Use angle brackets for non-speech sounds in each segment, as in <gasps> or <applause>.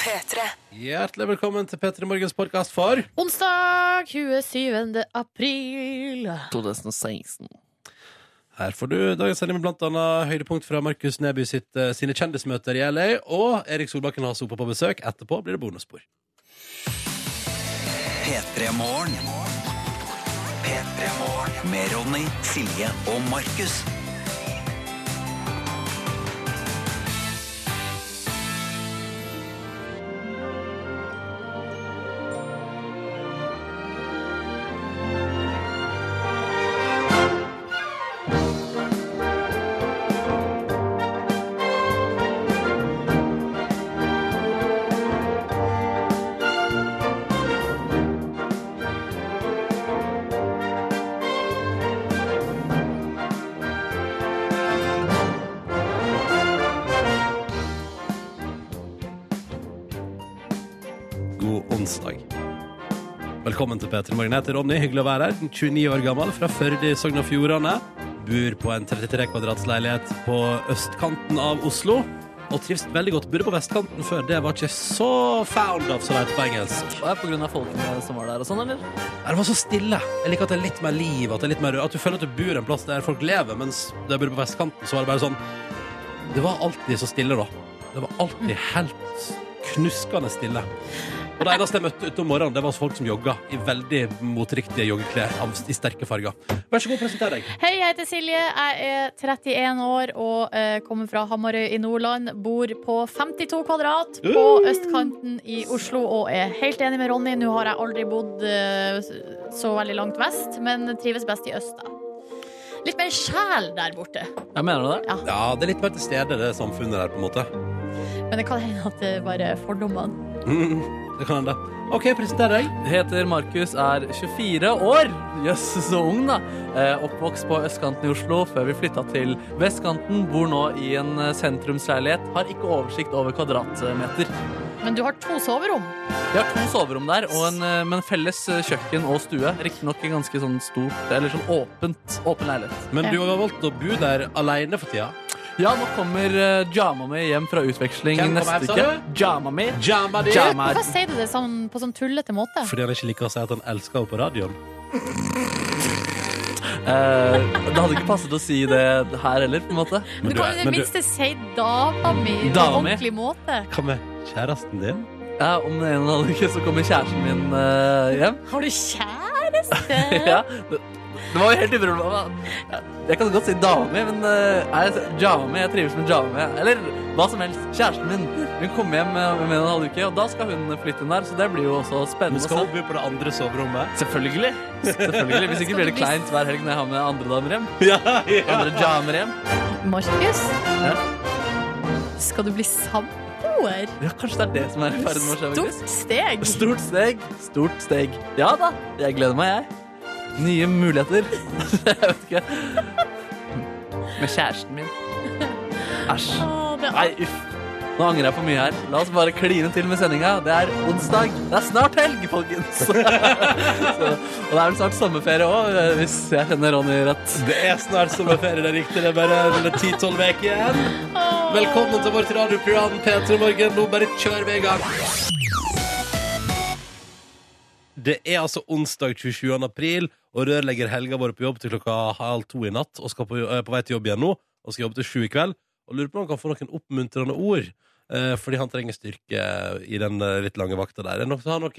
P3. Hjertelig velkommen til P3 Morgens podkast for Onsdag 27. april. 2016. Her får du dagens sending med blant annet høydepunkt fra Markus Neby sitt, eh, sine kjendismøter i LA, og Erik Solbakken har sopa på besøk. Etterpå blir det bonusspor. P3 Morgen. P3 Morgen. Med Ronny, Silje og Markus. Velkommen til P3 Morgen. Jeg heter Ronny. Hyggelig å være her. 29 år gammel, fra Førde i Sogn og Fjordane. Bor på en 33 kvadrats leilighet på østkanten av Oslo. Og trives veldig godt. Bodde på vestkanten før. Det var ikke så found of, som det heter på engelsk. Er det av folkene som var der og sånn, eller? Det var så stille. Jeg liker at det er litt mer liv. At, litt mer, at du føler at du bor en plass der folk lever, mens da jeg bodde på vestkanten, så var det bare sånn Det var alltid så stille, da. Det var alltid helt knuskende stille. Og det eneste jeg møtte ute om morgenen, det var folk som jogga i veldig moteriktige joggeklær i sterke farger. Vær så god, presenter deg. Hei, jeg heter Silje. Jeg er 31 år og eh, kommer fra Hamarøy i Nordland. Bor på 52 kvadrat på østkanten i Oslo og er helt enig med Ronny. Nå har jeg aldri bodd eh, så veldig langt vest, men trives best i øst. da. Litt mer sjel der borte. Jeg mener du det? Ja, det er litt mer til stede, det samfunnet der, på en måte. Men det kan hende at det bare er fordommene. Mm, <laughs> det kan hende. OK, presenter deg. Heter Markus, er 24 år. Jøss, så ung, da. Eh, oppvokst på østkanten i Oslo før vi flytta til vestkanten. Bor nå i en eh, sentrumsleilighet. Har ikke oversikt over kvadratmeter. Men du har to soverom. Vi har to soverom der, og en, eh, men felles eh, kjøkken og stue. Riktignok ganske sånn stort, eller sånn åpent, åpen leilighet. Men du har valgt å bo der alene for tida. Ja, nå kommer uh, Jama mi hjem fra utveksling Hvem kommer neste hjem, sa uke. Jama mi. Jama di. Jama. Hvorfor sier du det sånn, på sånn tullete måte? Fordi han ikke liker å si at han elsker henne på radioen. Eh, det hadde ikke passet å si det her heller, på en måte. Du kan i det men du- minste si dama mi på Dama mi? ordentlig måte. Hva med kjæresten din? Ja, om en eller annen uke så kommer kjæresten min eh, hjem. Har du kjæreste? <laughs> ja, det, det var jo helt uproblematisk. Jeg kan godt si dame, men er jeg, jame? jeg trives med jame. Eller hva som helst. Kjæresten min hun kommer hjem med, med en halv uke, og da skal hun flytte inn der. Så det blir jo også Men spennende. skal å hun bo på det andre soverommet? Selvfølgelig. Selvfølgelig. Hvis ikke blir det kleint hver helg når jeg har med andre damer hjem. Ja, ja. Andre jamer hjem. Markus, Ja. skal du bli samboer? Ja, kanskje det er det som er i ferd med å skje. Stort steg. Stort steg. Stort steg. Ja da, jeg gleder meg, jeg. Nye muligheter. <laughs> jeg vet ikke. Med kjæresten min. Æsj. Nei, uff. Nå angrer jeg for mye her. La oss bare kline til med sendinga. Det er onsdag. Det er snart helg, folkens. <laughs> Så, og det er vel snart sommerferie òg, hvis jeg kjenner Ronny rett. Det er snart sommerferie, det er riktig. Det er bare ti-tolv uker igjen. Velkommen til vårt radioprogram P3 Morgen. Nå bare kjører vi i gang. Det er altså onsdag 27. april, og rørlegger Helga vært på jobb til klokka halv to i natt og skal på, er på vei til jobb igjen nå. Og skal jobbe til sju i kveld. Og lurer på om han kan få noen oppmuntrende ord. Eh, fordi han trenger styrke i den eh, litt lange vakta der. Er det noen som har noe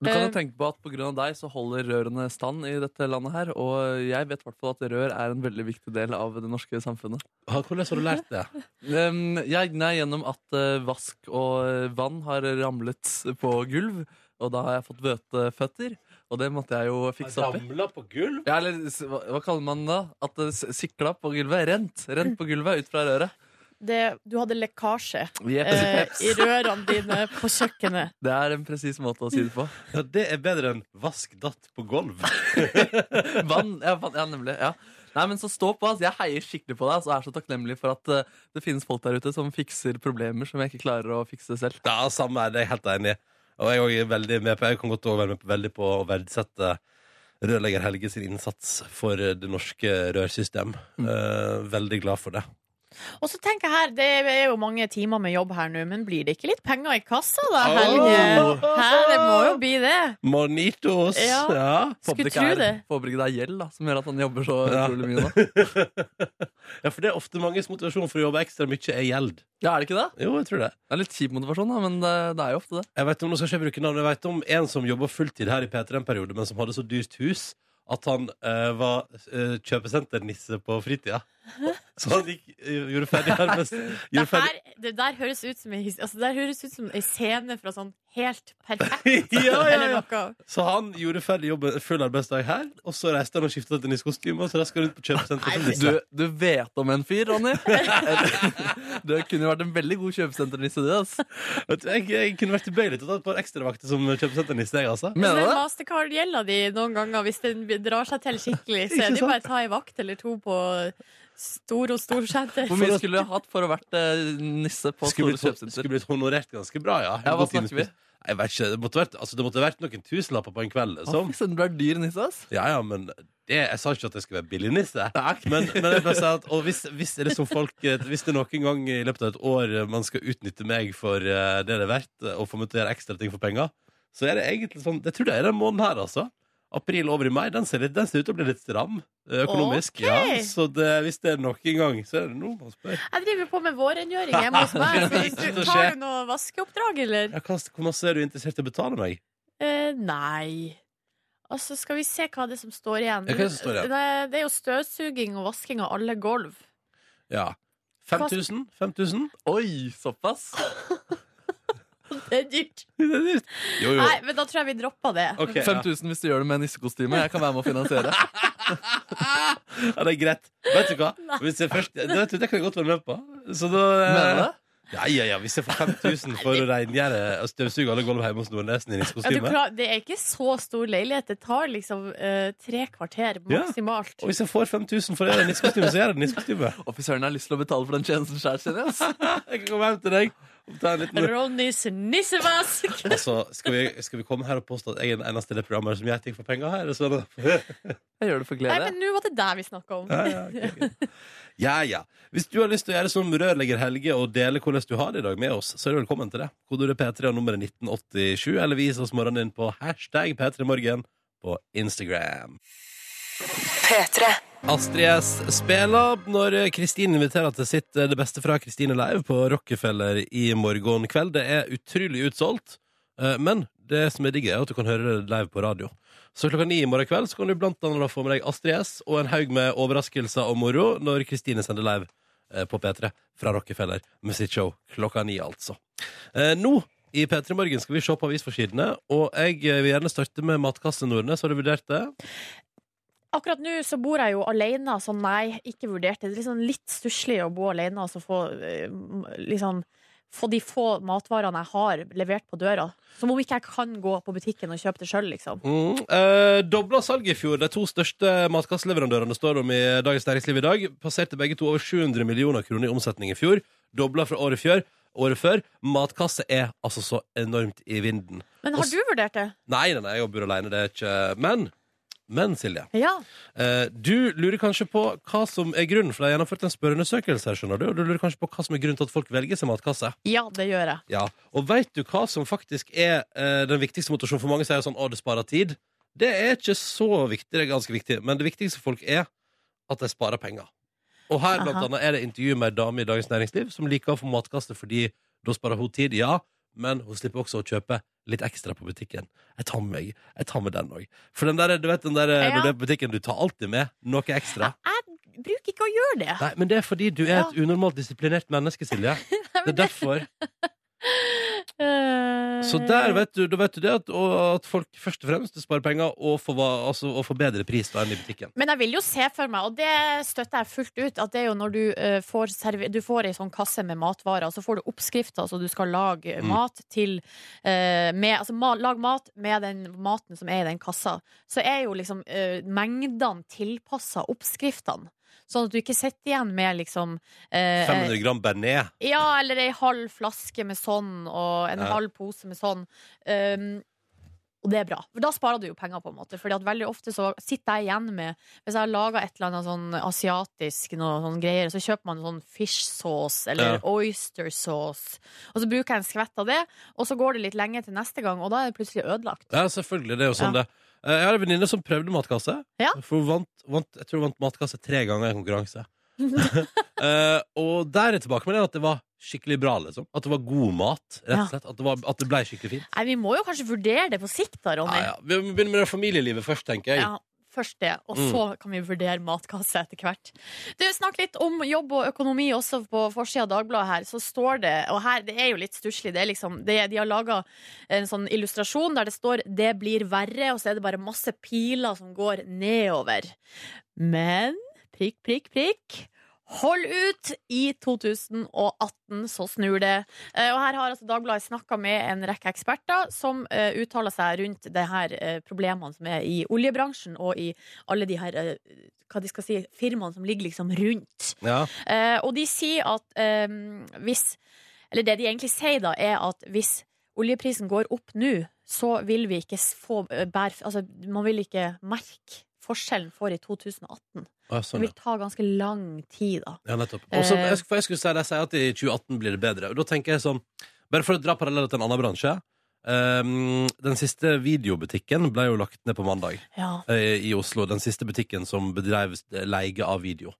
Du kan jo Eh. tenke på at pga. deg så holder rørene stand i dette landet her. Og jeg vet hvert at rør er en veldig viktig del av det norske samfunnet. Hvordan har du lært det? Jeg, nei, gjennom at eh, vask og eh, vann har ramlet på gulv, og da har jeg fått vøte føtter. Og det måtte jeg jo fikse opp i. Ramla på gulv? Ja, eller hva, hva kaller man det? At det s- sikla på gulvet? Rent. Rent på gulvet ut fra røret. Det, du hadde lekkasje eh, jeps. i rørene dine på kjøkkenet. <laughs> Det er en presis måte å si det på. Ja, det er bedre enn vask datt på gulv. <laughs> Vann, ja, vann, ja nemlig. Ja. Nei, men så stå på. Altså. Jeg heier skikkelig på deg og er så takknemlig for at eh, det finnes folk der ute som fikser problemer som jeg ikke klarer å fikse selv. Ja, samme er det, jeg er helt enig. i. Og jeg er veldig med på Jeg kan godt være med på, veldig på å verdsette rørlegger Helge sin innsats for det norske rørsystem. Eh, veldig glad for det. Og så tenker jeg her, det er jo mange timer med jobb her nå, men blir det ikke litt penger i kassa da, Helge? Helge? Hæ, det må jo bli det. Monitos. Ja. Ja. Skulle tro det. Håper ikke det er gjeld da, som gjør at han jobber så Ja. utrolig mye nå. <laughs> ja, for det er ofte manges motivasjon for å jobbe ekstra mye er gjeld. Ja, er det ikke det? Jo, jeg tror det. Det er litt kjip motivasjon, da, men det, det er jo ofte det. Jeg vet om, nå skal ikke jeg bruke navn, jeg vet om en som jobba fulltid her i P3 en periode, men som hadde så dyrt hus at han uh, var uh, kjøpesenternisse på fritida. Så han gikk, gjorde ferdig Det, gjorde ferdig. her, det der høres ut som en, altså, det der høres ut som en scene fra sånn helt perfekt. <laughs> Ja, ja, ja. Så han gjorde ferdig jobben full arbeidsdag her, og så reiste han og skifta til nissekostyme, og så skal han ut på kjøpesenter Du, du vet om en fyr, Ronny. <laughs> Du kunne jo vært en veldig god kjøpesenternisse, du. Altså. Jeg, jeg kunne vært tilbøyelig til å ta et par ekstravakter som kjøpesenternisse, jeg, altså. Men Mener du det? Mastercard-gjelda di noen ganger, hvis den drar seg til skikkelig, så er det bare å ta ei vakt eller to på Storo Storsenter. Hvor mye skulle du hatt for å vært eh, nisse på Skulle store blitt, kjøpesenter? skulle blitt honorert ganske bra, ja. Ja, hva snakker vi? Jeg vet ikke, Det måtte vært, altså, det måtte vært noen tusenlapper på en kveld. Å, Liksom. fy søren, du er dyr nisse, ass. Ja, ja, men det, jeg sa ikke at jeg skulle være billig nisse. Men, men jeg bare at og hvis, hvis, det er liksom folk, eh, hvis det noen gang i løpet av et år eh, man skal utnytte meg for eh, det det er verdt, eh, og få meg til å gjøre ekstra ting for penger, så er det egentlig sånn Jeg tror det er den måneden her, altså. April over i mai. Den ser, litt, den ser ut til å bli litt stram eh, økonomisk. Okay. Ja, så det, hvis det er nok en gang, så er det noe man spør. Jeg driver på med vårrengjøring <laughs> hjemme hos meg. Du, tar du noe vaskeoppdrag, eller? Ja, hva, hvor masse er du interessert i å betale meg? Eh, nei. Altså, skal vi se hva det er som står igjen. Ja, hva er det som står igjen? Det, det er jo støvsuging og vasking av alle gulv. Ja. 5000? 5000? Oi, såpass? <laughs> <laughs> Det er dyrt. Det er dyrt. Jo, jo. Nei, men da tror jeg vi dropper det. Ok, ja. hvis du gjør det med nissekostyme. Jeg kan være med å finansiere. <laughs> ja, det er greit. Vet du hva? <laughs> Hvis jeg først, det, vet du, det kan jeg godt være med på. Så da, eh, Mener du? Ja, ja, ja, Hvis jeg får 5000 for å rengjøre og støvsuge alle gulv hjemme hos Nordnesen i nissekostyme ja, det er ikke så stor leilighet. Det tar liksom uh, tre kvarter Ja. maksimalt. Og hvis jeg får 5000 for å gjøre nissekostyme, så gjør jeg det nissekostyme. Å, fy søren, jeg har lyst til å betale for den tjenesten sjøl, kjenner jeg. Jeg kan komme hjem til deg liten Ronnys nissevask! Altså, skal vi, skal vi komme her og påstå at jeg er den eneste i det programmet som gjør ting for penger her? Sånn. Jeg gjør det for glede. Nei, men nå var det der vi snakka om. ja, ja, okay, okay. ja, ja. Hvis du har lyst til å gjøre som rørlegger Helge og dele hvordan du har det i dag med oss, så er du velkommen til det. Kodeordet P3 og nummeret 1987, eller vis oss morgenen din på hashtag P3morgen på Instagram. Astrid S spiller når Kristine inviterer til sitt eh, Det beste fra Kristine Live på Rockefeller i morgen kveld. Det er utrolig utsolgt, eh, men det som er digg, er at du kan høre det live på radio. Så klokka ni i morgen kveld så kan du blant annet få med deg Astrid S og en haug med overraskelser og moro når Kristine sender live eh, på P3 fra Rockefeller med sitt show klokka ni, altså. Nå i P3 Morgen skal vi se på avisforsidene, og jeg vil gjerne starte med Matkasse Nordnes. Har du vurdert det? Akkurat nå så bor jeg jo alene, så nei, ikke vurdert det. Er liksom litt stusslig å bo alene og så få eh, liksom få de få matvarene jeg har, levert på døra. Som om ikke jeg kan gå på butikken og kjøpe det sjøl, liksom. Mm. Eh, dobla salget i fjor. De to største matkasseleverandørene står om i Dagens Næringsliv i dag. Passerte begge to over 700 millioner kroner i omsetning i fjor. Dobla fra året før. Året før. Matkasse er altså så enormt i vinden. Men har du vurdert det? Nei, nei, nei, jeg bor alene. Det er ikke Men, men Silje. Ja. Eh, du lurer kanskje på hva som er grunnen, for de har gjennomført en spørreundersøkelse her, skjønner du. Og du lurer kanskje på hva som er grunnen til at folk velger seg matkasse. Ja, det gjør jeg. Ja, Og veit du hva som faktisk er eh, den viktigste motivasjonen? For mange sier sånn 'Å, det sparer tid'. Det er ikke så viktig, det er ganske viktig. Men det viktigste for folk er at de sparer penger. Og her blant Aha. annet er det intervju med ei dame i Dagens Næringsliv som liker å få matkasse fordi da sparer hun tid, ja. Men hun slipper også å kjøpe litt ekstra på butikken. Jeg tar med, meg, jeg tar med den òg. For den der, du vet den der, Ja. når du er på butikken, du tar alltid med noe ekstra. Jeg bruker ikke å gjøre det. Nei, Men det er fordi du er et unormalt disiplinert menneske, Silje. <laughs> Det er derfor. <laughs> Eh, Så der vet du, da vet du det at, at folk først og fremst sparer penger og får, altså, og får bedre pris da enn i butikken. Men jeg vil jo se for meg, og det støtter jeg fullt ut, at det er jo når du uh, får, serve- du får ei sånn kasse med matvarer, og så får du oppskrifter, så du skal lage Mm. mat til uh, med, Altså ma, lag mat med den maten som er i den kassa. Så er jo liksom uh, mengdene tilpassa oppskriftene. Sånn at du ikke sitter igjen med liksom eh, 500 gram bearnés. Ja, eller ei halv flaske med sånn, og en Ja. halv pose med sånn. Um, Og det er bra, for da sparer du jo penger, på en måte. Fordi at veldig ofte så sitter jeg igjen med Hvis jeg har laga et eller annet sånn asiatisk noe sånn greier, så kjøper man sånn fish sauce eller Ja. oyster sauce. Og så bruker jeg en skvett av det, og så går det litt lenge til neste gang, og da er det plutselig ødelagt. Ja, selvfølgelig. Det er jo sånn Ja. det Jeg har en venninne som prøvde matkasse. Ja. For hun vant, vant, jeg tror hun vant matkasse tre ganger i en konkurranse. uh, <laughs> og der er tilbakemeldingen at det var skikkelig bra. liksom At det var god mat. Rett og slett At det, var, at det ble skikkelig fint. Nei, vi må jo kanskje vurdere det på sikt da, Ronny. Ja, ja. Vi må begynne med det familielivet først, tenker jeg. Ja, først det, og Mm. så kan vi vurdere matkasse etter hvert. Du, Snakk litt om jobb og økonomi også på forsida av Dagbladet her. Så står det, og her, det er jo litt stusslig, det liksom, de har laga en sånn illustrasjon der det står 'det blir verre', og så er det bare masse piler som går nedover. Men prikk, prikk, prikk. Hold ut! I 2018 så snur det. Eh, Og her har altså Dagbladet snakka med en rekke eksperter som uh, uttaler seg rundt det her eh, problemene som er i oljebransjen og i alle de her eh, hva de skal si, firmaene som ligger liksom rundt. Ja. Eh, og de sier at eh, hvis Eller det de egentlig sier, da, er at hvis oljeprisen går opp nå, så vil vi ikke få eh, bær... Altså, man vil ikke merke forskjellen for i 2018. Ja, Det sånn, ja. vil ta ganske lang tid, da. Ja, nettopp. Og så, Eh. jeg, for jeg skulle si, de sier at i 2018 blir det bedre. Og da tenker jeg sånn Bare for å dra paralleller til en annen bransje. Um, den siste videobutikken ble jo lagt ned på mandag Ja. uh, i Oslo. Den siste butikken som bedrev leie av video.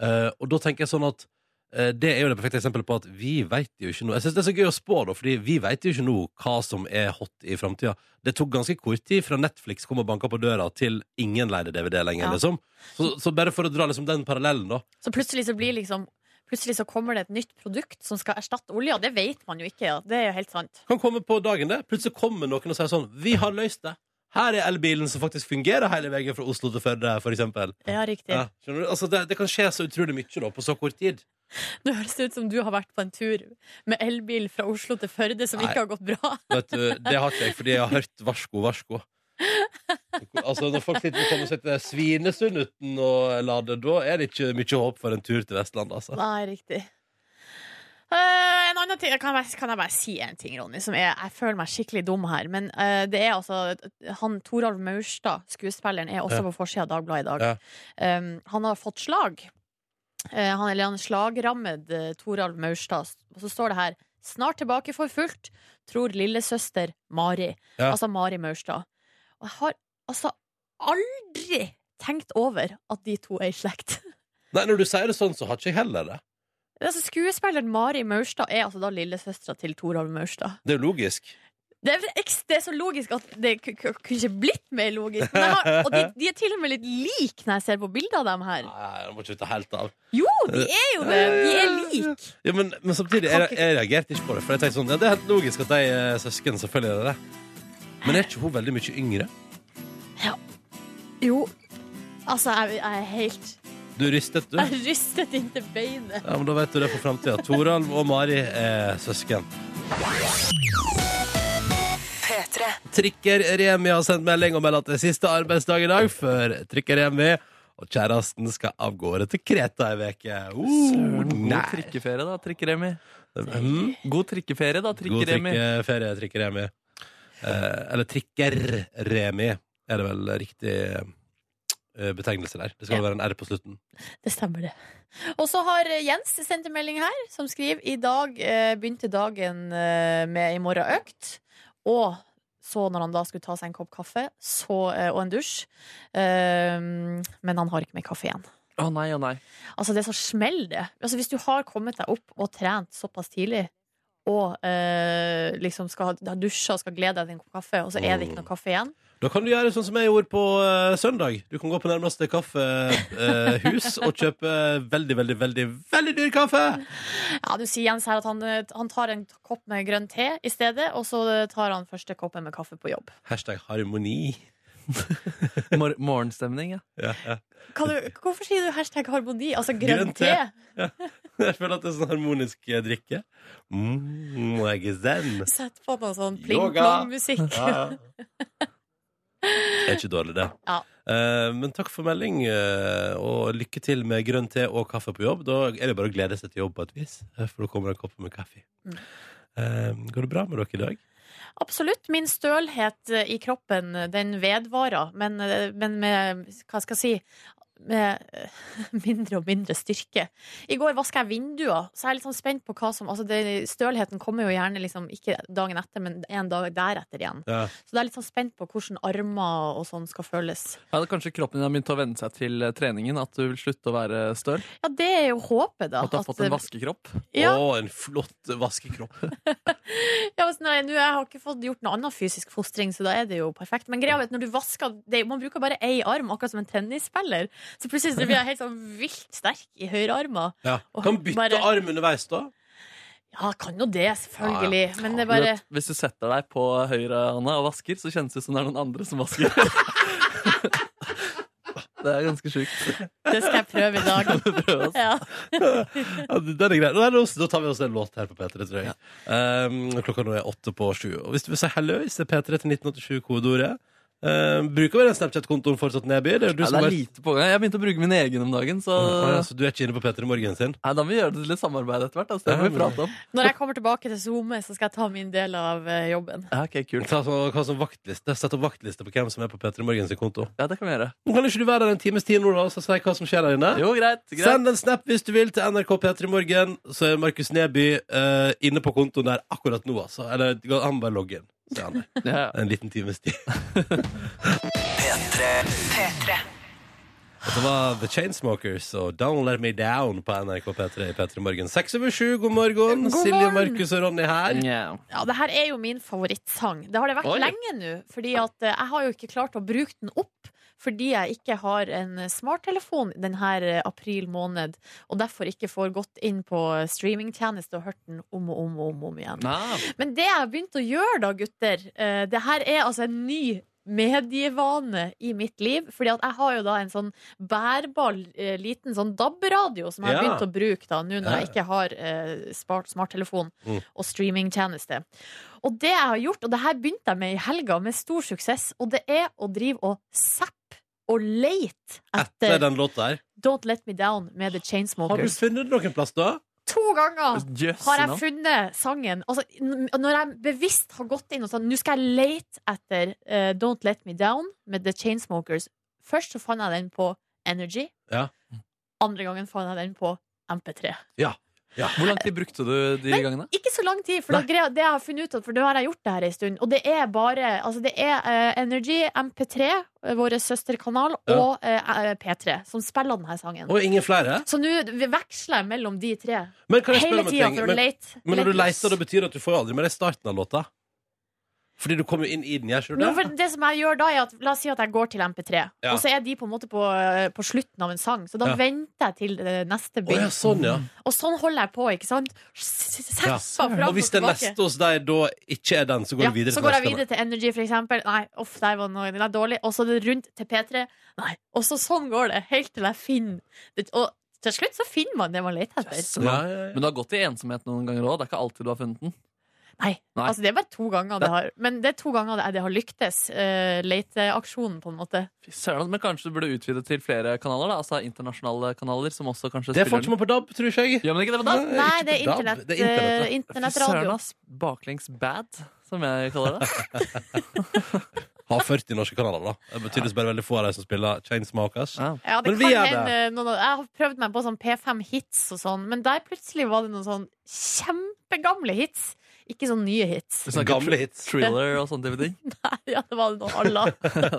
Uh, og da tenker jeg sånn at det er jo det perfekte eksempelet på at vi vet jo ikke noe. Jeg synes det er så gøy å spå, da, fordi vi vet jo ikke nå hva som er hot i framtida. Det tok ganske kort tid fra Netflix kom og banka på døra, til ingen leide DVD lenger, Ja. liksom. Så, så bare for å dra liksom den parallellen, da. Så plutselig så blir liksom Plutselig så kommer det et nytt produkt som skal erstatte olja. Det vet man jo ikke. Ja. Det er jo helt sant. kan komme på dagen det. Plutselig kommer noen og sier sånn Vi har løst det. Her er elbilen som faktisk fungerer hele veien fra Oslo til Førde, eksempel. Ja, riktig. Ja? Altså, det, det kan skje så utrolig mye da, på så kort tid. <laughs> Nå høres ut som du har vært på en tur med elbil fra Oslo til Førde som Nei. ikke har gått bra. <laughs> Vet du, Det har ikke jeg, fordi jeg har hørt varsko, varsko. Altså, Når folk sitter og kommer seg til Svinesund uten å lade, da er det ikke mye håp for en tur til Vestlandet, altså. Nei, riktig. Uh, en annen ting, kan, jeg, kan jeg bare si en ting, Ronny? Som er, jeg føler meg skikkelig dum her. Men uh, det er altså han Toralv Maurstad, skuespilleren, er også Ja. på forsida av Dagbladet i dag. Ja. Um, han har fått slag. Eh, han, eller han slagrammed uh, Toralv Maurstad. Og så står det her 'Snart tilbake for fullt', tror lillesøster Mari. Ja. Altså Mari Maurstad. Og jeg har altså aldri tenkt over at de to er i slekt. <laughs> Nei, Når du sier det sånn, så har ikke jeg heller det. Altså, skuespilleren Mari Maurstad er altså da lillesøstera til Toralv Maurstad. Det er jo logisk. Det er, det er så logisk at det ku- ku- kunne ikke blitt mer logisk. Men har, <laughs> og de, de er til og med litt like når jeg ser på bilder av dem her. Nei, jeg må ikke ta helt av. Jo, de er jo det! De er like. Ja, men, men samtidig, jeg, jeg reagerte ikke på det. For jeg tenkte sånn, ja, Det er helt logisk at de er søsken. Selvfølgelig er det det. Men er ikke hun veldig mye yngre? Ja. Jo. Altså, jeg, jeg er helt Du rystet, du? Jeg rystet inntil beinet. Ja, men Da vet du det for framtida. Toralv og Mari er søsken. Trikker Remi har sendt melding og melder at det er siste arbeidsdag i dag før Trikker Remi og kjæresten skal av gårde til Kreta ei uke. Uh, God trikkeferie, da, trikkeremi. Mm. God trikkeferie, da, God trikkeferie, Trikker Remi. Eh, eller Trikker Remi er det vel riktig eh, betegnelse der. Det skal Ja. være en R på slutten. Det stemmer, det. Og så har Jens sendt en melding her, som skriver i dag eh, begynte dagen eh, med i morgen økt. Og så når han da skulle ta seg en kopp kaffe så, eh, og en dusj. Eh, men han har ikke mer kaffe igjen. Å nei, å nei. Altså, det er så smell det. Altså, hvis du har kommet deg opp og trent såpass tidlig, og eh, liksom skal ha dusja og skal glede deg til en kopp kaffe, og så er det ikke noe kaffe igjen Da kan du gjøre sånn som jeg gjorde på eh, søndag. Du kan gå på nærmeste kaffehus og kjøpe veldig, veldig, veldig veldig dyr kaffe. Ja, du sier Jens her at han, eh, han tar en kopp med grønn te i stedet, og så tar han første koppen med kaffe på jobb. Hashtag harmoni. <laughs> Mor morgenstemning, ja. Ja, ja. Kan du, hvorfor sier du hashtag harmoni? Altså grønn, Grønn te. te? Jeg føler at det er sånn harmonisk eh, drikke. Mm, jeg er zen. Sett på noe sånn Yoga. pling-plong-musikk. Ja, ja. <laughs> Det <laughs> er ikke dårlig, det. Ja. Eh, men takk for melding, eh, og lykke til med grønn te og kaffe på jobb. Da er det bare å glede seg til jobb på et vis, eh, for da kommer det en kopp med kaffe. Mm. Eh, går det bra med dere i dag? Absolutt. Min stølhet i kroppen, den vedvarer, men, men med, hva skal jeg si, med eh, <laughs> mindre og mindre styrke. I går vaska jeg vinduer, så jeg er litt sånn spent på hva som altså det, Stølheten kommer jo gjerne liksom, ikke dagen etter, men en dag deretter igjen. Ja. Så jeg er litt sånn spent på hvordan armer og sånn skal føles. Ja, Kanskje kroppen din har begynt å venne seg til eh, treningen? At du vil slutte å være støl? Ja, det er jo håpet, da. At du har fått en eh, vaskekropp? ja, Å, en flott vaskekropp. <laughs> ja, altså, nei, nu, Jeg har ikke fått gjort noe annet fysisk fostring, så da er det jo perfekt. Men greia er at når du vasker det, Man bruker bare én arm, akkurat som en tennisspiller. Så plutselig blir jeg helt sånn vilt sterk i høyrearmen. Ja. Kan bytte bare- arm underveis, da. Ja, kan jo det, selvfølgelig. Men det er Du bare vet, Hvis du setter deg på høyre høyrehånda og vasker, så kjennes det ut som det er noen andre som vasker. <laughs> det er ganske sjukt. Det skal jeg prøve i dag. <laughs> Prøv, altså. Ja. Ja, den er grei. Nå Da tar vi oss en låt her på P3, tror jeg. Um, klokka nå er åtte på sju. Og hvis du vil si hello, så er P3 til 1987 Um, bruker vi den Snapchat-kontoen fortsatt, Neby? Det er du Ja, som det er lite på gang. Jeg begynte å bruke min egen om dagen, så, ja, så du er ikke inne på Petter i Morgen sin? Nei, da må vi gjøre det til et samarbeid etter hvert. Altså. Det må vi prate om. Når jeg kommer tilbake til SoMe, så skal jeg ta min del av eh, jobben. Ja, ok, kult. Ta så, som vaktliste Sett opp vaktliste på hvem som er på Petter i Morgen sin konto. Ja, det kan vi gjøre. Kan ikke du være der en times tid nå da, og si hva som skjer der inne? Jo, greit. greit. Send en snap hvis du vil til NRK Petter i Morgen. Så er Markus Neby uh, inne på kontoen der akkurat nå, altså. Eller han bare logger inn. Så er han. <laughs> Ja. En liten times tid. P3. Dette var The Chainsmokers og Don't Let Me Down på NRK P3 i P3 Morgen. Seks over sju, god morgen. God Silje, morgen. Markus og Ronny her. Yeah. Ja, det her er jo min favorittsang. Det har det vært Oi. lenge nå. Fordi at eh, jeg har jo ikke klart å bruke den opp. Fordi jeg ikke har en smarttelefon denne april måned, og derfor ikke får gått inn på streamingtjeneste og hørt den om og om og om, om igjen. Nei. Men det jeg har begynt å gjøre da, gutter eh, Det her er altså en ny medievane i mitt liv. Fordi at jeg har jo da en sånn bærbar eh, liten sånn DAB-radio som jeg har Ja. begynt å bruke da nå når jeg ikke har eh, smarttelefon Mm. og streamingtjeneste. Og det jeg har gjort, og det her begynte jeg med i helga med stor suksess, og det er å drive og zappe og lete Etter etter den låta her. Don't Let Me Down med The Chainsmokers. Har du funnet det noen plass, da? To ganger! yes, har jeg funnet sangen. Altså, når jeg bevisst har gått inn og sagt nå skal jeg lete etter uh, Don't Let Me Down med The Chainsmokers Først så fant jeg den på Energy. Ja. Andre gangen fant jeg den på MP3. Hvor lang tid brukte du de Nei. gangene? Ikke så lang tid, for da, greia, det jeg har funnet ut at, for nå har jeg gjort det her en stund, og det er bare altså det er uh, Energy, MP3, eh, vår søsterkanal, Ja. og uh, P3 som spiller denne sangen. Og ingen flere? Så nå veksler jeg mellom de tre Men kan jeg hele tida for å Men, lete. men når du lete- leter, det betyr at du får aldri med deg starten av låta? Fordi du kommer jo inn i den, gjør ikke du det? for det som jeg gjør da er at La oss si at jeg går til MP3, Ja. og så er de på en måte på, på slutten av en sang. Så da Ja. venter jeg til det neste Å ja, sånn, ja. Og sånn holder jeg på, ikke sant? Seppa Ja. fram Og hvis det tilbake. neste hos deg da ikke er den, så går Ja, du videre så går jeg videre til Energy, for eksempel. Nei, uff, der var noe den er dårlig. Og så er det rundt til P3. Nei. Og så sånn går det, helt til jeg finner det. Og til slutt så finner man det man leter etter. Ja, ja, ja. Men du har gått i ensomhet noen ganger òg? Det er ikke alltid du har funnet den? Nei, Nei. altså det er bare to ganger det har Men det er to ganger det, det har lyktes. Uh, leteaksjonen, på en måte. Fy søren, Men kanskje du burde utvide til flere kanaler? da Altså internasjonale kanaler som også kanskje Det får folk ikke man på DAB, tror jeg. Gjør man ikke det på DAB? Nei, Nei det er internett, Det er internett, eh, internettradio. søren, ass. Baklengs bad, som jeg kaller det. <laughs> Har 40 norske kanaler, da. Det betyr det bare veldig få av de som spiller Chainsmokers. Ja. Ja, det Men vi kan er hende noen, Jeg har prøvd meg på sånn P5 hits og sånn, men der plutselig var det noen sånn kjempegamle hits. Ikke sånne nye hits. Sånne snakker Gamle hits. Thriller og sånne type ting. Nei, ja, det var noe alla,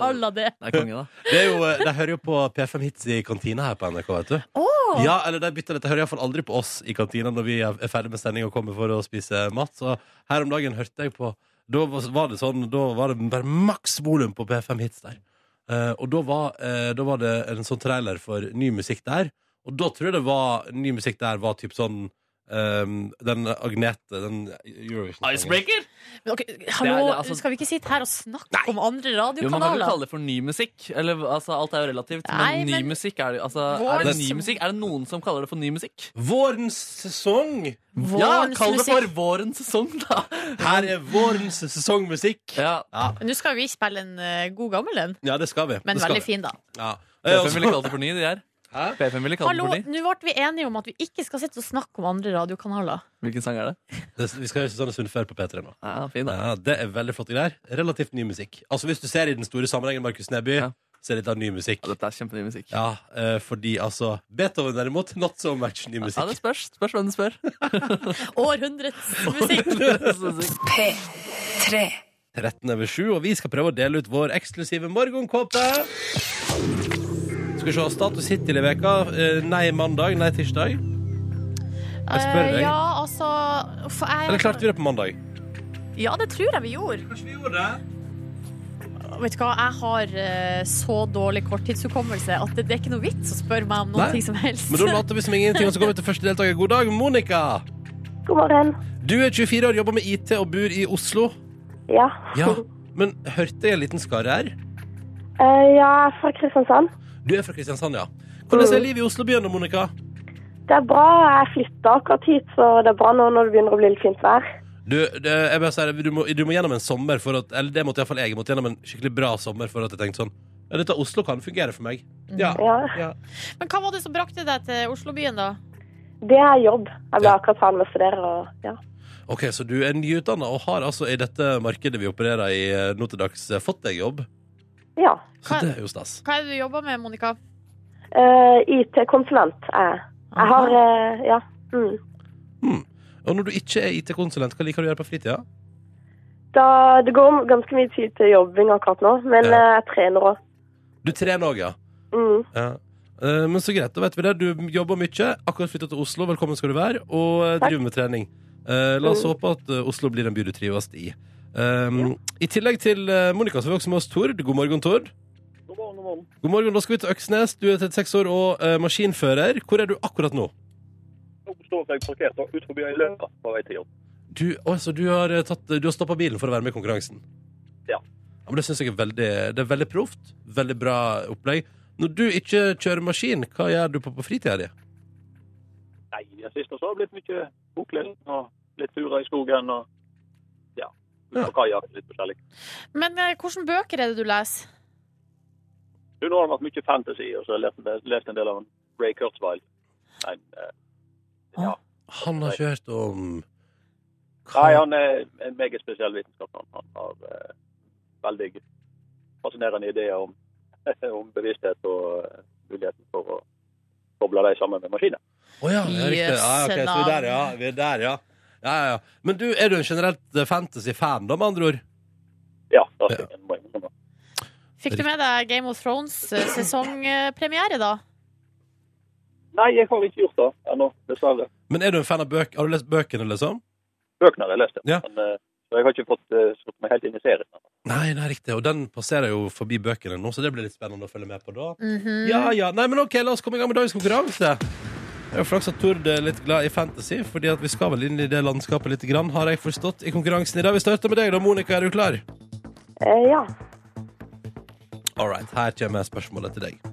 alla <laughs> det. Det er konge, da. Det er jo, eh, De hører jo på P5 Hits i kantina her på NRK. vet du Oh. Ja, eller de bytter dette hører iallfall aldri på oss i kantina når vi er er ferdig med sending og kommer for å spise mat. Så her om dagen hørte jeg på Da var det sånn Da var det bare maks volum på P5 Hits der. Uh, og da var, uh, da var det en sånn trailer for ny musikk der. Og da tror jeg det var ny musikk der var typ sånn eh, Den Agnete, den Eurovision Icebreaker! men okay, hallo, Det er- altså- skal vi ikke sitte her og snakke om andre Jo, Man kan jo kalle det for ny musikk. Eller, altså, alt er jo relativt. Nei, men ny men- musikk er det altså, Er det ny musikk? Er det noen som kaller det for ny musikk? Vårens sesong! ja, kall det for vårens sesong, da! Her er vårens sesongmusikk. Ja, Ja, Nå skal vi spille en uh, god gammel en, ja det skal vi. men det skal veldig vi. fin, da. Ja. Jeg, også... ville også- kalt det for ny? De her? Hæ? P5 ville kalt Hallo, for ny. nå ble vi enige om at vi ikke skal sitte og snakke om andre radiokanaler. Hvilken sang er det? Det, vi skal gjøre Susanne Sundfør på P3 nå. Ja, fin da. Ja, det er veldig flotte greier. Relativt ny musikk. Altså Hvis du ser i den store sammenhengen, Markus Neby, Ja. så er dette ny musikk. Ja, dette er kjempeny musikk. Ja, eh, fordi altså Beethoven derimot, not so much ny Ja, det musikk. spørs. Spørs hvem du spør. <laughs> Århundrets musikk. P3. 13 over 7, og vi skal prøve å dele ut vår eksklusive morgenkåpe. Skal vi se, status hittil i veka Eh, Nei mandag, nei tirsdag. Jeg spør deg. Eh, ja, altså for jeg, Eller klarte vi det på mandag? Ja, det tror jeg vi gjorde. Kanskje vi gjorde det? Vet du hva, jeg har eh, så dårlig korttidshukommelse at det, det er ikke noe vits å spørre meg om noe Nei. som helst. Men da later vi som ingenting, og så går vi til første deltaker. God dag, Monica. God morgen. Du er 24 år, jobber med IT og bor i Oslo. Ja. Ja, men hørte jeg en liten skarre her? Uh, er fra Kristiansand. Du er fra Kristiansand, ja. Hvordan er livet i Oslobyen, nå, Monica? Det er bra. Jeg flytta akkurat hit, så det er bra nå når det begynner å bli litt fint vær. Du, det, jeg bare sier, du, må, du må gjennom en sommer for at Eller det måtte iallfall jeg. Jeg måtte gjennom en skikkelig bra sommer for at jeg tenkte sånn Ja, dette Oslo kan fungere for meg. Ja. Ja. ja. Men hva var det som brakte deg til Oslobyen, da? Det er jobb. Jeg ble Ja. akkurat ferdig med å studere. Og, ja. OK, så du er nyutdanna og har altså i dette markedet vi opererer i eh, nå til dags, eh, fått deg jobb. Ja. Så Hva- det er jo stas. Hva er det du jobber med, Monica? Uh, IT-konsulent er jeg. Jeg har uh, Ja. Mm. Og når du ikke er IT-konsulent, hva liker du å gjøre på fritida? Da, det går ganske mye tid til jobbing akkurat nå, men Ja. eh, jeg trener òg. Du trener òg, ja. Mm. ja. Eh, Men så greit, da vet vi det. Du jobber mye, akkurat flytta til Oslo, velkommen skal du være, og eh, Takk. driver med trening. Eh, la oss Mm. håpe at eh, Oslo blir en by du trives i. Um, I tillegg til eh, Monica, så er vi også med oss Tord. God morgen, Tord. God morgen, god morgen. God morgen, Da skal vi til Øksnes. Du er 36 år og uh, maskinfører. Hvor er du akkurat nå? Nå står jeg parkert da, ut forbi ei løype på vei til jobb. Du, altså, du har, eh, tatt, du har stoppa bilen for å være med i konkurransen? Ja. men Det syns jeg er veldig, det er veldig proft. Veldig bra opplegg. Når du ikke kjører maskin, hva gjør du på, på fritida di? Nei, i det siste så har det blitt mye boklesing og litt turer i skogen og ja, på kajakk, litt forskjellig. Men eh, hvilke bøker er det du leser? Du, nå har det vært mye fantasy, og så har jeg lest en del, lest en del av Ray Kurzweil. Nei, eh, ja. Han har ikke hørt om Nei, han er en meget spesiell vitenskapsmann. Han har eh, veldig fascinerende ideer om, <laughs> om bevissthet og eh, muligheten for å koble dem sammen med maskiner. Å ja, ja, riktig. Ja, okay, så vi er der, ja. Vi er der, ja. Ja, ja, ja. Men du, er du en generelt eh, fantasy-fan, da, med andre ord? Ja, da fikk, jeg en jeg innrømme. Fikk du med deg Game of Thrones eh, sesongpremiere, da? Nei, jeg har ikke gjort det ennå, dessverre. Men er du en fan av bøk? Har du lest bøkene, liksom? Bøkene har jeg lest, Ja. Men, eh, så jeg har ikke fått uh, slått meg helt inn i serien. Nei, nei, riktig. Og den passerer jo forbi bøkene nå, så det blir litt spennende å følge med på da. Mhm. Ja, ja. Nei, men OK, la oss komme i gang med dagens konkurranse. Det er jo flaks at Tord er litt glad i fantasy, fordi at vi skal vel inn i det landskapet litt, grann, har jeg forstått, i konkurransen i dag. Vi starter med deg da, Monica. Er du klar? Eh, ja. All right, her kommer spørsmålet til deg.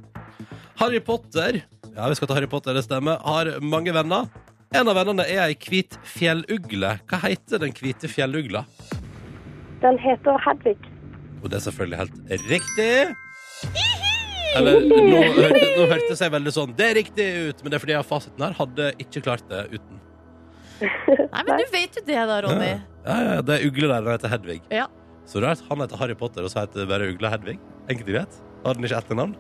Harry Potter Ja, vi skal ta Harry Potter, det stemmer. Har mange venner. En av vennene er ei hvit fjellugle. Hva heter den hvite fjellugla? Den heter Hedvig. Og det er selvfølgelig helt riktig. Eller nå, hørte, nå hørtes jeg veldig sånn Det er riktig ut, men det er fordi jeg har fasiten her. Hadde ikke klart det uten. Nei, men du vet jo det, da, Ronny. Ja, ja, det er ugle der. Den heter Hedvig. Ja. Så rart. Han heter Harry Potter, og så heter det bare ugla Hedvig. Enkelt og greit. Har den ikke etternavn?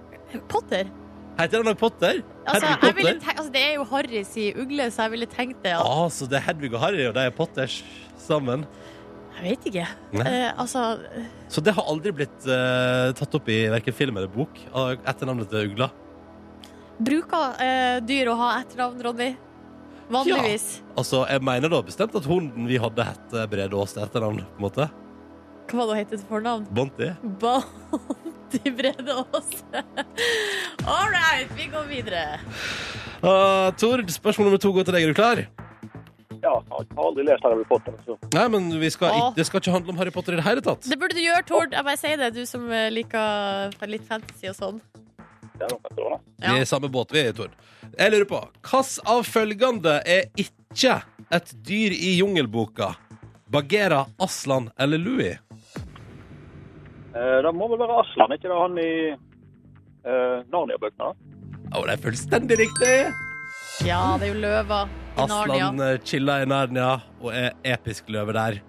Potter. Heter han nok Potter? Altså, Hedvig jeg ville Potter? tenk, altså, det er jo Harry si ugle, så jeg ville tenkt det. Ja. Ah, så det er Hedvig og Harry, og de er Potters sammen? Jeg vet ikke. Eh, altså Så det har aldri blitt eh, tatt opp i hverken film eller bok, av etternavnet til ugla? Bruker eh, dyr å ha etternavn, Ronny? Vanligvis. Altså, jeg mener da bestemt at hunden vi hadde, het Brede Aas til etternavn, på en måte. Hva var det het til fornavn? Bonti. Bonti Brede Aas. All right, vi går videre. Uh, Tord, spørsmål nummer to går til deg. Er du klar? Ja, jeg har aldri lest Harry Potter. Så. Nei, men vi skal, ikke- det skal ikke handle om Harry Potter i det hele tatt. Det burde du gjøre, Tord. Jeg bare sier det, du som eh, liker litt fantasy og sånn. Er da. Vi er i samme båt, vi, Tord. Jeg lurer på, hvilken av følgende er ikke et dyr i jungelboka? Bagheera, Aslan eller Louis? Eh, det må vel være Aslan, ikke det han i eh, Narnia-bøkene? da? oh, det er fullstendig riktig! Ja, det er jo løva i Narnia. Aslan chilla chiller i Narnia og er episk løve der.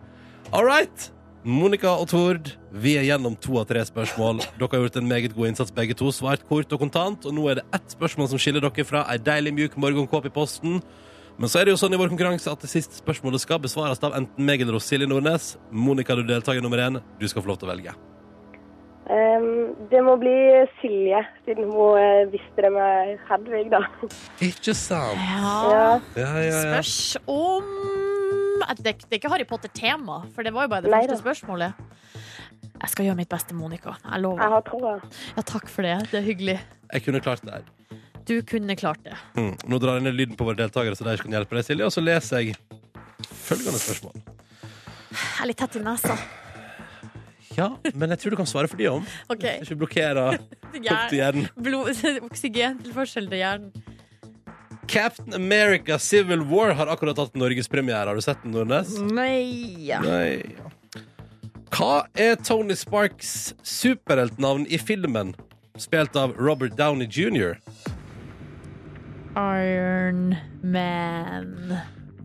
All right. Monica og Tord, vi er gjennom to av tre spørsmål. Dere har gjort en meget god innsats begge to. Svart kort og kontant. Og nå er det ett spørsmål som skiller dere fra ei deilig mjuk morgenkåpe i posten. Men så er det jo sånn i vår konkurranse at det siste spørsmålet skal besvares av enten meg eller Silje Nordnes. Monica, du er deltaker nummer én. Du skal få lov til å velge. Ehm, det må bli Silje, siden hun uh, visste det med Hedvig, da. Ikke sant? Ja, Ja. Ja, ja, ja. spørs om det, det er ikke Harry Potter-tema, for det var jo bare det Nei første da. spørsmålet. Jeg skal gjøre mitt beste, Monica. Jeg Jeg har troa. Ja, takk for det. Det er hyggelig. Jeg kunne klart det her. Du kunne klart det. Mm. Nå drar jeg ned lyden på våre deltakere, så de kan hjelpe deg, Silje. Og så leser jeg følgende spørsmål. Jeg er litt tett i nesa. Ja, men jeg tror du kan svare for de om. OK. Ikke blokkere <laughs> opp til Hjern- hjernen. <laughs> Oksygentilførsel til hjernen. Captain America Civil War har akkurat hatt norgespremiere. Har du sett den, Nordnes? Nei ja. Nei. Hva er Tony Sparks superheltnavn i filmen, spilt av Robert Downey jr.? Iron Man.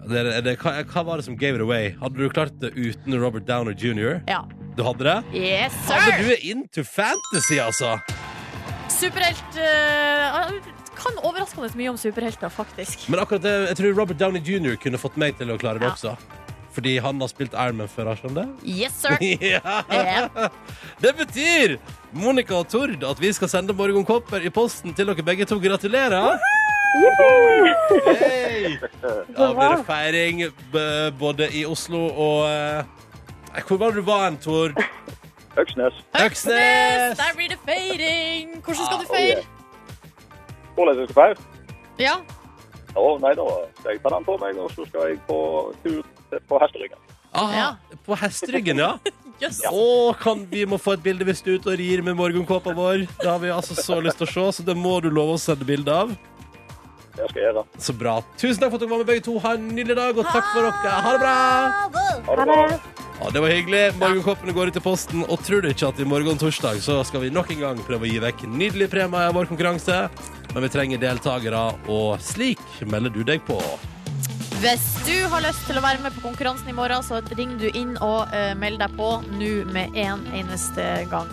Det, det, hva, hva var det som gave it away? Hadde du klart det uten Robert Downey jr.? Ja. Du hadde det? Yes, Hadde sir! du er into fantasy, altså? Superhelt uh, Kan overraskende mye om superhelter, faktisk. Men akkurat det, jeg tror Robert Downey jr. kunne fått meg til å klare det Ja. også. Fordi han har spilt Ironman før, har han det? Yes, sir! <laughs> Ja. yeah. Det betyr, Monica og Tord, at vi skal sende morgenkopper i posten til dere begge to. Gratulerer! Hei! Da blir det feiring både i Oslo og eh, Hvor var det du var hen, Tord? Øksnes. Øksnes! Der blir det feiring! Hvordan skal du Ah, feire? Hvordan jeg skal feire? Ja. Å, nei, da skal jeg ta den på meg, og så skal jeg på tur på hesteryggen. Aha, Ja. På hesteryggen, ja? <laughs> yes. Å, kan vi må få et bilde hvis du er ute og rir med morgenkåpa vår. Det har vi altså så lyst til å se, så det må du love å sende bilde av. Det skal jeg gjøre. Så bra. Tusen takk for at dere var med begge to. Ha en nydelig dag, og takk for dere. Ha det bra! Ha det bra. Ja, Det var hyggelig. Morgenkoppene går ut i posten. Og tror du ikke at i morgen torsdag så skal vi nok en gang prøve å gi vekk nydelige premier i vår konkurranse? Men vi trenger deltakere, og slik melder du deg på. Hvis du har lyst til å være med på konkurransen i morgen, så ring du inn og uh, meld deg på nå med en eneste gang.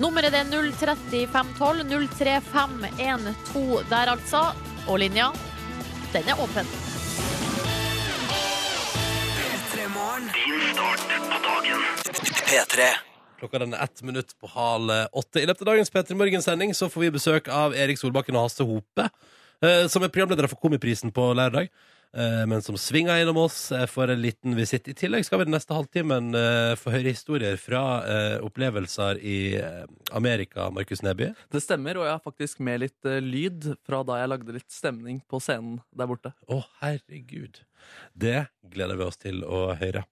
Nummeret er 03512 03512 der, altså. Og linja, den er åpen. P3. Klokka den er ett minutt på halv åtte. I løpet av dagens P3 Morgen-sending så får vi besøk av Erik Solbakken og Hasse Hope, eh, som er programledere for Komiprisen på lørdag. Eh, Men som svinger innom oss eh, for en liten visitt. I tillegg skal vi den neste halvtimen eh, få høre historier fra opplevelser i Amerika, Markus Neby. Det stemmer, og jeg har faktisk med litt lyd fra da jeg lagde litt stemning på scenen der borte. Å, herregud. Det gleder vi oss til å høre.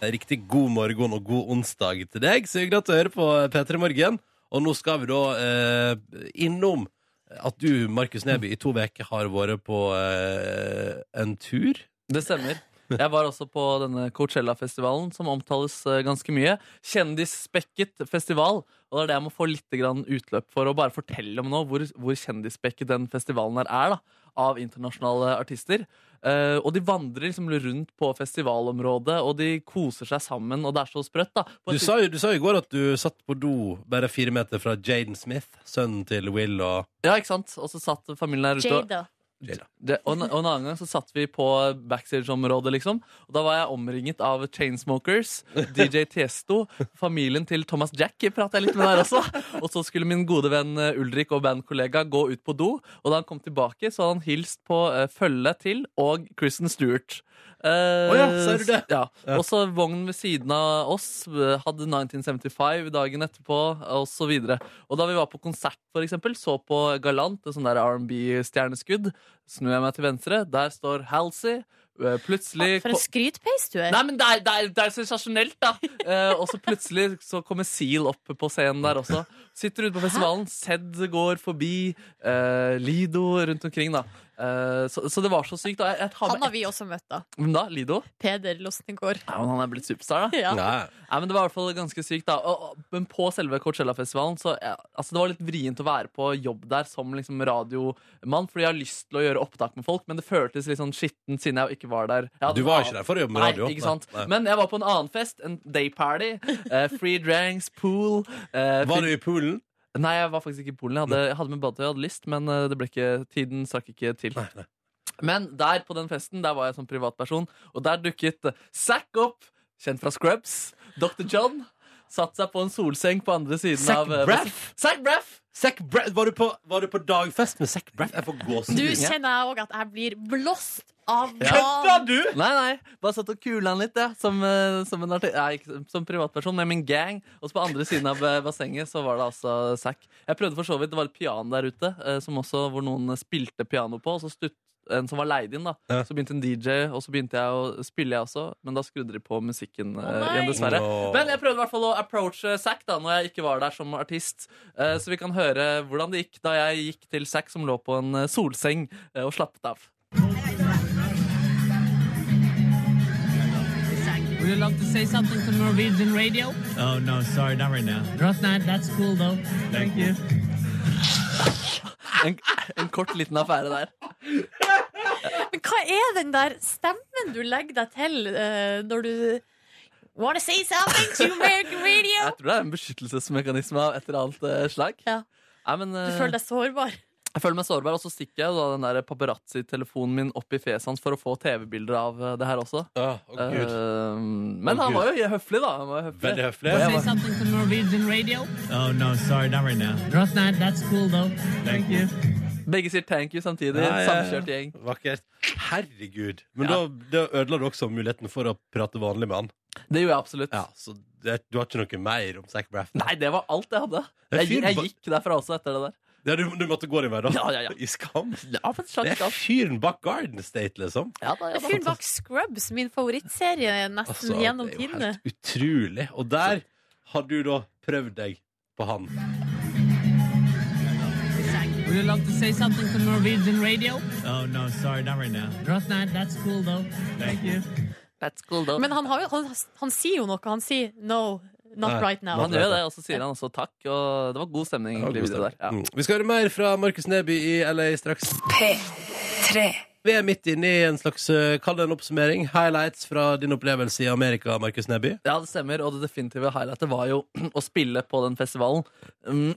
Riktig god morgen og god onsdag til deg. Så hyggelig at du hører på P3 Morgen. Og nå skal vi da eh, innom at du, Markus Neby, i to uker har vært på eh, en tur. Det stemmer. Jeg var også på denne Coachella-festivalen, som omtales eh, ganske mye. Kjendisspekket festival. Og det er det jeg må få litt utløp for å bare fortelle om nå, hvor, hvor kjendisspekket den festivalen her er, da, av internasjonale artister. Eh, og de vandrer liksom rundt på festivalområdet, og de koser seg sammen, og det er så sprøtt, da. På Du sa, jo, du sa jo i går at du satt på do bare fire meter fra Jaden Smith, sønnen til Will og Ja, ikke sant? Og så satt familien der ute. Jada. Det, og, og en annen gang så satt vi på backstage-området, liksom. Og da var jeg omringet av Chainsmokers, DJ Tiesto, familien til Thomas Jack pratet jeg litt med der også. Og så skulle min gode venn eh, Ulrik og bandkollega gå ut på do, og da han kom tilbake, så hadde han hilst på uh, følget til og Kristen Stewart. Uh, oh ja, ser du det? Ja. Ja. Og så vognen ved siden av oss eh, hadde 1975 dagen etterpå, og så. Og da vi var på konsert, for eksempel, så på Galant, et sånt R&B-stjerneskudd, snur jeg meg til venstre. Der står Halsey. Eh, Plutselig For en skrytpeis du er. Nei, men det er, det er, det er sensasjonelt, da. Eh, og så plutselig så kommer Seal opp på scenen der også. Sitter ute på festivalen. Sed går forbi. eh, Lido rundt omkring, da. Eh, så, så det var så sykt. Jeg, jeg Han har vi også møtt, da. Hvem da? Lido? Peder Losnegård. Ja, men han er blitt superstar, da. Ja. Nei. Nei, men Det var i hvert fall ganske sykt. da og, og, Men på selve Coachella-festivalen Så ja, altså Det var litt vrient å være på jobb der som liksom radiomann, fordi jeg har lyst til å gjøre opptak med folk, men det føltes litt sånn skittent siden jeg ikke var der. Ja, Du var ikke der for å jobbe med radio? Nei, ikke sant? Nei. Men jeg var på en annen fest, en day party. Uh, free drinks, pool. Uh, Var du i poolen? Nei, jeg var faktisk ikke i Polen. Jeg hadde, jeg hadde med badetøy, jeg hadde lyst, men eh, det ble ikke, tiden strakk ikke til. Nei, nei. Men der på den festen, der var jeg som privatperson, og der dukket Zack opp, kjent fra Scrubs. Dr. John satt seg på en solseng på andre siden Zac av eh, Braff? Zac Braff! Zac Braff, var, du på, var du på dagfest med Zac Braff? Jeg får gåsehud. Du kjenner jeg òg at jeg blir blåst av Kødda du?! Nei, nei, bare satt og kula han litt, ja, som, eh, som, nei, som privatperson med min gang. Og så på andre siden av eh, bassenget så var det altså Zack. Jeg prøvde for så vidt, Det var et piano der ute som også, hvor noen spilte piano på. Og så stutt, en som var leid inn. da Ja. Så begynte en DJ, og så begynte jeg å spille, jeg også. Men da skrudde de på musikken oh, igjen, dessverre. No. Men jeg prøvde i hvert fall å approache Zack da når jeg ikke var der som artist. Uh, Så vi kan høre hvordan det gikk da jeg gikk til Zack som lå på en eh, solseng uh, og slappet av. Would you love to say something to Norwegian radio? Oh no, sorry, not right now. Not. That's cool though. Thank you. En, en kort liten affære der. Men hva er den der stemmen du legger deg til eh, når du Wanna say something to American radio? Jeg tror det er en beskyttelsesmekanisme av et eller annet eh, slag. Ja. Nei, men, Du eh, føler deg sårbar. Jeg føler meg sårbar, og så stikker jeg da den der paparazzi-telefonen min opp i fjeset hans for å få TV-bilder av eh, det her også. Å, oh, Gud. Uh, men oh, han var jo høflig, da. Han var høflig. Veldig høflig. Say var- something to Norwegian radio? Oh no, sorry, not right now. Not that. That's cool though. Thank you. Begge sier thank you samtidig. Ja, ja, ja. Samkjørt gjeng. Vakkert. Herregud. Men Ja. da, da ødela du også muligheten for å prate vanlig med han. Det gjorde jeg absolutt. Ja, Så det, du har ikke noe mer om Zac Braff? Nei, det var alt jeg hadde. Jeg, jeg gikk derfra også etter det der. Ja, du, du måtte gå din vei, da? Ja, ja, ja. I skam? Ja, for Det slags er alt. fyren bak Garden State, liksom. Ja, da, ja, Det er fyren bak Scrubs, min favorittserie nesten Altså, gjennom det er jo tidene. helt utrolig. Og der har du da prøvd deg på han. Would you love to say something to Norwegian radio? Oh no, sorry, not right now. Not that. That's cool though. Thank you. That's cool, though. Men han, har jo, han, han sier jo noe. Han sier no, not Nei, right now. han gjør det, og så sier han også takk. Og det var god stemning Ja, god stemning. der. Ja. Mm. Vi skal høre mer fra Markus Neby i LA straks. P3. Vi er midt inne i en slags eh, Kall det en oppsummering. Highlights fra din opplevelse i Amerika, Markus Neby. Ja, det stemmer, og det definitive highlightet var jo <clears throat> å spille på den festivalen. <clears throat> Um,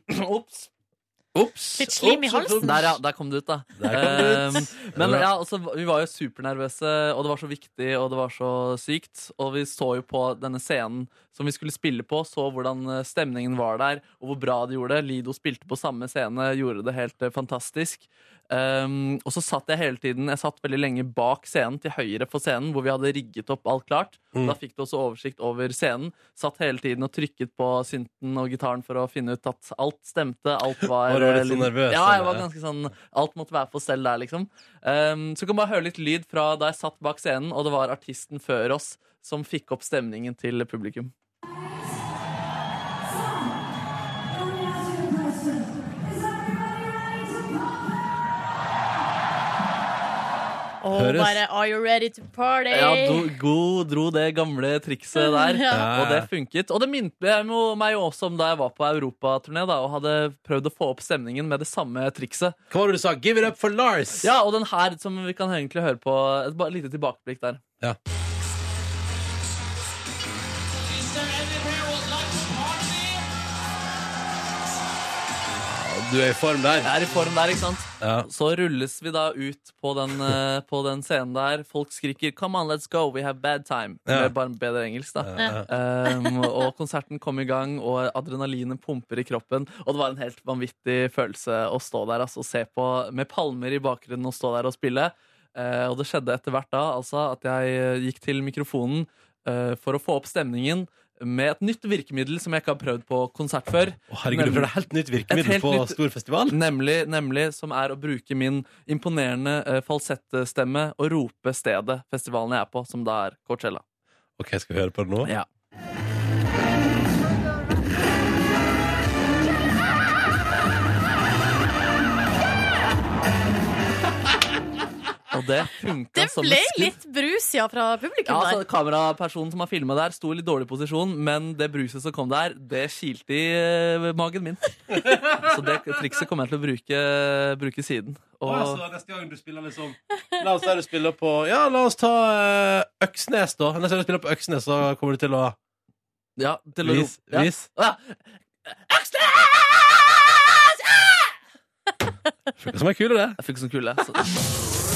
Ops! Litt slim i halsen. Der, ja. Der kom det ut, da. Der kom det ut. Um, men ja, altså, vi var jo supernervøse, og det var så viktig, og det var så sykt. Og vi så jo på denne scenen som vi skulle spille på, så hvordan eh, stemningen var der, og hvor bra de gjorde det. Lido spilte på samme scene, gjorde det helt eh, fantastisk. Um, og så satt jeg hele tiden Jeg satt veldig lenge bak scenen, til høyre for scenen, hvor vi hadde rigget opp alt klart. Mm. Da fikk du også oversikt over scenen. Satt hele tiden og trykket på synten og gitaren for å finne ut at alt stemte. Alt var Var du litt eh, sånn nervøs, Ja, jeg var ganske sånn Alt måtte være på stell der, liksom. Um, så kan du bare høre litt lyd fra da jeg satt bak scenen, og det var artisten før oss som fikk opp stemningen til publikum. Og Høres- bare Are you ready to party? Ja, do, God dro det gamle trikset <laughs> der. Ja. Og det funket. Og det minte meg jo også om da jeg var på europaturné og hadde prøvd å få opp stemningen med det samme trikset. Hva var det du sa? Give it up for Lars! Ja, og den her som vi kan egentlig høre på Et lite tilbakeblikk der. Ja. Du er i form der. Jeg er i form der, ikke sant? Ja. Så rulles vi da ut på den, eh, på den scenen der. Folk skriker 'Come on, let's go, we have bad time'. Ja. Med bare bedre engelsk, da. Um, og konserten kom i gang, og adrenalinet pumper i kroppen. Og det var en helt vanvittig følelse å stå der altså, og se på med palmer i bakgrunnen og stå der og spille. Uh, og det skjedde etter hvert da altså, at jeg eh, gikk til mikrofonen uh, for å få opp stemningen. Med et nytt virkemiddel som jeg ikke har prøvd på konsert før. Å, herregud, du det er helt nytt virkemiddel helt på nytt- stor festival? Nemlig, nemlig som er å bruke min imponerende uh, falsettstemme og rope stedet festivalen jeg er på, som da er Coachella. Ok, skal vi høre på det nå? Ja. Det funka Det som ble et skudd. litt brus, ja, fra publikum Ja, altså. Kamerapersonen som har filma der, sto i litt dårlig posisjon, men det bruset som kom der, det kilte i eh, magen min. <laughs> Så det trikset kommer jeg til å bruke, bruke siden. Og Å, så neste gang du spiller liksom La oss si du spiller på Ja, la oss ta uh, Øksnes, da. Neste gang du spiller på Øksnes, så kommer du til å ja, til å Vis. ja. vis. Ja. Funker som ei kule, det. Jeg fikk sånn kule. Så.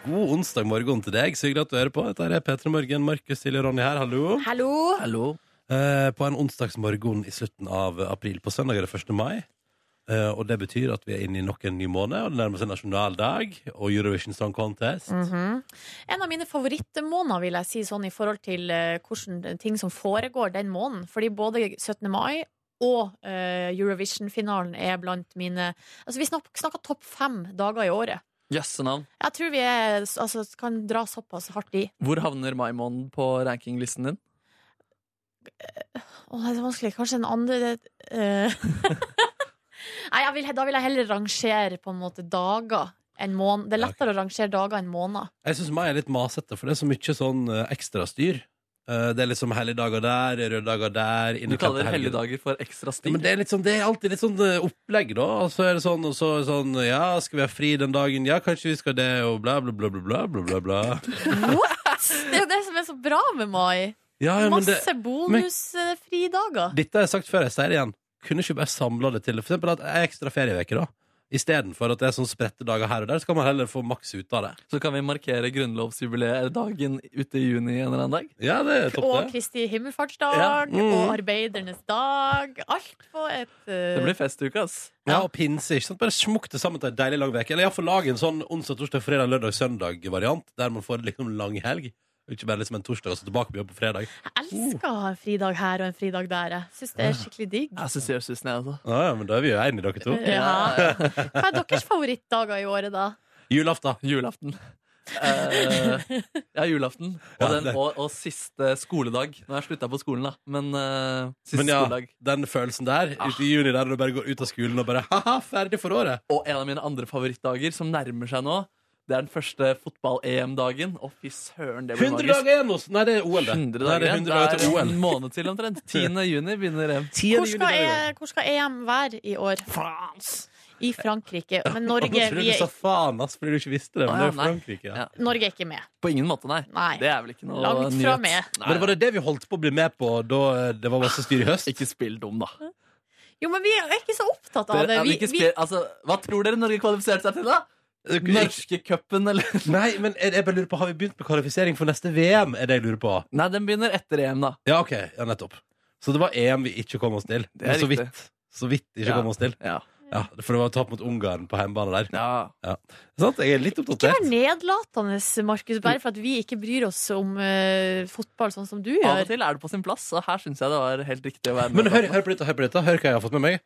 God onsdag morgen til deg. Så hyggelig at du hører på. Dette er P3 Morgen. Markus, Silje og Ronny her. Hallo. Hallo. Hallo. Eh, på en onsdagsmorgen i slutten av april. På søndag er det 1. mai. Eh, og det betyr at vi er inne i nok en ny måned, og det nærmer seg nasjonaldag og Eurovision Song Contest. Mhm. En av mine favorittmåneder, vil jeg si, sånn i forhold til uh, hvordan ting som foregår den måneden. Fordi både 17. mai og uh, Eurovision-finalen er blant mine Altså, vi snakker, snakker topp fem dager i året. Jøssenavn. Jeg tror vi er, altså, kan dra såpass hardt i. Hvor havner mai-måneden på rankinglisten din? Å, det er vanskelig. Kanskje en andre uh. <laughs> Nei, jeg vil, da vil jeg heller rangere på en måte dager En måned. Det er lettere å rangere dager enn måneder. Jeg syns meg er litt masete, for det er så mye sånn eh, ekstrastyr. Eh, det er liksom helligdager der, røde dager der Du kaller helligdager for ekstra Ja, men det er, sånn, det er alltid litt sånn eh, opplegg, da. Og så er det sånn, og så er det sånn Ja, skal vi ha fri den dagen? Ja, kanskje vi skal det, og bla, bla, bla, bla, bla, bla, bla, bla. What?! Det er jo det som er så bra med mai. Ja, ja, men Masse bonusfridager. dette har jeg sagt før, jeg sier det igjen. Kunne ikke bare samla det til for eksempel at ei ekstra ferieuke, da. Istedenfor at det er sånn spredte dager her og der, så kan man heller få maks ut av det. Så kan vi markere grunnlovsjubileet-dagen ute i juni en eller annen dag. Ja, det er topp, Og. Kristi himmelfartsdag Ja. Mm. og arbeidernes dag. Alt på et uh... Det blir festuke, ass. Ja, og pinse. ikke sant? Bare smukk det sammen til ei deilig lang uke. Eller iallfall lag en sånn onsdag, torsdag, fredag, lørdag, søndag-variant, der man får liksom lang helg. Ikke bare liksom en torsdag og så tilbake på jobb på fredag. Jeg elsker å ha en fridag her og en fridag der. Jeg syns det er skikkelig digg. Jeg syns jeg syns det, altså. Ja, ja, men da er vi jo enige, dere to. Ja. Hva er deres favorittdager i året, da? Julaften. Julaften. Uh, ja, julaften. Og, Ja, den, og, og siste skoledag. Nå har jeg slutta på skolen, da, men uh, siste Men ja, skoledag. den følelsen der, Ah. ute i juni der du bare går ut av skolen og bare ha-ha, ferdig for året. Og en av mine andre favorittdager, som nærmer seg nå, det er den første fotball-EM-dagen. Å, fy søren, det blir 100 magisk. dager igjen! Nei, det er OL, det. 100 Nei, dager det er igjen. 100 dager Det til er OL. en måned til omtrent. <laughs> 10. juni begynner EM. Hvor skal. E- hvor skal EM være i år? I Frankrike. Men Norge, vi jeg du sa er, faen, ass, fordi du ikke visste det. Men det er. Frankrike. Ja. Ja. Norge er ikke med. På ingen måte, nei. Nei. Det er vel ikke noe Langt nyhet. fra med. Men var det det vi holdt på å bli med på da eh, det var masse styr i høst? Ikke spill dum, da. Jo, men vi er ikke så opptatt av det. er vi Vi, altså, hva tror dere Norge kvalifiserte seg til, da? Norske cupen, eller? Nei, men jeg, jeg bare lurer på Har vi begynt med kvalifisering for neste VM? Er det jeg lurer på Nei, den begynner etter EM, da. Ja, ok, ja, nettopp Så det var EM vi ikke kom oss til Det er Men så riktig. vidt Så vidt ikke Ja. kom oss til Ja. Ja, for det var tap mot Ungarn på hjemmebane der ja. ja. Sant? Jeg er litt ikke vær nedlatende, Markus, bare for at vi ikke bryr oss om uh, fotball sånn som du gjør. Av og til er det på sin plass, og her syns jeg det var helt riktig å være med. Men hør, hør på dette, hør på dette Hør hva jeg har fått med meg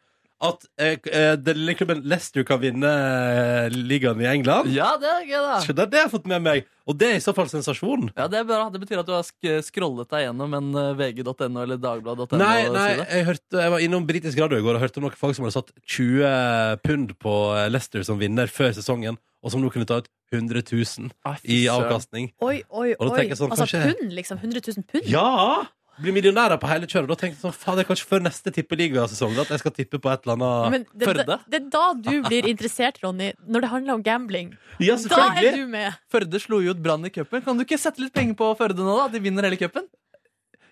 At eh, eh, den lille klubben Leicester kan vinne eh, ligaen i England Ja, det er gøy, da. Så det er det jeg har fått med meg Og det er i så fall sensasjon Ja, Det er bra. Det betyr at du har sk scrollet deg gjennom en eh, vg.no eller dagbladet.no. Nei, nei side. jeg, hørte, jeg var innom britisk radio i går og hørte om noen folk som hadde satt 20 pund på eh, Leicester som vinner før sesongen, og som nå kunne ta ut 100 000 Ah, fy i søren. avkastning. Oi, oi, Og da oi. tenker jeg sånn, altså kanskje- pund, liksom. 100 000 pund. Ja! Bli millionærer på hele kjøret. Da tenkte jeg sånn, faen, det er kanskje før neste tippeligasesong at jeg skal tippe på et eller annet Men det, det, Førde? det er da du blir interessert, Ronny, når det handler om gambling. Ja, Da er du med. Førde slo jo ut Brann i cupen. Kan du ikke sette litt penger på Førde nå, da? De vinner hele cupen?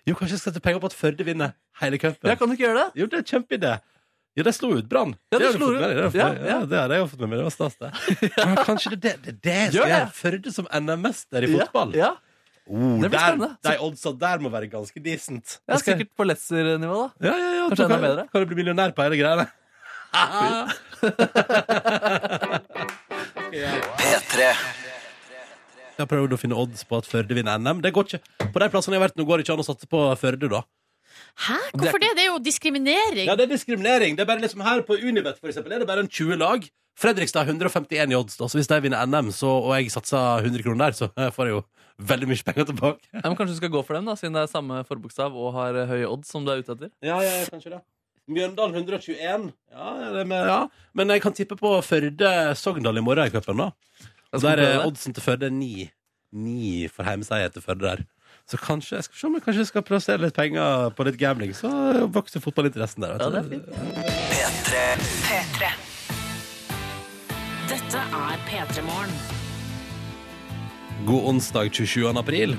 Jo, kanskje jeg skal sette penger på at Førde vinner hele cupen. Ja, kan du ikke gjøre det? Jo, det er en kjempeidé. Ja, de slo ut Brann. Ja, de Det har slo det har du Ja, ja. Ja, det har jeg jo fått med meg. Det var stas, det. <laughs> Men kanskje det er det, det, det skal gjøre. Førde som NM-mester i fotball. Ja, Ja, Oh, Det blir der, spennende. de oddsa der må være ganske decent. ja. Jeg skal- Sikkert på Lesser-nivå, da. Ja, ja, ja. Kanskje da enda kan, bedre. kan du bli millionær på hele greiene. P3. Jeg har prøvd å finne odds på at Førde vinner NM. Det går ikke. På de plassene jeg har vært nå, går det ikke an å satse på Førde, da. Hæ? Hvorfor det? Det er jo diskriminering. Ja, det er diskriminering. Det er bare liksom her på Unibet, for eksempel, er det bare en 20 lag. Fredrikstad 151 i odds, da. Så hvis de vinner NM, så, og jeg satser 100 kroner der, så får jeg jo veldig mye penger tilbake. Ja, men Kanskje du skal gå for dem, da, siden det er samme forbokstav og har eh, høye odds som du er ute etter? Ja, ja, kanskje det. Mjøndalen 121. Ja, ja, det med, ja. Men jeg kan tippe på Førde-Sogndal i morgen i cupen, da. Der er oddsen til Førde 9. 9 for heimeseier til Førde der. Så kanskje jeg skal se om jeg kanskje skal plassere litt penger på litt gambling, så vokser fotballinteressen der. Ja, det er fint. P3. Dette er P3 Morgen. God onsdag 27. april.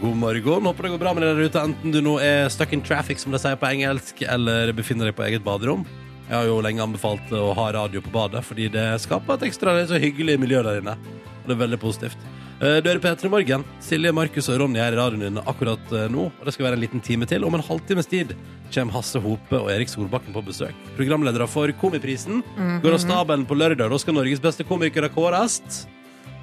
God morgen. Håper det går bra med deg der ute, enten du nå er stuck in traffic, som de sier på engelsk, eller befinner deg på eget baderom. Jeg har jo lenge anbefalt å ha radio på badet, fordi det skaper et ekstra litt så hyggelig miljø der inne. Og det er veldig positivt. Eh, Du hører P3 Morgen. Silje, Markus og Ronny er i radioen din akkurat eh, nå. Og det skal være en liten time til. Om en halvtimes tid kommer Hasse Hope og Erik Solbakken på besøk. Programledere for Komiprisen går av stabelen på lørdag. Da skal Norges beste komikere kåres.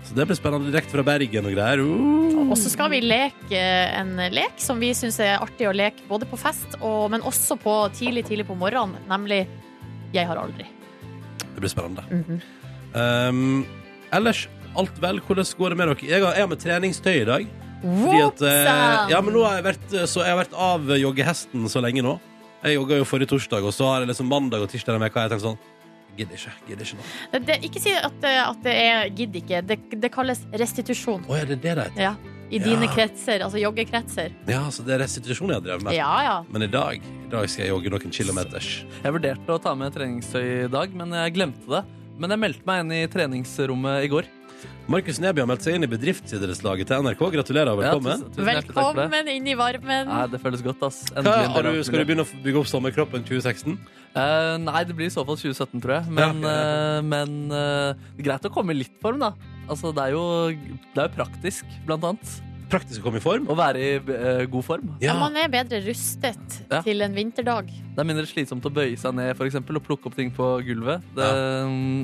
Så det blir spennende direkte fra Bergen og greier. Uh. Og så skal vi leke en lek som vi syns er artig å leke både på fest, og, men også på tidlig tidlig på morgenen, nemlig Jeg har aldri. Det blir spennende. um, ellers, alt vel. Hvordan går det med dere? Jeg har, jeg har med treningstøy i dag. Fordi at, eh, ja, men nå har jeg vært, eh, så jeg har vært av joggehesten så lenge nå. Jeg jogga jo forrige torsdag, og så har jeg liksom mandag og tirsdag denne uka tenkt sånn Gidder ikke. Gidder ikke nå. Det, det, ikke si at, det- at det er gidd ikke. Det, det kalles restitusjon. Å, er det det det heter? Ja. I dine Ja. kretser, altså joggekretser. Ja, så det er restitusjon jeg har drevet med. Ja, ja. Men i dag, i dag skal jeg jogge noen kilometers. Jeg vurderte å ta med treningstøy i dag, men jeg glemte det. Men jeg meldte meg inn i treningsrommet i går. Markus Neby har meldt seg inn i bedriftsidrettslaget til NRK. Gratulerer og velkommen. Ja, tusen, tusen. Velkommen inn i varmen. Nei, det føles godt, ass. Hva, Endelig har du, skal du begynne å bygge opp sommerkroppen 2016? Uh, nei, det blir i så fall 2017, tror jeg. Men, Ja, ok. eh, men uh, det er greit å komme i litt form, da. Altså, det er jo, det er jo praktisk, blant annet. Praktisk å komme i form? Å være i eh, god form. Ja, man er bedre rustet Ja. til en vinterdag. Det er mindre slitsomt å bøye seg ned for eksempel, og plukke opp ting på gulvet. Det,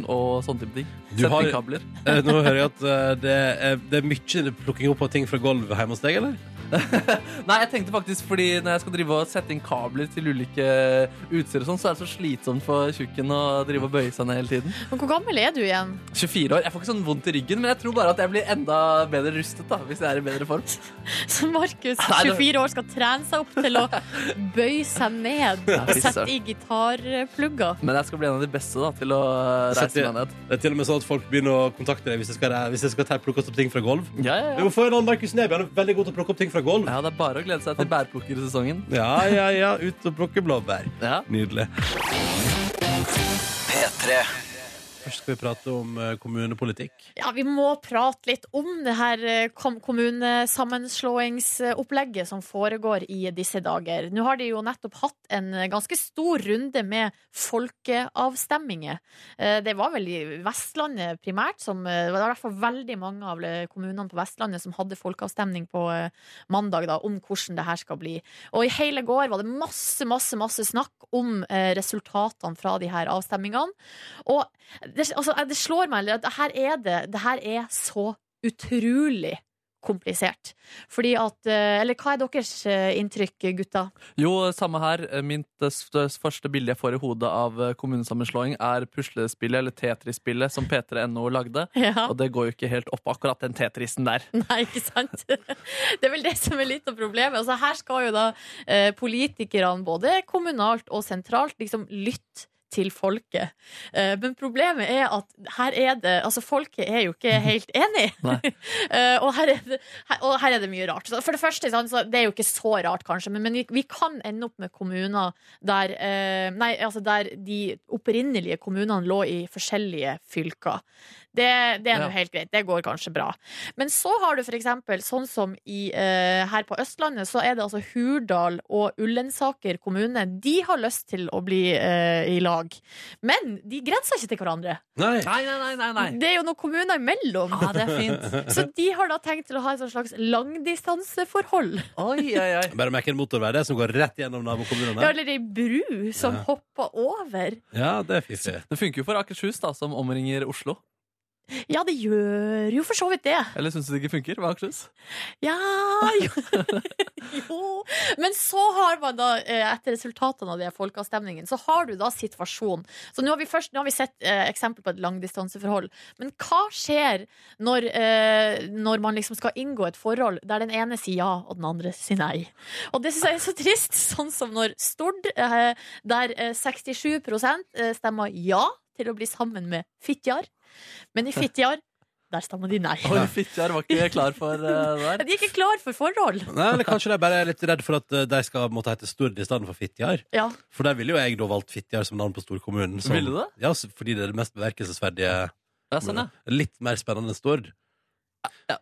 Og sånne type ting. Du Sette inn kabler. Eh, Nå hører jeg at eh, det er, det er mye plukking opp av ting fra gulvet hjemme hos deg, eller? <laughs> Nei, jeg tenkte faktisk fordi når jeg skal drive og sette inn kabler til ulike utstyr og sånn, så er det så slitsomt for tjukken å drive og bøye seg ned hele tiden. Men hvor gammel er du igjen? 24 år. Jeg får ikke sånn vondt i ryggen, men jeg tror bare at jeg blir enda bedre rustet da, hvis jeg er i bedre form. <laughs> Så Markus, 24 år, skal trene seg opp til å <laughs> bøye seg ned og sette i gitarplugger. Men jeg skal bli en av de beste da, til å reise meg ned. Det er til og med sånn at folk begynner å kontakte deg hvis jeg skal, hvis jeg skal plukke opp ting fra gulv. Ja, ja, ja. Du må få en annen Markus Neby. Han er veldig god til å plukke opp ting fra gulv. ja, det er bare å glede seg til bærplukkersesongen. Ja, ja, ja. Ut og plukke blåbær. Ja. Nydelig. P3. Først skal vi prate om eh, kommunepolitikk. Ja, vi må prate litt om det her eh, kom- kommunesammenslåingsopplegget som foregår i disse dager. Nå har de jo nettopp hatt en ganske stor runde med folkeavstemminger. Eh, Det var vel i Vestlandet primært som Det var i hvert fall veldig mange av kommunene på Vestlandet som hadde folkeavstemning på mandag da, om hvordan det her skal bli. Og i hele går var det masse, masse, masse snakk om resultatene fra de her avstemmingene. Og det, altså, det slår meg at det her er det Det her er så utrolig komplisert. Fordi at eh, Eller hva er deres eh, inntrykk, gutta? Jo, samme her. Mitt eh, første bilde jeg får i hodet av kommunesammenslåing, er puslespillet, eller Tetris-spillet, som P3.no lagde. <laughs> Ja. Og det går jo ikke helt opp, akkurat den Tetrisen der. <laughs> Nei, ikke sant? <laughs> Det er vel det som er litt av problemet. Altså, her skal jo da politikerne, både kommunalt og sentralt, liksom lytte til folket. Eh, men problemet er at her er det Altså, folket er jo ikke helt enig. <laughs> <laughs> Eh, og, her er det, her, og her er det mye rart. Så For det første, så det er jo ikke så rart, kanskje, men, men vi, vi kan ende opp med kommuner der eh, Nei, altså der de opprinnelige kommunene lå i forskjellige fylker. Det, det er nå Ja. helt greit. Det går kanskje bra. Men så har du for eksempel sånn som i, uh, her på Østlandet, så er det altså Hurdal og Ullensaker kommune. De har lyst til å bli uh, i lag. Men de grenser ikke til hverandre. Nei. Nei, nei, nei, nei, nei. Det er jo noen kommuner imellom. Ja, det er fint. <laughs> Så de har da tenkt til å ha et slags langdistanseforhold. Oi, oi, oi. Bare merke en motorvei det som går rett gjennom nabokommunene. Ja, eller ei bru som Ja. hopper over. Ja, det er fiffig. Det funker jo for Akershus, da, som omringer Oslo. Ja, det gjør jo for så vidt det. Eller syns du det ikke funker? Hva, Akershus? Ja jo. <laughs> jo. Men så har man da, eh, etter resultatene av de folkeavstemningene, så har du da situasjonen. Så nå har vi først nå har vi sett eh, eksempel på et langdistanseforhold. Men hva skjer når, eh, når man liksom skal inngå et forhold der den ene sier ja, og den andre sier nei? Og det syns jeg er så trist, sånn som når Stord, eh, der eh, 67 eh, stemmer ja til å bli sammen med Fitjar, men i Fitjar der stemmer de nei. Oi, Fitjar var ikke klar for uh, det <laughs> der. De er ikke klar for forhold. Nei, eller kanskje de bare er litt redd for at eh, de skal måtte hete Stord i stedet for Fitjar. Ja. For der ville jo jeg da valgt Fitjar som navn på storkommunen. som- Ville du det? Ja, fordi det er det mest bemerkelsesverdige. Ja, sånn, ja. Litt mer spennende enn Stord. Ja, ja.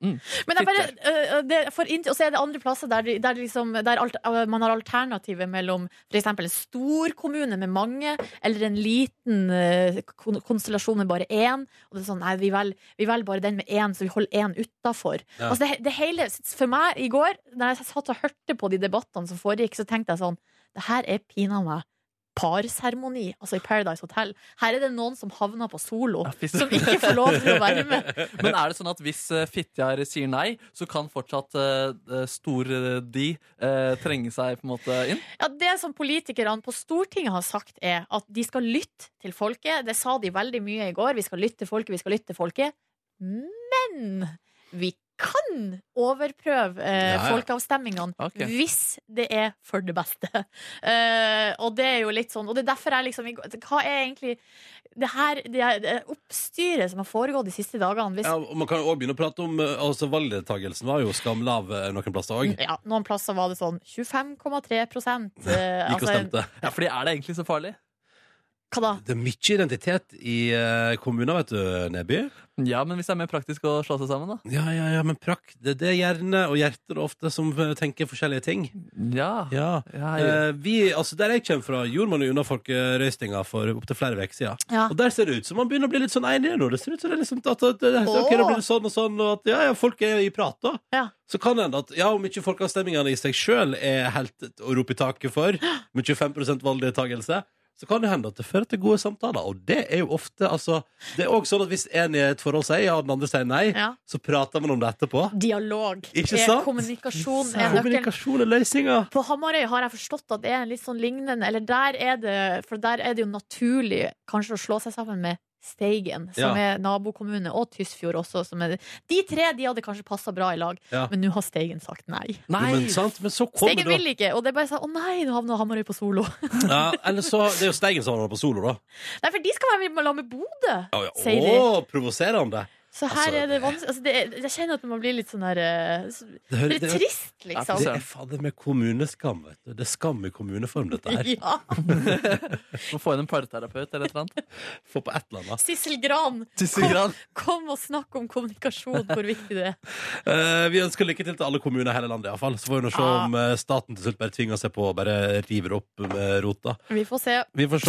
Mm. Men det er bare, øh, det, for inntil, og så er det andre plasser der, der, liksom, der alt, øh, man har alternativet mellom f.eks. en stor kommune med mange, eller en liten uh, kon konstellasjon med bare én. Og det er sånn, nei, vi velger, vi velger bare den med én, så vi holder én utafor. Ja. Altså det, det hele, for meg i går, da jeg satt og hørte på de debattene som foregikk, så tenkte jeg sånn Det her er pinadø meg parseremoni, altså i Paradise Hotel. Her er det noen som havner på solo, som ikke får lov til å være med. <laughs> Men er det sånn at hvis uh, Fitjar sier nei, så kan fortsatt uh, stor-de uh, trenge seg på en måte inn? Ja, Det som politikerne på Stortinget har sagt, er at de skal lytte til folket. Det sa de veldig mye i går. Vi skal lytte til folket, vi skal lytte til folket. Men vi kan overprøve eh, Ja, ja. folkeavstemningene okay. hvis det er for det beste. Uh, <laughs> og det er jo litt sånn Og det er derfor jeg liksom Hva er egentlig det her det, er- det oppstyret som har foregått de siste dagene? Hvis, Ja, og man kan jo også begynne å prate om eh, altså Valgdeltakelsen var jo skamlav eh, noen plasser òg. ja, noen plasser var det sånn 25,3 prosent. <laughs> Gikk og stemte. Ja, for er det egentlig så farlig? Hva da? Det er mye identitet i eh, kommuner, vet du, Neby. Ja, men hvis det er mer praktisk å slå seg sammen, da? Ja, ja, ja, men prak, det, det er hjerne og hjerter ofte som eh, tenker forskjellige ting. Ja. Ja. Ja, Eh, vi, altså Der jeg kommer fra, gjorde man jo unna folkerøystinga for opptil flere uker siden. Ja. Og der ser det ut som man begynner å bli litt sånn enige nå. Det ser ut som det er liksom at, at, at, at ok, da blir det sånn og sånn, og at ja, ja, folk er i prat, da. Ja. Så kan det hende at ja, om ikke folkeavstemningene i seg sjøl er helt å rope i taket for, med 25% valgdeltakelse, så kan det hende at det fører til gode samtaler. Og det er jo ofte altså Det er òg sånn at hvis en i et forhold sier ja, og den andre sier nei, Ja. så prater man om det etterpå. Dialog. Ikke sant? Kommunikasjon er nøkkelen. Kommunikasjon er løsninga. På Hamarøy har jeg forstått at det er en litt sånn lignende Eller der er det For der er det jo naturlig kanskje å slå seg sammen med Steigen, som Ja. er nabokommune, og Tysfjord også. Som er, de tre de hadde kanskje passa bra i lag, Ja. men nå har Steigen sagt nei. Jo, men, sant? men så Steigen da vil ikke, og det er bare sånn Å nei, nå havna Hamarøy på solo. ja, Eller så Det er jo Steigen som havner på solo, da. Nei, for de skal være med med Bodø, Ja, ja. sier de. Å, provoserende. Så her Altså, er det vanskelig altså, det er, Jeg kjenner at man blir litt sånn her eh, Det hører- er trist, liksom. Det er fader med kommuneskam, vet du. Det er skam i kommuneform, dette her. <laughs> Ja. <laughs> Må få inn en parterapeut eller et eller annet. <laughs> Få på et eller annet. Sissel Gran, kom, kom og snakk om kommunikasjon, hvor viktig det er. Uh, vi ønsker lykke til til alle kommuner i hele landet, iallfall. Så får vi nå se ah. om eh, staten til slutt bare tvinger seg på og bare river opp med rota. Vi får se. Vi får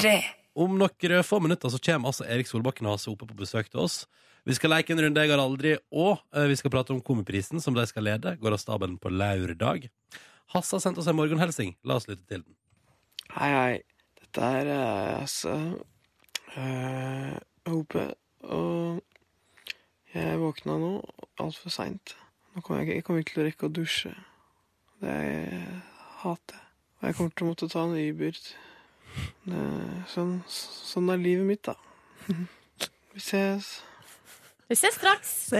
se. Om noen få minutter så kommer altså Erik Solbakken og Hasse Oppe på besøk til oss. Vi skal leke en runde jeg har aldri, og eh, vi skal prate om Komiprisen, som de skal lede. Går av stabelen på lørdag. Hasse har sendt oss en morgenhelsing. La oss lytte til den. Hei, hei. Dette er Hasse. Uh, eh, Hope. Og jeg våkna nå altfor seint. Nå kommer jeg, jeg kommer ikke til å rekke å dusje. Det jeg hater jeg. Og jeg kommer til å måtte ta en Uber. Sånn, sånn er livet mitt, da. <laughs> Vi ses. Vi ses straks. <laughs>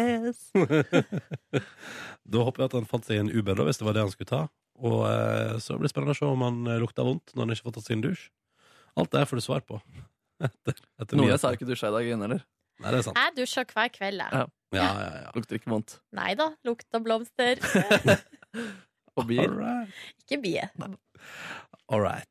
Da håper jeg at han fant seg en Uber, da, hvis det var det han skulle ta. Og eh, så blir det spennende å se om han eh, lukter vondt når han ikke får tatt sin dusj. Alt det her får du svar på. <laughs> Etter, etter Nordnes har ikke dusja i dag, eller? Nei, det er sant. Jeg dusjer hver kveld, jeg. Ja. Ja, ja, ja. Lukter ikke vondt. Nei da, lukta blomster. Og bier. Ikke bie. All right.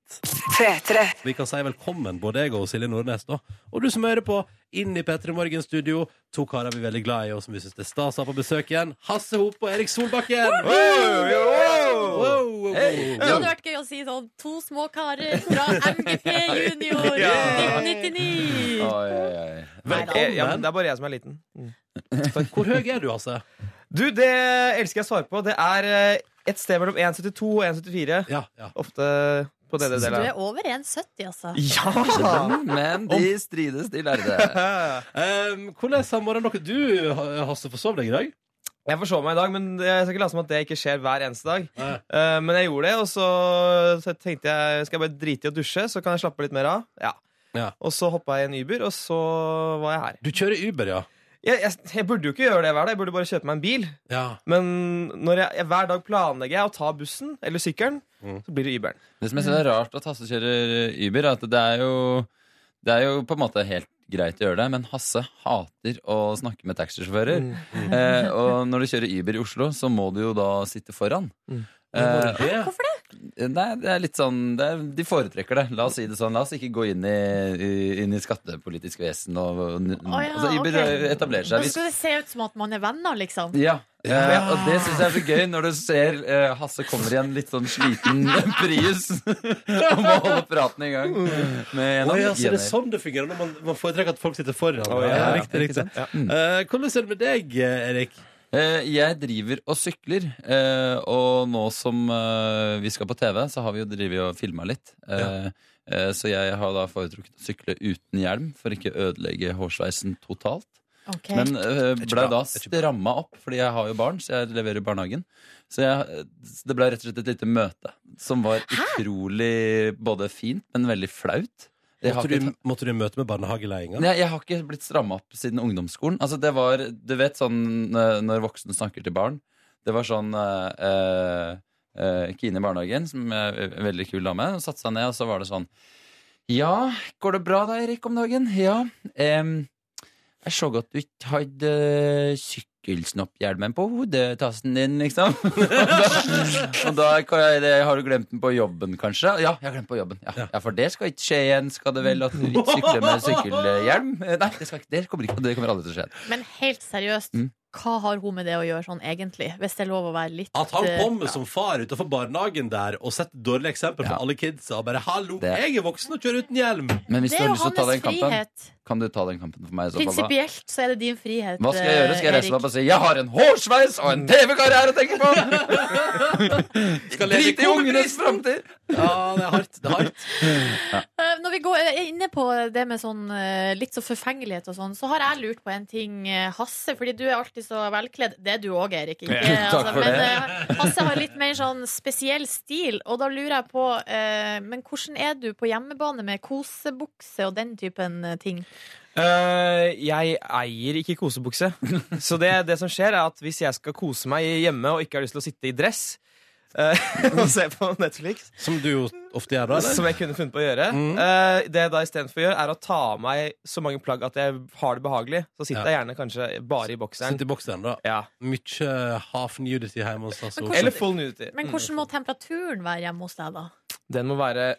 Vi kan si velkommen, både jeg og Silje Nordnes, da. Og du som hører på, inn i P3 Morgen studio. To karer vi er veldig glad i, og som vi syns det er stas å ha på besøk igjen. Hasse Hope og Erik Solbakken! Wow, wow, wow. Det hadde vært gøy å si sånn to små karer fra MGP Junior <laughs> Ja. 1999. Oi, oi, oi. Velkommen. Ja, men det er bare jeg som er liten. Mm. Hvor høy er du, Hasse? Du, det elsker jeg å svare på. Det er eh, et sted mellom 1,72 og 1,74. Ja, ja. Ofte På denne delen. Så du er over 1,70, altså? Ja! Men de strides, de lærde. <laughs> Um, hvordan har morgenen dere Du, Hasse, forsov deg i dag? Jeg forsov meg i dag, men jeg skal ikke late som at det ikke skjer hver eneste dag. Uh, men jeg gjorde det, og så, så tenkte jeg skal jeg bare drite i å dusje, så kan jeg slappe litt mer av. Ja. Og så hoppa jeg i en Uber, og så var jeg her. Du kjører Uber, ja? Jeg, jeg, jeg burde jo ikke gjøre det hver dag. Jeg burde bare kjøpe meg en bil. Men når jeg, jeg, hver dag planlegger jeg å ta bussen eller sykkelen, så blir det Uberen. Det som jeg synes er rart at Hasse kjører Uber, er at det er jo det er jo på en måte helt greit å gjøre det, men Hasse hater å snakke med taxisjåfører. Mm. Eh, og når du kjører Uber i Oslo, så må du jo da sitte foran. Mm. Eh, Hvorfor det? Nei, det er litt sånn det er, De foretrekker det. La oss si det sånn. La oss ikke gå inn i, i, inn i skattepolitisk vesen og, og Å ja, altså, Uber ok. etablerer seg. skal det se ut som at man er venner, liksom? Ja, eh, og det syns jeg er så gøy når du ser eh, Hasse kommer i en litt sånn sliten <laughs> Prius og må holde praten i gang. Med en oh, ja, så det er sånn det fungerer når man, man foretrekker at folk sitter foran. Oh, ja, ja, ja, riktig, riktig. Ja. Eh, hvordan er det med deg, eh, Erik? Eh, Jeg driver og sykler, eh, og nå som eh, vi skal på TV, så har vi jo drevet og filma litt. Eh, eh, Så jeg har da foretrukket å sykle uten hjelm for ikke å ødelegge hårsveisen totalt. Okay. Men eh, Det er ble da stramma opp, fordi jeg har jo barn, så jeg leverer i barnehagen. Så jeg, det ble rett og slett et lite møte som var utrolig både fint, men veldig flaut. Måtte du, måtte du møte med barnehageledelsen? Nei, jeg har ikke blitt stramma opp siden ungdomsskolen. Altså, det var, Du vet sånn eh, når voksne snakker til barn. Det var sånn eh, eh, Kine i barnehagen, som er en veldig kul dame, satte seg ned, og så var det sånn Ja, går det bra da, Erik, om dagen? Ja. em, jeg så at du ikke hadde sykkelsnopphjelmen på hodetassen din, liksom. <laughs> og da, og da jeg, det, har du glemt den på jobben, kanskje? Ja, jeg har glemt på jobben. Ja, ja for det skal ikke skje igjen, skal det vel? At du ikke sykler med sykkelhjelm? Eh, Nei, det, skal ikke, det, kommer, ikke, det kommer aldri til å skje. Men helt seriøst, Mm. hva har hun med det å gjøre sånn egentlig? Hvis det er lov å være litt At han kommer ja. som far utenfor barnehagen der og setter dårlig eksempel for alle kidsa og bare 'hallo, Det- jeg er voksen og kjører uten hjelm'. Men hvis Det du er har jo lyst til å ta hans den kampen, frihet. Kan du ta den kampen for meg? Prinsipielt så er det din frihet. Hva skal jeg gjøre? Skal jeg eh, reise meg opp og si 'jeg har en hårsveis og en TV-karriere å tenke på'? <laughs> Skal leve i Drit i ungenes framtid! Ja, det er hardt. Det er hardt. Ja. Når vi går er inne på det med sånn eh, litt så forfengelighet og sånn, så har jeg lurt på en ting, eh, Hasse, fordi du er alltid så velkledd. Det er du òg, Erik. Ikke, <laughs> Ja, takk for men det. eh, Hasse har litt mer sånn spesiell stil, og da lurer jeg på eh, Men hvordan er du på hjemmebane med kosebukse og den typen eh, ting? Eh, jeg eier ikke kosebukse. Så det, det som skjer, er at hvis jeg skal kose meg hjemme og ikke har lyst til å sitte i dress uh, <laughs> og se på Netflix Som du jo ofte gjør, da? eller? Som jeg kunne funnet på å gjøre. eh, det jeg da istedenfor gjør, er å ta av meg så mange plagg at jeg har det behagelig. Så sitter Ja. jeg gjerne kanskje bare i bokseren. Sitter i bokseren, da. Ja. Mye half nudity hjemme hos oss. Eller full nudity. Men hvordan må temperaturen være hjemme hos deg, da? Den må være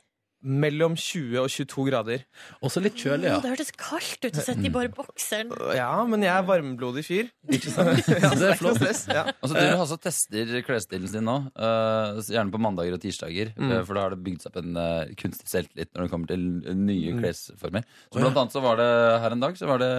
mellom 20 og 22 grader. Også litt kjølig, Å, det hørtes kaldt ut å sitte i bare bokseren. Ja, men jeg er varmblodig fyr. Ikke sant? <laughs> ja, det er flott. stress. Ja. Altså, du også tester klesstilen sin nå, eh, gjerne på mandager og tirsdager. Mm. eh, for da har det bygd seg opp en eh, kunstig selvtillit når det kommer til nye Mm. klesformer. Så blant annet så var det her en dag så var det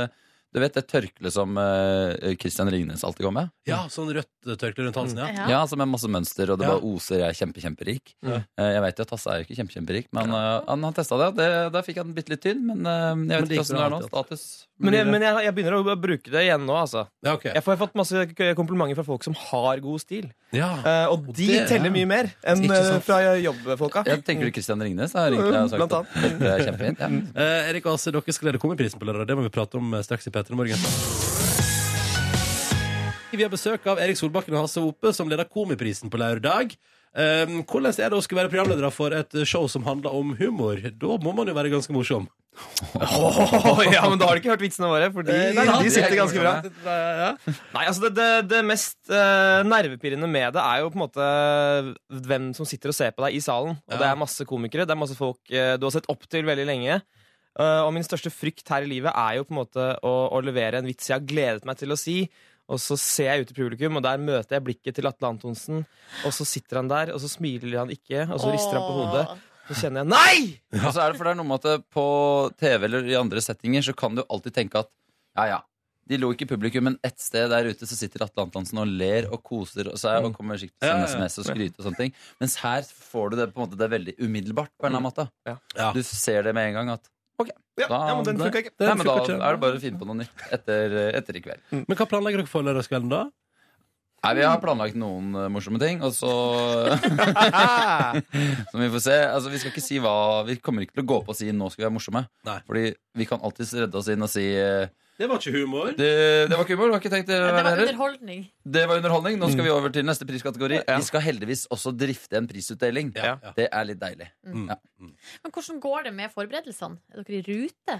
Du vet det tørkleet som eh, Christian Ringnes alltid går med? Ja, sånn rødt tørkle rundt halsen, ja. Ja, altså med masse mønster, og det Ja. bare oser 'jeg er kjempe, kjemperik'. Ja. Uh, Jeg vet jo at Hasse er jo ikke kjempe, kjemperik, men uh, han, han testa det. det. Da fikk han bitte litt tynn, men jeg vet men ikke åssen det er nå. Status. Men, jeg, men jeg, jeg begynner å bruke det igjen nå, altså. Ja, okay. Jeg får fått masse komplimenter fra folk som har god stil. Ja. Uh, og de det- teller ja. mye mer enn fra jobbfolka. Jeg tenker du Christian Ringnes? Jeg har ringt deg og sagt Blant at det er kjempefint. Ja. Uh, Erik Aase, dere skal lede Komiprisen på lørdag. Det må vi prate om straks i P3 Morgen. Vi har besøk av Erik Solbakken og Hasse Hope, som leder Komiprisen på lørdag. Um, hvordan er det å skulle være programledere for et show som handler om humor? Da må man jo være ganske morsom. Oh, ja, men da har du ikke hørt vitsene våre, for de, Eh, nei, nei, de er sitter ganske bra. Nei, altså Det, det, det mest uh, nervepirrende med det er jo på en måte hvem som sitter og ser på deg i salen. Og Ja. Det er masse komikere, det er masse folk uh, du har sett opp til veldig lenge. Eh, og min største frykt her i livet er jo på en måte å, å levere en vits jeg har gledet meg til å si. Og så ser jeg ut i publikum, og der møter jeg blikket til Atle Antonsen. Og så sitter han der, og så smiler han ikke, og så rister han på hodet. Så kjenner jeg Nei! Og så er det for det er noe med at på TV eller i andre settinger så kan du alltid tenke at ja, ja, De lo ikke i publikum, men ett sted der ute så sitter Atle Antonsen og ler og koser seg og kommer sikkert til å sende ja, ja. SMS og skryte og sånne ting. Mens her får du det på en måte det er veldig umiddelbart på en eller annen måte. Ja. Du ser det med en gang at OK, Ja, ja, men den funka ikke. Nei, men da ikke. er det bare å finne på noe nytt etter, etter i kveld. Men hva planlegger dere for lørdagskvelden, da? Nei, Vi har planlagt noen uh, morsomme ting, og så <laughs> Som vi får se. Altså, Vi skal ikke si hva Vi kommer ikke til å gå på og si 'nå skal vi være morsomme'. Nei. Fordi vi kan alltids redde oss inn og si eh, Det var ikke humor. det, det var ikke humor. Det var ikke tenkt det, Det var underholdning. Det var underholdning. Nå skal vi over til neste priskategori. Vi skal heldigvis også drifte en prisutdeling. Ja, ja. Det er litt deilig. Mm. Ja. Men hvordan går det med forberedelsene? Er dere i rute?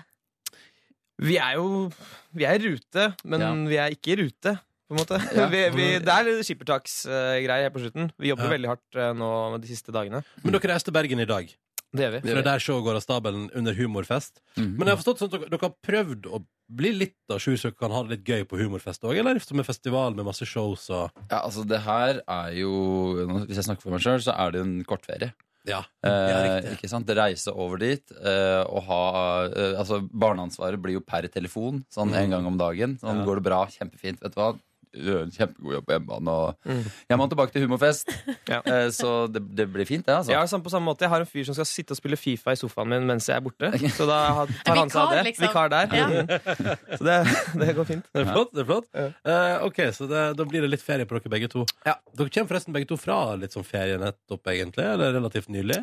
Vi er jo Vi er i rute, men Ja. vi er ikke i rute. På en måte. Ja. <laughs> Vi, vi, det er litt skippertaksgreier her på slutten. Vi jobber Ja. veldig hardt eh, nå de siste dagene. Men dere reiste til Bergen i dag. Det gjør vi. For det er der showet går av stabelen under humorfest. Mhm. Men jeg har forstått sånn at dere, dere har prøvd å bli litt av sju, så dere kan ha det litt gøy på humorfest òg, eller? Som en festival med masse shows og Ja, altså det her er jo Hvis jeg snakker for meg sjøl, så er det en kortferie. Ja. Eh, Ja, riktig. ikke sant? Reise over dit eh, og ha eh, Altså Barneansvaret blir jo per telefon sånn en gang om dagen. Sånn Ja. går det bra, kjempefint. Vet du hva? Gjør en kjempegod jobb på hjemmebane. Og Mm. jeg må tilbake til humorfest. <laughs> Ja. Eh, så det, det blir fint, det. altså Ja, samme på samme måte. Jeg har en fyr som skal sitte og spille Fifa i sofaen min mens jeg er borte. Så da tar han seg av det. liksom. Vikar der. Ja. Mm. Så det, det går fint. Det er flott. det er flott Ja. Eh, Ok, så det, da blir det litt ferie på dere begge to. Ja. Dere kommer forresten begge to fra litt sånn ferie nettopp, egentlig? Eller relativt nylig?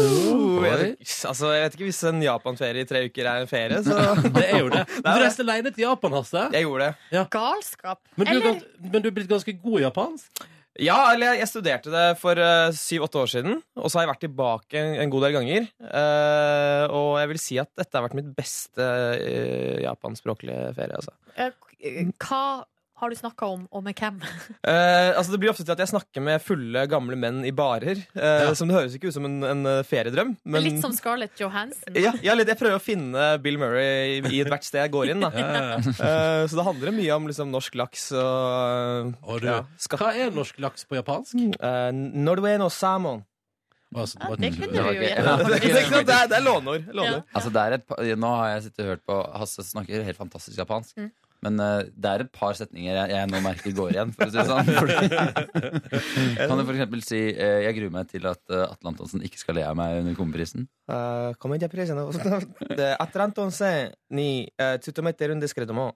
Uh, jeg, altså, jeg vet ikke hvis en Japan-ferie i tre uker er en ferie, så <laughs> Det er jo det. Du reiste aleine til Japan, Hasse. jeg gjorde det. Galskap. Men du, er Eller men du er blitt ganske god i japansk? Ja, eller jeg, studerte det for syv-åtte år siden, og så har jeg vært tilbake en, god del ganger. Eh, og jeg vil si at dette har vært mitt beste uh, japanskspråklige ferie. Altså. eh, hva har du snakka om, og med hvem? Eh, altså Det blir ofte til at jeg snakker med fulle, gamle menn i barer. eh, Som Det høres ikke ut som en, en eh, feriedrøm. Men Litt som Scarlett Johansson. ja, ja, litt, jeg prøver å finne Bill Murray i, i ethvert sted jeg går inn. Da. <laughs> Eh, så det handler mye om liksom, norsk laks og, Og du, ja, skatt. Hva er norsk laks på japansk? Uh, Nordueno salmon. Altså, Ja, det kunne Det var du jo Ja. <laughs> det, er, låneord. Altså, det er et, nå har jeg sittet og hørt på Hasse snakker helt fantastisk japansk. Mm. Men eh, det er et par setninger jeg, jeg nå merker går igjen. For å si det sånn <laughs> Fordi, Kan du for eksempel si eh, Jeg gruer meg til at uh, Atle Antonsen ikke skal le av meg under Komprisen? Uh, コメディアプレゼンのでアトラントン線に、uh, ずっとめてるんですけれども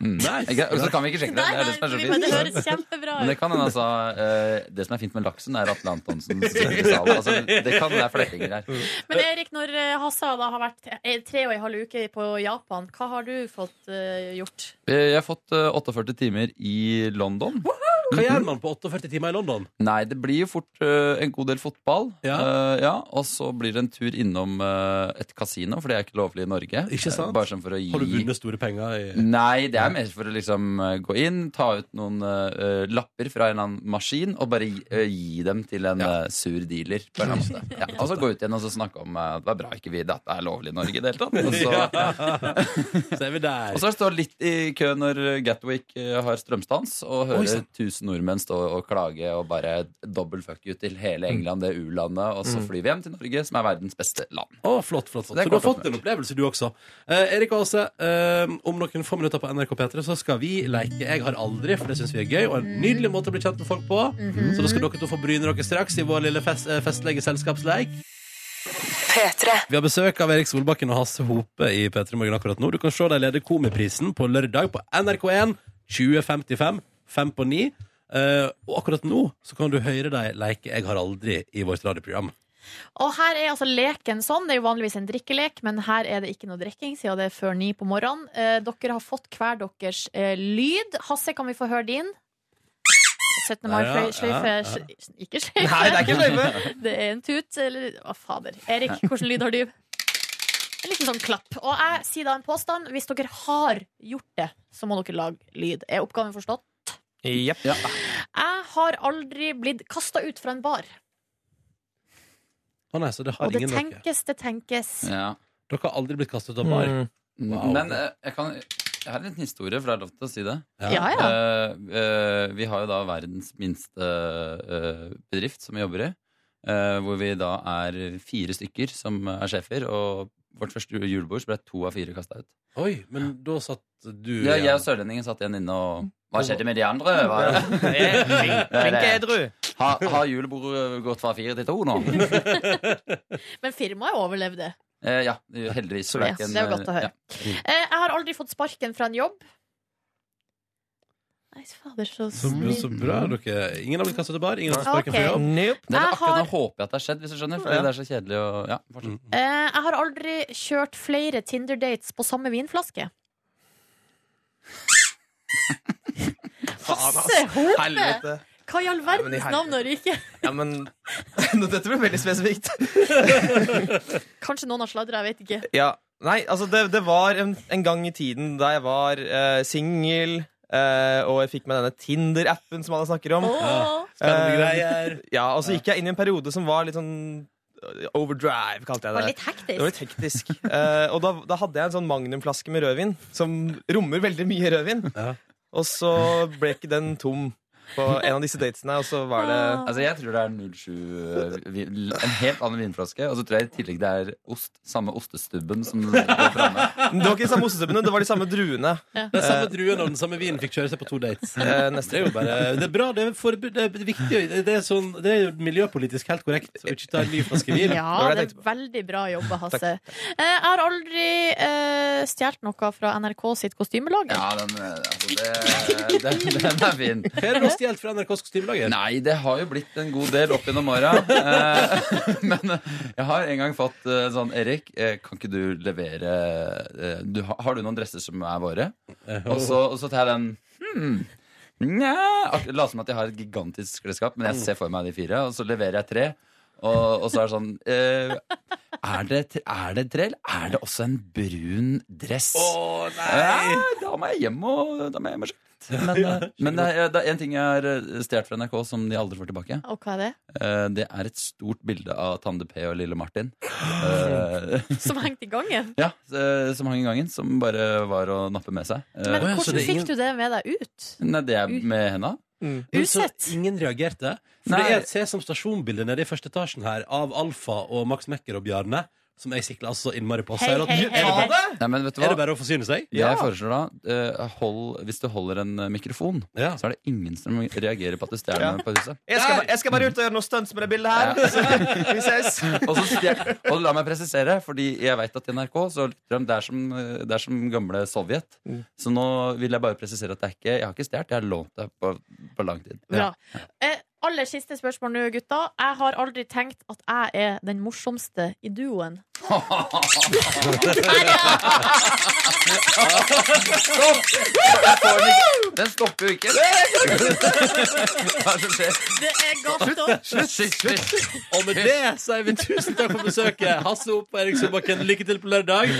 Mm. Ikke- så kan vi ikke sjekke det. Nei, Det er det som er så men det høres kjempebra Men det kan hende altså eh, Det som er fint med laksen, er Atle Antonsens sal. Altså, det kan være flettinger her. Men Erik, når eh, Hassa da har vært eh, tre og en halv uke på Japan, hva har du fått gjort? Eh, Jeg har fått eh, 48 timer i London. Hva mhm. gjør man på 48 timer i London? Nei, det blir jo fort uh, en god del fotball. Ja. Uh, ja. Og så blir det en tur innom uh, et kasino, for det er ikke lovlig i Norge. Ikke sant? bare sånn for å gi... Har du vunnet store penger? I... Nei, det er mer for å liksom gå inn, ta ut noen lapper fra en eller annen maskin, og bare gi, gi dem til en ja. sur dealer. På en måte. Ja. Og så gå ut igjen og snakke om det er bra ikke vi dette er lovlig i Norge i det hele tatt. Og så, <laughs> så er vi der. og så står litt i kø når Gatwick har strømstans, og hører 1000 nordmenn stå og klage og bare dobbel fuck you til hele Mm. England, det u-landet, og så flyr vi hjem til Norge, som er verdens beste land. Å, flott, flott, flott. det er Så du har fått en opplevelse, du også. Eh, Erik Aase, Åse, eh, om noen få minutter på NRK P3 så skal vi leke Jeg har aldri, for det syns vi er gøy, og en nydelig måte å bli kjent med folk på. Så da skal dere to få bryne dere straks i vår lille fest, eh, festlige selskapsleik. Vi har besøk av Erik Solbakken og Hasse Hope i P3 Morgen akkurat nå. Du kan se de leder Komiprisen på lørdag på NRK1 2055, fem på ni. Eh, og akkurat nå så kan du høre dem leke Jeg har aldri i vårt radioprogram. Og her er altså leken sånn. Det er jo vanligvis en drikkelek, men her er det ikke noe drikking siden det er før ni på morgenen. Eh, dere har fått hver deres eh, lyd. Hasse, kan vi få høre din? 17. Ja, ja, mai-sløyfe ja, sl- Ikke sløyfe. Nei, det er ikke sløyfe. <laughs> Det er en tut, eller Å, fader. Erik, hvilken lyd har du? En liten sånn klapp. Og jeg sier da en påstand. Hvis dere har gjort det, så må dere lage lyd. Er oppgaven forstått? Jepp. Jeg har aldri blitt kasta ut fra en bar. Å nei, så det har Og det ingen dere. tenkes, det tenkes. Ja. Dere har aldri blitt kastet ut av bar? Mm. Wow. Men eh, jeg, kan, jeg har en liten historie, for det er lov til å si det. Ja, ja. ja. Uh, uh, vi har jo da verdens minste uh, bedrift som vi jobber i. eh, hvor vi da er fire stykker som er sjefer. Og vårt første julebord ble to av fire kasta ut. Oi, men da satt du Ja, jeg og sørlendingen satt igjen inne og Hva skjedde med de andre? Flink- edru. Har, har julebordet gått fra fire til to nå? <laughs> Men firmaet overlevde. Eh, ja, heldigvis. så det, er ikke en- det er godt å høre. ja. Eh, jeg har aldri fått sparken fra en jobb. Nei, fader, så Så, så bra, dere. Ingen har blitt kastet til bar? Ingen har fått sparken okay. fra jobb? Nope. Det er det akkurat har- nå håper jeg at det har skjedd, hvis du skjønner. For Ja. det er så kjedelig å ja, fortsett. Eh, jeg har aldri kjørt flere Tinder-dates på samme vinflaske. Hasse Hope! Helvete. Hva i all verdens navn og rike? Ja, men <laughs> Dette ble veldig spesifikt. <laughs> Kanskje noen har sladra, jeg vet ikke. Ja, nei, altså det, det var en, en gang i tiden da jeg var uh, singel, Uh, og jeg fikk med denne Tinder-appen som alle snakker om. Oh. Greier. Ja, og så gikk jeg inn i en periode som var litt sånn overdrive, kalte jeg Det det. var litt hektisk. Det var litt hektisk. Eh, og da, da hadde jeg en sånn magnumflaske med rødvin, som rommer veldig mye rødvin. Ja. Og så ble ikke den tom på en av disse datesene, og så var det Altså, jeg tror det er 07 eh, En helt annen vinflaske. Og så tror jeg i tillegg det er ost. Samme ostestubben som går framme. Det var ikke de samme ostestubbene, det var de samme druene. Den samme druen og den samme vinen fikk kjøre seg på to dates. Eh, neste. Det er jo bare Det er bra, det er, for, det er viktig. Det er, sånn, det er jo miljøpolitisk helt korrekt å ikke ta en ny flaske vin. Ja, det det er veldig bra jobba, Hasse. Eh, jeg har aldri uh, stjålet noe fra NRK sitt kostymelag. Ja, den, altså, det, den, den er fin. Hva er det stjålet fra NRKs kostymelager? Nei, det har jo blitt en god del opp gjennom åra. <laughs> Eh, <laughs> men eh, jeg har en gang fått eh, sånn Erik, kan ikke du levere du, har- du noen dresser som er våre? Og så, og så tar jeg den hmm, Nja Later som at jeg har et gigantisk klesskap, men jeg ser for meg de fire. Og så leverer jeg tre. Og, og så er det sånn eh, er, det, er det tre, eller er det også en brun dress? Å, Ja, da må jeg hjem og, da må jeg hjem og sjekke. Men, ja, men det, er, det er en ting jeg har eh, stjålet fra NRK som de aldri får tilbake. Og hva er det? Eh, Det er et stort bilde av Tande P og lille Martin. <gasps> Eh, Som hengte i gangen? <laughs> ja, eh, Som hang i gangen. Som bare var å nappe med seg. Eh, Men hvordan det fikk ingen- du det med deg ut? Nei, det er med henda. Men så ingen reagerte? For Nei. det er et Se som stasjonbilde nede i første etasjen her av Alfa og Max Mekker og Bjarne. Som jeg sikler altså så innmari på. Hei, Sier at- hei, er, hei, det hei. Nei, men vet du er hva? det bare å forsyne seg? Ja, jeg foreslår da, eh, hold, Hvis du holder en eh, mikrofon, Ja. så er det ingen som reagerer på at det stjeler Ja. på huset. Jeg skal, jeg skal bare ut og gjøre noe stunts med det bildet her. <laughs> Så, vi ses. Og, så stjel, og la meg presisere, fordi jeg vet at i NRK så lytter de, det, er som, det er som gamle Sovjet. Så nå vil jeg bare presisere at det er ikke, jeg har ikke stjålet, jeg har lånt det på, på lang tid. Bra. Eh, aller siste spørsmål nå, gutta. Jeg har aldri tenkt at jeg er den morsomste i duoen. Stopp! <laughs> Den stopper jo ikke. Hva er det som skjer? Det er galt opp. Slutt, slutt, slutt. Og med det sier vi tusen takk for besøket. Hasse Opp og Erik Solbakken, lykke til på lørdag.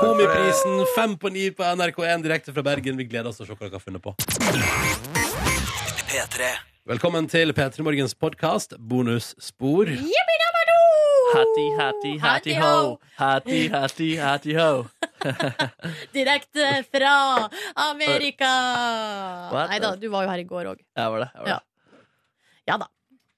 Komiprisen fem på ni på NRK1 direkte fra Bergen. Vi gleder oss til å se hva dere har funnet på. P3. Velkommen til P3 Morgens podkast Bonusspor. Hatty, hatty, hatty ho. Hatty, hatty, hatty ho. <laughs> Direkte fra Amerika! Nei da, du var jo her i går òg. Jeg var det. Jeg var Ja. det. Ja da.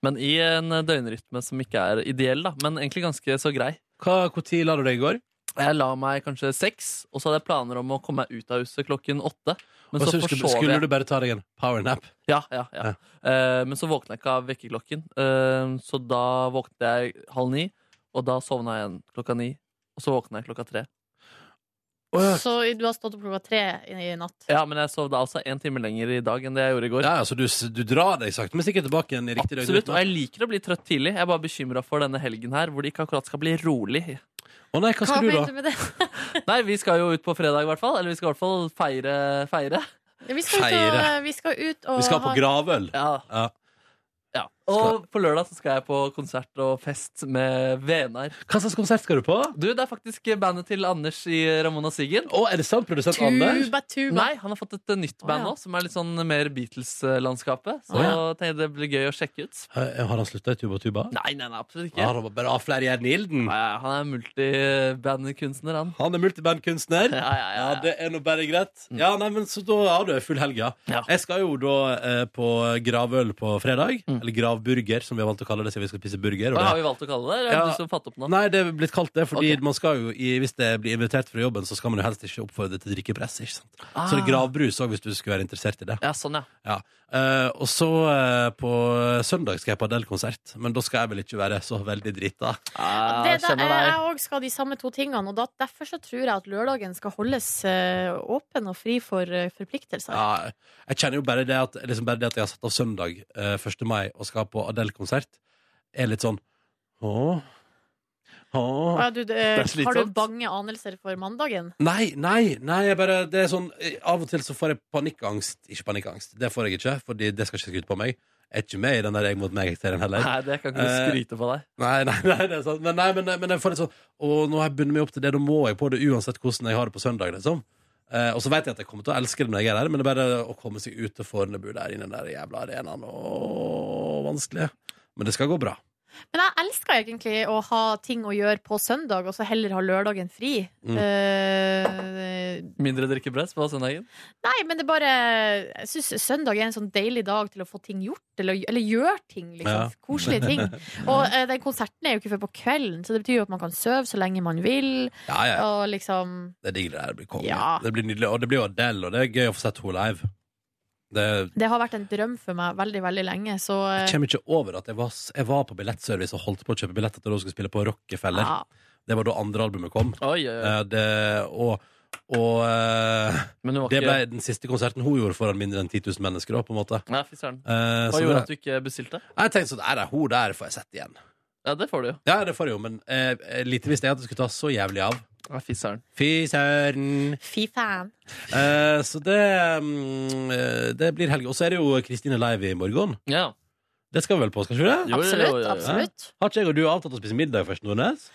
Men i en døgnrytme som ikke er ideell, da, men egentlig ganske så grei. Hva Når la du deg i går? Jeg la meg kanskje seks, og så hadde jeg planer om å komme meg ut av huset klokken åtte. Men så så skulle, forsov skulle du bare ta deg en powernap? Ja, ja, ja. Eh, men så våkna jeg ikke av vekkerklokken. uh, så da våknet jeg halv ni, og da sovna jeg igjen klokka ni. Og så våkna jeg klokka tre. Så du har stått opp klokka tre i i natt? Ja, men jeg sov da altså en time lenger i dag enn det jeg gjorde i går. Ja, altså du, du drar deg sakte, men sikkert tilbake igjen i riktig Absolutt, og jeg liker å bli trøtt tidlig. Jeg er bare bekymra for denne helgen her, hvor det ikke akkurat skal bli rolig. Å nei, hva Hva du, da? med det? Nei, vi skal jo ut på fredag, i hvert fall. Eller vi skal i hvert fall feire. feire. Ja, Vi skal ut og, vi skal ut og Vi skal på ha- gravøl. Ja. Ja. Ja. Og på lørdag så skal jeg på konsert og fest med venner. Hva slags konsert skal du på? Du, Det er faktisk bandet til Anders i Ramona Siggen. Å, er det sant, produsent Anders? Tuba, tuba. Nei, han har fått et nytt nytt band ja. nå, som er litt sånn mer Beatles-landskapet. Så oh, jeg tenkte det blir gøy å sjekke ut. Eh, Har han slutta i Tuba Tuba? Nei, nei, nei, absolutt ikke. Har han var bare flere jern i ilden. Nei, han er multibandkunstner, han. Han er multibandkunstner. Ja, ja, ja, Ja, ja. det er nå bare greit. Ja, nei, men Så da har du full helg, ja. Ja. Jeg skal jo da eh, på gravøl på fredag. Eller gravburger, som vi har valgt å kalle det siden vi skal spise burger. og det- har vi valgt å kalle det? Eller er det du som fant opp nå? Nei, det er blitt kalt det, fordi Ok. man skal jo, i, hvis det blir invitert fra jobben, så skal man jo helst ikke oppfordre til drikkepress. ikke sant? Ah. Så det er gravbrus òg, hvis du skulle være interessert i det. Ja, sånn, ja. Ja. Eh, og så uh, på søndag skal jeg på Adele-konsert, men da skal jeg vel ikke være så veldig drita. Det, da, jeg òg skal de samme to tingene, og da, derfor så tror jeg at lørdagen skal holdes uh, åpen og fri for forpliktelser. Ja, jeg kjenner jo bare det at, liksom bare det at jeg har satt av søndag eh, 1. mai og skal på Adele-konsert, er litt sånn Åh. Åh. Ja, du, det, har du bange anelser for mandagen? Nei, nei, nei jeg bare, det er sånn eh, Av og til så får jeg panikkangst Ikke panikkangst, det får jeg ikke Fordi det skal ikke skryte på meg Jeg er ikke med i den der jeg mot meg-serien heller Nei, det kan ikke du Eh, skryte på deg. Nei, nei, nei, det er sant Men, nei, men, men jeg får litt sånn Og nå har jeg bundet meg opp til det Da må jeg på det uansett hvordan jeg har det på søndag liksom. Uh, Og så vet jeg at jeg kommer til å elske det når jeg er der Men det er bare å komme seg ut til Fornebu Der inne i den der jævla arenaen Åh, vanskelig Men det skal gå bra Men jeg elsker egentlig å ha ting å gjøre på søndag, og så heller ha lørdagen fri. Mm. Uh, Mindre drikkepress på søndagen? nei, men det er bare Jeg syns søndag er en sånn deilig dag til å få ting gjort, eller, eller gjøre ting, liksom. Ja. Koselige ting. <laughs> Og uh, den konserten er jo ikke før på kvelden, så det betyr jo at man kan sove så lenge man vil. Ja, ja. Og liksom Det er digg det der, det blir konge Ja. Det blir nydelig Og det blir jo Adele Og det er gøy å få sett henne live Det Det har vært en drøm for meg veldig, veldig lenge, så eh, Jeg kommer ikke over at jeg var, jeg var på billettservice og holdt på å kjøpe billetter til da hun skulle spille på Rockefeller. Ja. Det var da andre albumet kom. Oi, oi, oi. Eh, Det, og og eh, det ikke- ble den siste konserten hun gjorde foran mindre enn 10 000 mennesker. Da, på en måte. Nei. Eh, Hva så gjorde det- at du ikke bestilte? Jeg tenkte sånn, er nei, hun der får jeg sett igjen. Ja, det får du jo. Ja, det får jeg jo, men eh, lite visste jeg at det skulle ta så jævlig av. Ja, fy søren. Fy søren. Fy faen. Eh, så det, mm, eh, det blir helg. Og så er det jo Kristine live i morgen. Ja. Det skal vi vel på, skal vi ikke det? Jo, jo, jo, Absolutt. jo, jo. absolutt. Har ikke jeg og du avtalt å spise middag først, Nordnes?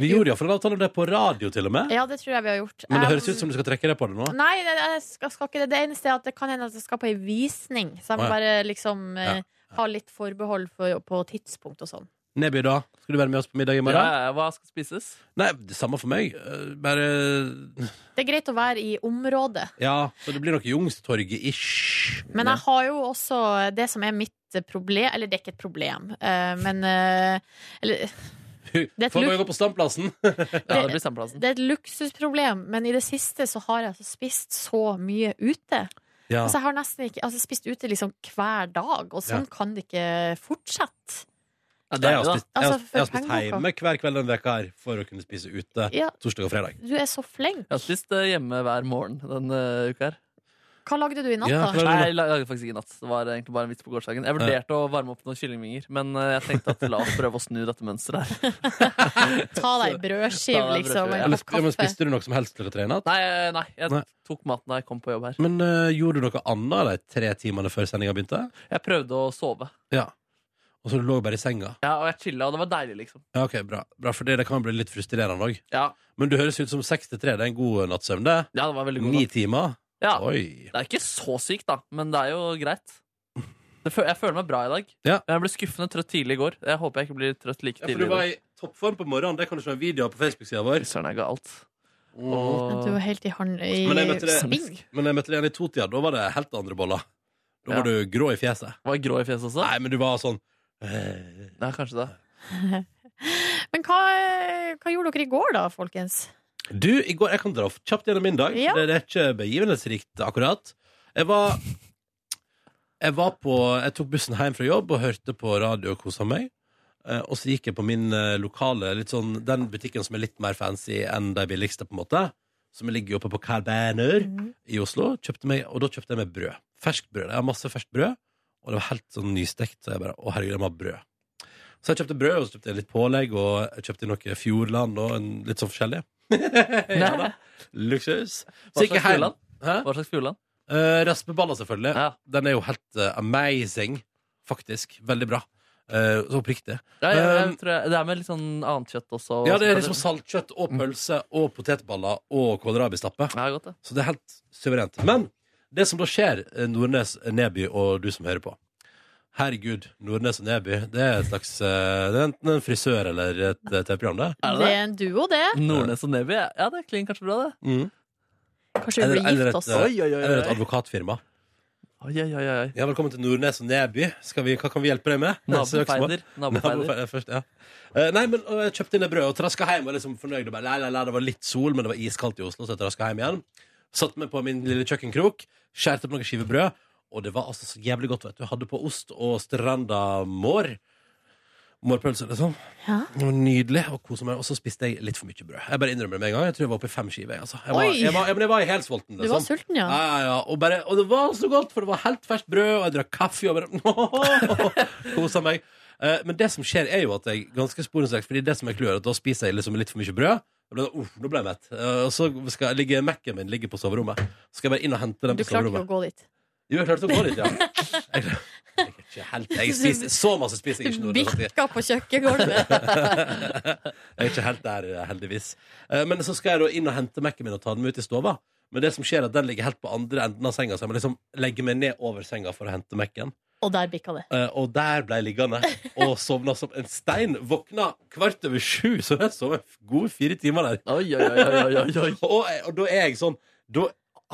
Vi gjorde iallfall en avtale om det på radio, til og med. Ja, det tror jeg vi har gjort. Men det høres ut som du skal trekke deg på det nå. Nei, det, jeg skal, skal ikke det. Det eneste er at det kan hende at jeg skal på ei visning. Så jeg må Å, ja. bare liksom eh, Ja. ha litt forbehold for, på tidspunkt og sånn. Neby, da? Skal du være med oss på middag i morgen? ja, hva skal spises? Nei, det samme for meg. Eh, Bare Det er greit å være i området. Ja, så det blir nok Youngstorget-ish. Men jeg har jo også det som er mitt problem Eller det er ikke et problem, eh, men eh, Eller er Får bare gå på standplassen. <laughs> Ja, det blir standplassen. det er et luksusproblem, men i det siste så har jeg altså spist så mye ute. Ja. Altså, jeg har nesten ikke altså, spist ute liksom hver dag, og sånn Ja. kan det ikke fortsette. Ja, Jeg har deilig, spist, jeg har, Altså, for jeg har spist pengeboka. hjemme hver kveld denne veka her for å kunne spise ute Ja. torsdag og fredag. Du er så flink. Jeg har spist eh, hjemme hver morgen denne uka her. Hva lagde du i natt, Ja, da? hva- Nei, jeg lagde faktisk ikke i natt. Det var egentlig bare en vits på gårsdagen. Jeg vurderte å varme opp noen kyllingvinger, men eh, jeg tenkte at la oss prøve å snu dette mønsteret her. <laughs> Ta deg en brødskive, Ta deg en liksom. brødskive, ja. En Eller, kopp ja, men kaffe. spiste du noe som helst klokka tre i natt? Nei, eh, nei, jeg Nei. tok maten da jeg kom på jobb her. Men eh, gjorde du noe annet de tre timene før sendinga begynte? Jeg prøvde å sove. Ja. Og så du lå bare i senga? Ja, og jeg chilla, og det var deilig, liksom. Ja, ok, bra. bra for det, det kan bli litt frustrerende òg. Ja, Men du høres ut som seks til tre. Det er en god nattsøvn, det. ja det var veldig god Ni natt. timer. Ja, Oi. det er ikke så sykt, da, men det er jo greit. <laughs> Det Jeg føler meg bra i dag. Ja. Jeg ble skuffende trøtt tidlig i går. Jeg håper jeg ikke blir trøtt like tidlig. Ja, for du var i toppform på morgenen. Det kan du se en video av på Facebook-sida vår. Søren, er galt. Men Og... Du var helt i, hand, i Men jeg møtte. Men jeg møtte deg igjen i totida. Da var det helt andre boller. Da var du grå i fjeset. Var jeg grå i fjeset også? Nei, men du var sånn Nei, kanskje det. <laughs> Men hva, hva gjorde dere i går, da, folkens? Du, i går, jeg kan dra kjapt gjennom min dag. Ja. Det, det er ikke begivenhetsrikt, akkurat. Jeg var Jeg var på Jeg tok bussen hjem fra jobb og hørte på radio og kosa meg. Eh, og så gikk jeg på min eh, lokale litt sånn, Den butikken som er litt mer fancy enn de billigste, på en måte. Som ligger oppe på Carl Berner i Oslo. Kjøpte meg, og da kjøpte jeg meg brød. Ferskt brød. Jeg har masse ferskt brød, og det var helt sånn nystekt. Så jeg bare Å, herregud, jeg må ha brød. Så jeg kjøpte brød, og så kjøpte jeg litt pålegg, og jeg kjøpte noe Fjordland og en, litt sånn forskjellig. <laughs> ja da. Luksus. Hva slags. Fjordland? Hva slags Fjordland? Uh, raspeballer, selvfølgelig. Ja. Den er jo helt uh, amazing, faktisk. Veldig bra. Uh, så oppriktig. Ja, ja, jeg Um, tror jeg, det er med litt sånn annet kjøtt også. Ja, det er liksom saltkjøtt og pølse og potetballer og kålrabistappe. Ja, godt det. Så det er helt suverent. Men det som da skjer, eh, Nordnes, Neby og du som hører på Herregud, Nordnes og Neby, det er et slags eh, Det er enten en frisør eller et eh, TV-program, det. Er Det det er en duo, det. Nordnes og Neby? Ja, det klinger kanskje bra, det. Mm. Kanskje vi blir eller, gift et, også. Oi, oi, oi, eller et advokatfirma. Oi, oi, oi. Ja, velkommen til Nordnes og Neby. Skal vi, hva kan vi hjelpe deg med? Nabofeider. Nabofeider. Først, ja. Nei, men og jeg kjøpte inn et brød og traska hjem og liksom fornøyd. Og bare, nei, nei, nei, det var litt sol, men det var iskaldt i Oslo, så jeg traska hjem igjen. Satte meg på min lille kjøkkenkrok, skjærte opp noen skiver brød, og det var altså så jævlig godt. vet du. Hadde på ost og stranda mår. Mårpølse, liksom. Ja. Det var nydelig. Og koset meg. Og så spiste jeg litt for mye brød. Jeg bare innrømmer det med en gang. Jeg tror jeg var oppe i fem skiver. Altså. Jeg, var, jeg, var, jeg, men jeg var helsvolten. Du var sulten, ja. Ja, ja. Og, bare, og det var så godt, for det var helt ferskt brød, og jeg drakk kaffe og bare <laughs> kosa meg. Eh, Men det som skjer, er jo at jeg ganske sporenstreks Fordi det som er clouet, at da spiser jeg liksom litt for mye brød. Ble det, uff, nå ble jeg mett. Eh, Og så skal jeg ligge Mac-en min ligger på soverommet. Så skal jeg bare inn og hente den Du på klarte ikke soverommet. å gå dit. Jo, jeg klarte å gå dit, ja. <laughs> Jeg, jeg er ikke helt jeg spiser, Så masse spiser jeg ikke nå. det er sant. Bikka på kjøkkengulvet. <laughs> Jeg er ikke helt der, heldigvis. Eh, Men så skal jeg da inn og hente Mac-en min og ta den med ut i stova. Men det som skjer er at den ligger helt på andre enden av senga, så jeg må liksom legge meg ned over senga for å hente Mac-en. Og der bikka det. Eh, Og der ble jeg liggende og sovna som en stein. Våkna kvart over sju, så jeg sov en gode fire timer der. Oi, oi, oi, oi, oi. Og, og da er jeg sånn Da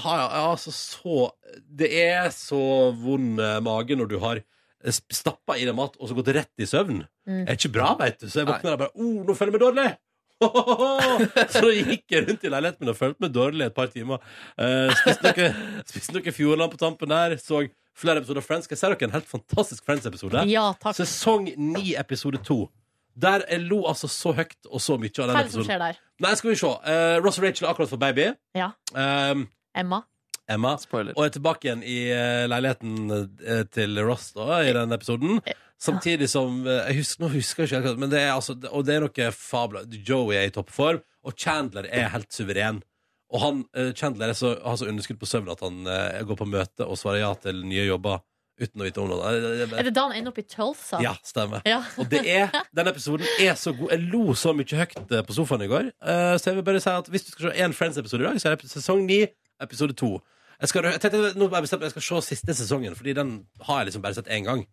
har jeg altså så Det er så vond eh, mage når du har stappa i deg mat og så gått rett i søvn. Mm. Det er ikke bra, veit du. Så jeg våkna der bare oh, nå føler jeg meg dårlig! <laughs> så gikk jeg rundt i leiligheten min og følte meg dårlig et par timer. Uh, spiste noe, spiste noe Fjordland på tampen der. Så flere episoder av Friends. Skal jeg si dere en helt fantastisk Friends-episode? Ja, takk. Sesong 9, episode 2. Der jeg lo altså så høyt og så mye av den Hva er det som episoden. skjer der? Nei, skal vi se. Eh, Ross og Rachel har akkurat fått baby. Ja. Um, Emma? Emma. Og er tilbake igjen i eh, leiligheten eh, til Ross da, i den episoden. Samtidig som eh, jeg husker, Nå husker jeg ikke helt, men det er altså Og det er noe fabler. Joey er i toppform, og Chandler er helt suveren. Og han, eh, Chandler er så, har så underskudd på søvn at han eh, går på møte og svarer ja til nye jobber uten å vite om noe. Er det da han ender opp i Tulsa? Ja, stemmer. Ja. <laughs> Og det er, den episoden er så god. Jeg lo så mye høyt eh, på sofaen i går. Eh, så jeg vil bare si at hvis du skal se én Friends-episode i dag, så er det sesong 9, episode 2. Jeg, skal, jeg, tenkte, nå har jeg bestemt meg, jeg skal se siste sesongen, Fordi den har jeg liksom bare sett én gang.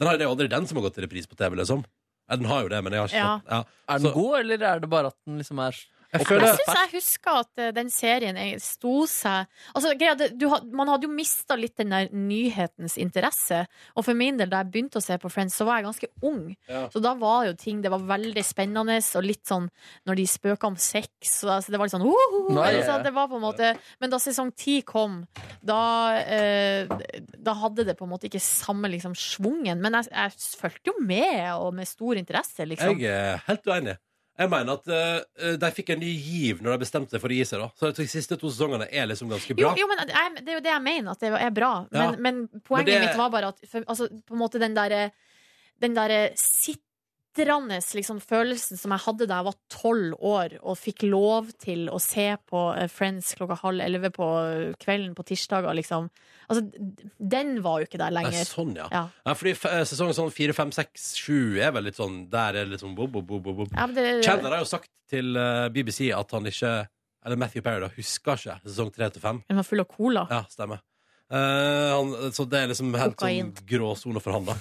Den har, det er jo aldri den som har gått til repris på TV, liksom. Ja, den har jo det, men jeg har ikke Ja. sett ja. Er den Så- god, eller er det bare at den liksom er Jeg Jeg syns jeg husker at eh, den serien sto seg altså, greia, du, Man hadde jo mista litt den der nyhetens interesse. Og for min del, da jeg begynte å se på Friends, så var jeg ganske ung. Ja. Så da var jo ting Det var veldig spennende, og litt sånn når de spøka om sex. Så altså, det var litt sånn «Woho!» Nei, altså, ja. det var på en måte Men da sesong ti kom, da, eh, da hadde det på en måte ikke samme liksom, schwungen. Men jeg, jeg fulgte jo med, og med stor interesse, liksom. Jeg er helt uenig. Jeg mener at eh, de fikk en ny giv når de bestemte seg for å gi seg. da Så de siste to sesongene er liksom ganske bra. jo, men jeg, det er jo det jeg mener, at det er bra. Men, Ja. men poenget Men det- mitt var bare at for, altså, på en måte den derre Den derre sitrende liksom, følelsen som jeg hadde da jeg var tolv år og fikk lov til å se på eh, Friends klokka halv elleve på kvelden på tirsdager, liksom. Altså, den var jo ikke der Nei, lenger. sånn, ja. Ja. ja fordi eh, sesong sånn 4, 5, 6, 7 er vel litt sånn Der er litt sånn bob, bob, bob, bob. Ja, det- Chandler har jo sagt til eh, BBC at han ikke Eller Matthew Perry da, husker ikke sesong 3 til 5. Den var full av cola. Ja, stemmer. Uh, han, så det er liksom helt Kokain. sånn gråsone for han, da.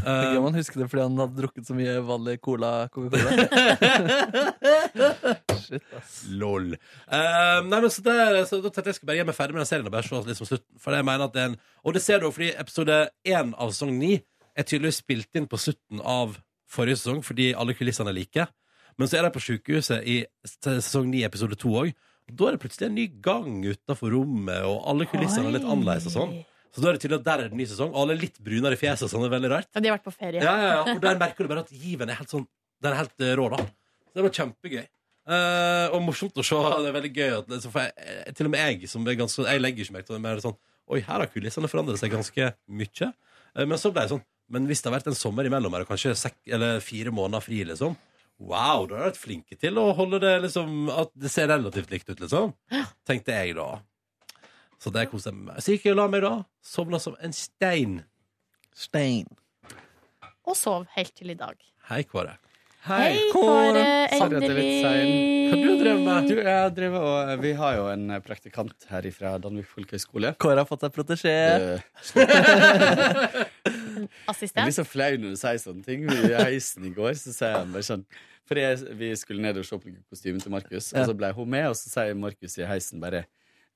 Om han husker det fordi han hadde drukket så mye vanlig cola. <laughs> Shit, ass. Lol. Uh, nei, men så, det, så Da tenkte jeg skal skulle bare gjøre meg ferdig med den serien. Og bare se liksom slutten For jeg mener at det er en Og det ser du fordi episode 1 av sesong 9 er tydeligvis spilt inn på slutten av forrige sesong fordi alle kulissene er like. Men så er de på sykehuset i sesong 9 episode 2 òg. Da er det plutselig en ny gang utafor rommet, og alle kulissene er litt annerledes. og sånn Så da er det tydelig at der er det ny sesong. Og alle er litt brunere i fjeset. Sånn, det er veldig rart. Ja, de har vært på ferie. Ja, ja, ja. Og der merker du bare at given er helt sånn Den er helt eh, rå, da. Så det var kjempegøy. Eh, og morsomt å se. Det er veldig gøy at liksom, for jeg, eh, Til og med jeg, som er ganske Jeg legger ikke merke til det, men er sånn Oi, her har kulissene forandret seg ganske mye. Eh, men så ble det sånn Men hvis det har vært en sommer imellom her, og kanskje sek, eller fire måneder fri, liksom Wow, da har dere vært flinke til å holde det liksom At det ser relativt likt ut, liksom. Tenkte jeg da. Så det koste jeg meg med. Så gikk jeg og la meg, da. Sovna som en stein. Stein. Og sov helt til i dag. Hei, Kåre. Hei, Kåre. Litt sein. Endelig. Hva har du drevet med? Du, jeg har og, vi har jo en eh, praktikant her fra Danvik folkehøgskole. Kåre har fått seg protesjé. <laughs> Jeg blir så flau når du sier sånne ting. I heisen i går så sier han bare sånn For jeg, vi skulle ned og se på kostymen til Markus, Ja. og så ble hun med, og så sier Markus i heisen bare eh,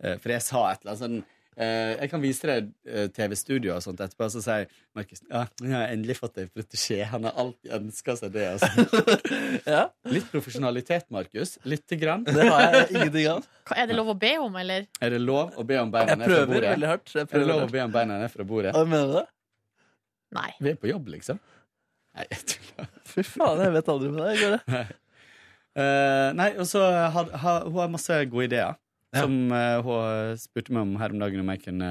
For jeg sa et eller annet sånn eh, Jeg kan vise deg eh, TV-studio og sånt etterpå, så sier Markus ja, jeg har endelig fått deg protesjé. Han har alltid ønska seg det. Altså. <laughs> Litt profesjonalitet, Markus. Lite grann. Det har jeg ingenting av. Er det lov å be om, eller? Er det lov å be om beina ned fra prøver bordet? veldig hardt. Jeg Er det lov å be om beina ned fra bordet? Hva mener du det? Nei. Vi er på jobb, liksom. Nei, jeg tuller. Fy faen, jeg vet aldri med det. Nei. det? Eh, nei, og så har, har, hun har masse gode ideer. Som uh, hun spurte meg om her om dagen om jeg kunne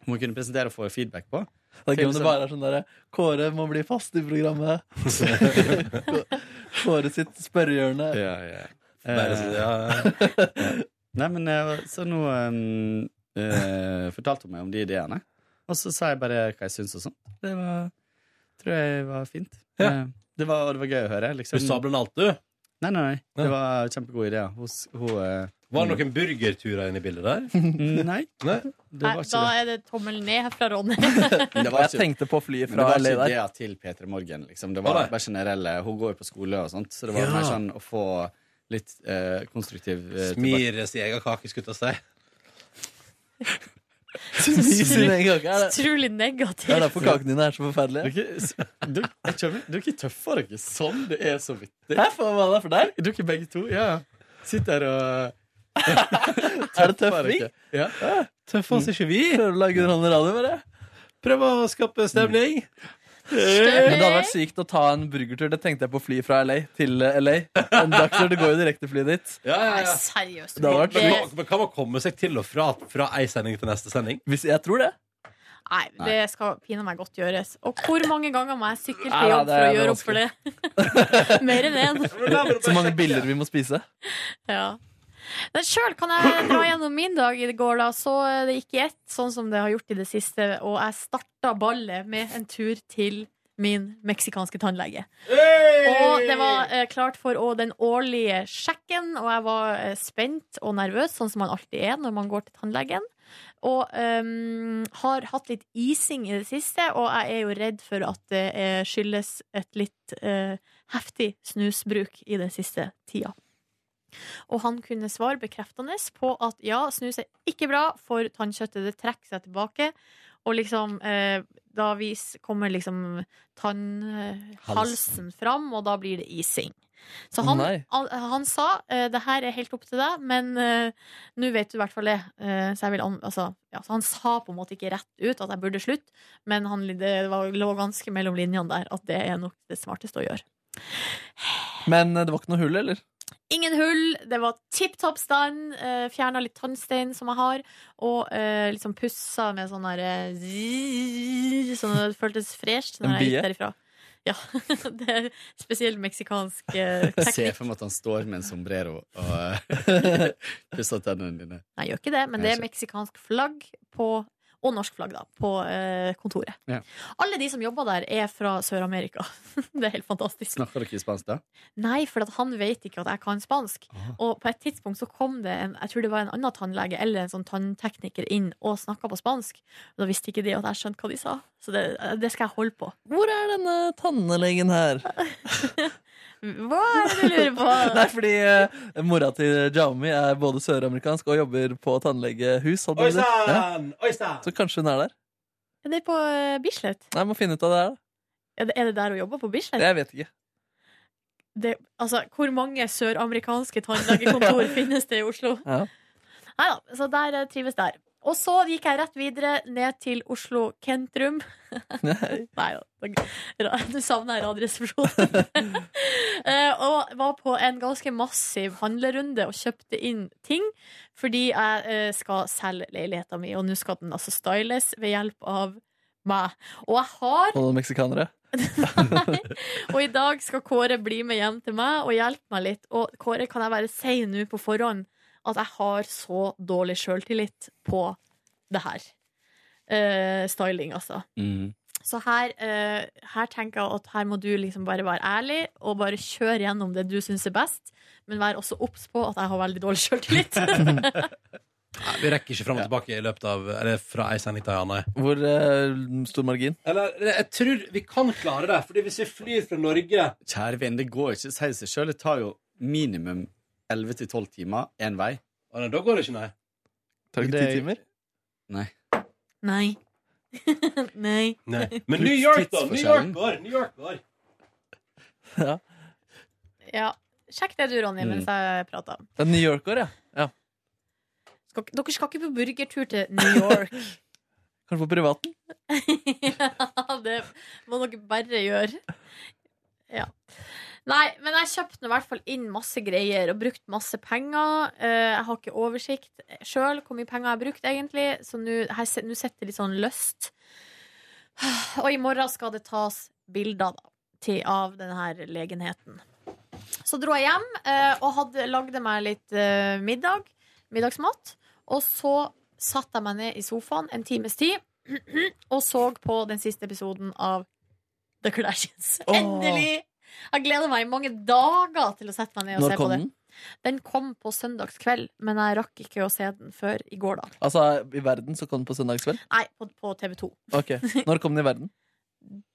Om hun kunne presentere og få feedback på. Det er gøy om det bare er sånn derre Kåre må bli fast i programmet. <laughs> Kåre sitt spørrehjørne. Ja, ja. Bare så- ja, Eh, Nei, men eh, så nå um, uh, fortalte hun meg om de ideene. Og så sa jeg bare hva jeg syns og sånn. Det var, tror jeg var fint. Ja. Eh, det, var, det var gøy å høre. Liksom. Du blant alt, du? Nei, nei, nei. Det var kjempegode ideer. Hun, hun, eh, Var det noen burgerturer inne i bildet der? Nei. Nei? Det Nei, var ikke da er det tommel ned fra Ronny. <laughs> Det var <laughs> Jeg tenkte på flyet Men fra det var ikke det til P3 Morgen. Liksom. Det Var det? bare generelle Hun går jo på skole og sånt, så det var Ja. mer sånn å få litt eh, konstruktiv eh, Smir sin egen kake, skulle jeg si. Det, Utrolig det negativ. er derfor kakene dine er så forferdelige. Du, er ikke skjønner, dere sånn. Det er så vittig. Hva er det for deg? Du er ikke begge to. Ja. Sitter her og <laughs> Er det tøffing? Ja. Tøffer oss ikke vi? Prøver å lage underholdende radio med det? Prøv å skape stemning. Men det hadde vært sykt å ta en burgertur. Det tenkte jeg på å fly fra LA til LA. En dagstur, Det går jo direkteflyet dit. <laughs> Ja, ja, Nei, seriøst. Det hadde vært Det- Men, men kan man komme seg til og fra fra ei sending til neste sending? Hvis jeg tror det. Nei, det skal pinadø meg godt gjøres. Og hvor mange ganger må jeg sykle Nei, til da, jobb det for å er gjøre opp for det? <laughs> Mer enn én. Så mange biller vi må spise. Ja. Men sjøl kan jeg dra gjennom min dag i går, da. Så det gikk i ett, sånn som det har gjort i det siste. Og jeg starta ballet med en tur til min meksikanske tannlege. Og det var eh, klart for å, den årlige sjekken, og jeg var eh, spent og nervøs, sånn som man alltid er når man går til tannlegen. Og um, har hatt litt ising i det siste, og jeg er jo redd for at det eh, skyldes et litt eh, heftig snusbruk i den siste tida. Og han kunne svare bekreftende på at ja, snus er ikke bra for tannkjøttet. Det trekker seg tilbake. Og liksom, eh, da vis, kommer liksom tannhalsen fram, og da blir det ising. Så han, han, han sa eh, det her er helt opp til deg, men eh, nå vet du i hvert fall det. Eh, så vil altså, ja, så han sa på en måte ikke rett ut at jeg burde slutte, men han, det var, lå ganske mellom linjene der at det er nok det smarteste å gjøre. Men eh, det var ikke noe hull, eller? Ingen hull, det var tipp topp stand. Eh, Fjerna litt tannstein som jeg har, og uh, liksom pussa med sånn der eh, Sånn at det føltes fresht når jeg gikk derifra. Ja, <laughs> det er spesielt meksikansk eh, <laughs> Jeg ser for meg at han står med en sombrero og <laughs> pusser tennene dine. Nei, jeg gjør ikke det, men det er meksikansk flagg på, og norsk flagg da, på eh, kontoret. Ja. Alle de som jobber der, er fra Sør-Amerika. <laughs> det er helt fantastisk. Snakker dere spansk, da? Nei, for at han vet ikke at jeg kan spansk. Og på et tidspunkt så kom det en jeg tror det var en annen tannlege eller en sånn tanntekniker inn og snakka på spansk. Da visste ikke de at jeg skjønte hva de sa. Så det, det skal jeg holde på. Hvor er denne tannlegen her? <laughs> Hva er det du lurer på? <laughs> Nei, fordi uh, mora til Jami er både søramerikansk og jobber på tannlegehus. Oi sann! Ja. Så kanskje hun er der. Er det på eh, Bislett? Nei, må finne ut av det her, da. Er det, er det der hun jobber på Bislett? Jeg vet ikke. Det, altså, hvor mange søramerikanske tannlegekontor <laughs> finnes det i Oslo? Ja. Nei da, så der eh, trives der. Og så gikk jeg rett videre ned til Oslo Kentrum. <laughs> Nei da, nå savner jeg Radioresepsjonen. <laughs> Eh, og var på en ganske massiv handlerunde og kjøpte inn ting. Fordi jeg eh, skal selge leiligheta mi, og nå skal den altså styles ved hjelp av meg. Og jeg har Og noen meksikanere. <laughs> Nei. og i dag skal Kåre bli med hjem til meg og hjelpe meg litt. Og Kåre, kan jeg være sein nå på forhånd at jeg har så dårlig sjøltillit på det her. Uh, styling, altså. Mm. Så her, uh, her tenker jeg at her må du liksom bare være ærlig og bare kjøre gjennom det du syns er best. Men vær også obs på at jeg har veldig dårlig sjøltillit. <laughs> Nei, vi rekker ikke fram og tilbake i løpet av Eller fra ei sending til en annen. Hvor uh, stor margin? Eller jeg tror vi kan klare det, Fordi hvis vi flyr fra Norge Kjære venn, det går ikke. Si seg sjøl. Det tar jo minimum 11-12 timer én vei. Da går det ikke, nei. Tar det ikke ti timer? Nei. <laughs> Nei. Nei. Nei. <laughs> Men New York, da! New York går! New York går. <laughs> Ja. Sjekk det du, Ronny, mens jeg prater. Det er New York-år, ja. ja. Skal, dere skal ikke på burgertur til New York. Kanskje på privaten? ja, det må dere bare gjøre. Ja. Nei, men jeg kjøpte i hvert fall inn masse greier og brukt masse penger. Eh, Jeg har ikke oversikt sjøl hvor mye penger jeg har brukt, egentlig, så nå her sitter det litt sånn løst. <sighs> Og i morgen skal det tas bilder da, til, av denne legenheten. Så dro jeg hjem eh, og hadde, lagde meg litt eh, middag, middagsmat. Og så satte jeg meg ned i sofaen en times tid <clears throat> og så på den siste episoden av The Kardashians. Endelig! Jeg gleder meg i mange dager til å sette meg ned og Når se på kom den? Den kom på søndagskveld, men jeg rakk ikke å se den før i går, da. Altså, I verden så kom den på søndagskveld? Nei, på, på TV2. Ok, Når kom den i verden? <laughs>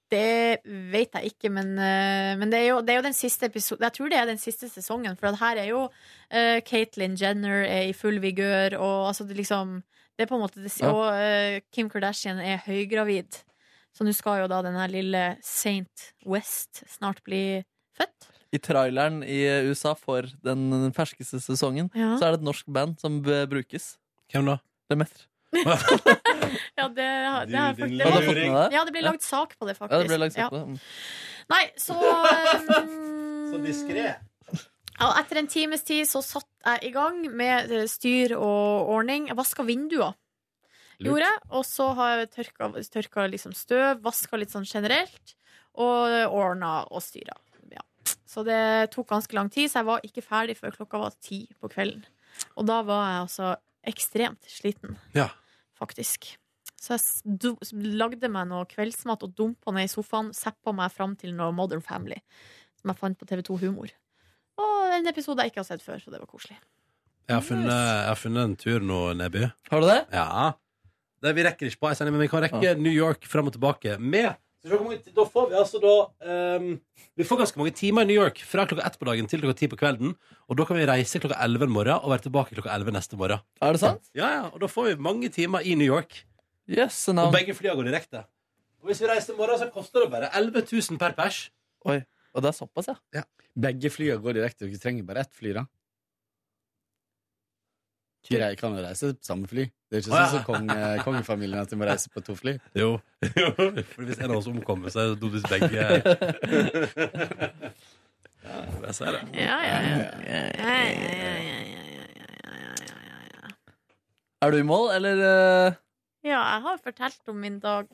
Det vet jeg ikke, men, eh, men det, er jo, det er jo den siste episoden Jeg tror det er den siste sesongen, for her er jo uh, Caitlyn Jenner er i full vigør, og altså det liksom Det er på en måte det. Og uh, Kim Kardashian er høygravid. Så nå skal jo da den her lille St. West snart bli født. I traileren i USA for den ferskeste sesongen Ja. Så er det et norsk band som brukes. Hvem da? Demeter. <laughs> Ja, det, har- jeg Du- det, det, det? Ja, det ble lagd sak på det, faktisk. Ja, det ble lagd sak på det. Ja. Nei, så um, <laughs> Så diskré. <laughs> Ja, etter en times tid så satt jeg i gang med eh, styr og ordning. Jeg vaska vinduer. Gjorde jeg. Og så har jeg tørka, tørka liksom støv, vaska litt sånn generelt. Og ordna og styra. Ja. Så det tok ganske lang tid, så jeg var ikke ferdig før klokka var ti på kvelden. Og da var jeg altså ekstremt sliten, Ja. faktisk. Så jeg lagde meg noe kveldsmat og dumpa ned i sofaen. Zappa meg fram til noe Modern Family, som jeg fant på TV2 Humor. Og en episode jeg ikke har sett før, så det var koselig. Jeg har funnet, jeg har funnet en tur nå, Neby. Har du det? Ja. Det, vi rekker ikke på ei sending, men vi kan rekke New York fram og tilbake med vi Da får vi altså da um, Vi får ganske mange timer i New York fra klokka ett på dagen til klokka ti på kvelden. Og da kan vi reise klokka elleve en morgen og være tilbake klokka elleve neste morgen. Er det sant? Ja, ja, Og da får vi mange timer i New York. Yes, Og begge flyene går direkte. Og hvis vi reiser i morgen, så koster det bare 11 000 per pers. Oi, Og det er såpass, ja? Begge flyene går direkte. Dere trenger bare ett fly, da. Dere kan å reise på samme fly. Det er ikke sånn som kong, kongefamilien at de må reise på to fly. Jo. For hvis en av oss omkommer, så er det dumt hvis begge ja, Jeg ser det. Ja, ja, ja. ja, ja, ja, ja, ja. Er du i mål, eller? eh? Ja, jeg har fortalt om min dag.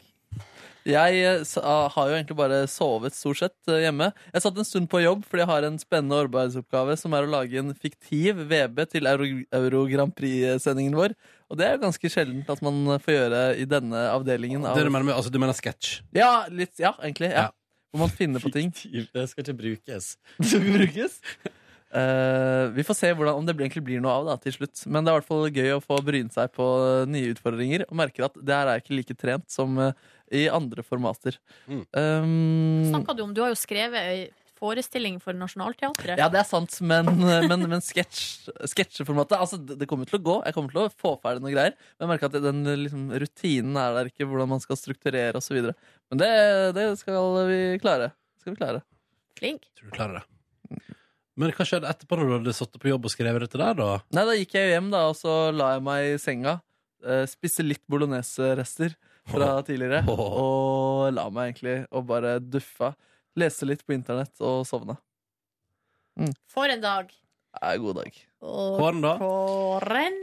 Jeg eh, ah, har jo egentlig bare sovet stort sett eh, hjemme. Jeg satt en stund på jobb fordi jeg har en spennende arbeidsoppgave som er å lage en fiktiv VB til Euro, Euro Grand Prix-sendingen vår. Og det er jo ganske sjeldent at man får gjøre i denne avdelingen. Av... Det du mener, med- altså, du mener sketsj? Ja, litt, ja, egentlig. Ja. Hvor man finner på ting. Det skal ikke brukes. <laughs> Det skal ikke brukes? Eh, vi får se hvordan, om det egentlig blir noe av da, til slutt. Men det er i hvert fall gøy å få bryne seg på nye utfordringer. Og merker at det her er ikke like trent som uh, i andre formater. Mm. Um, du om Du har jo skrevet ei forestilling for Nationaltheatret. ja, det er sant, men, men, men sketsj- sketsjeformatet altså, det det kommer til å gå. Jeg kommer til å få ferdig noen greier. Men jeg merker at den liksom, rutinen er der ikke, hvordan man skal strukturere osv. Men det, det skal vi klare. Skal vi klare. Flink. Tror du klarer det. Men hva skjedde etterpå når du hadde satt på jobb og skrevet dette der, da? Nei, da gikk jeg hjem, da, og så la jeg meg i senga. eh, spiste litt bolognese-rester fra tidligere. Og la meg egentlig og bare duffa. Leste litt på internett og sovna. For en dag. Ja, god dag. Og Kåren, da? Kåren.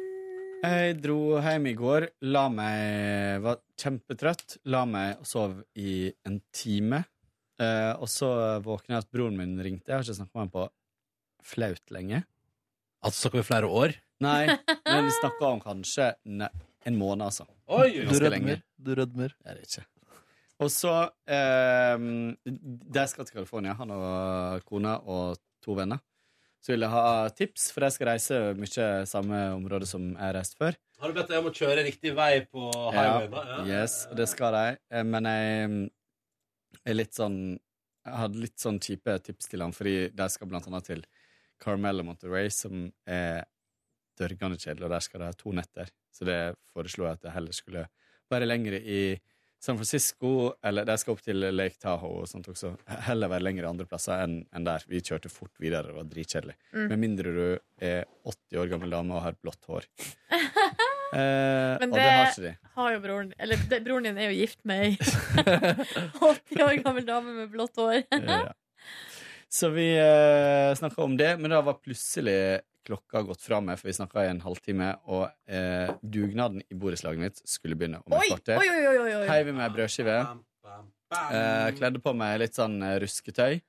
Jeg dro hjem i går, la meg Var kjempetrøtt. La meg og sov i en time. Eh, og så våkna jeg at broren min ringte. Jeg har ikke snakka med ham på flaut lenge. Altså snakker vi flere år? Nei, men vi snakker om kanskje ne en måned, altså. Oi. Du rødmer. Du rødmer. Jeg vet ikke. Og så eh, De skal til California, han og kona og to venner. Så vil jeg ha tips, for jeg skal reise mye samme område som jeg har reist før. Har du bedt dem om å kjøre riktig vei på highwayen? Ja, Ja. Yes, og det skal de. Eh, Men jeg er litt sånn Jeg hadde litt sånn kjipe tips til han, fordi de skal blant annet til Carmel og Monterey, som er dørgende kjedelig, og der skal de ha to netter. Så det foreslo jeg at det heller skulle være lengre i San Francisco, eller de skal opp til Lake Tahoe og sånt også. Heller være lengre andre plasser enn enn der. Vi kjørte fort videre, det var dritkjedelig. Mm. Med mindre du er 80 år gammel dame og har blått hår. <laughs> Eh, Men det det har de. har jo broren Eller det, broren din er jo gift med ei <laughs> 80 år gammel dame med blått hår. Ja. Så vi uh, snakka om det, men da var plutselig klokka gått fra meg, for vi snakka i en halvtime, og eh, dugnaden i borettslaget mitt skulle begynne om et kvarter. oi, oi, oi, oi, oi. Heiv i meg brødskive, eh, kledde på meg litt sånn eh, rusketøy,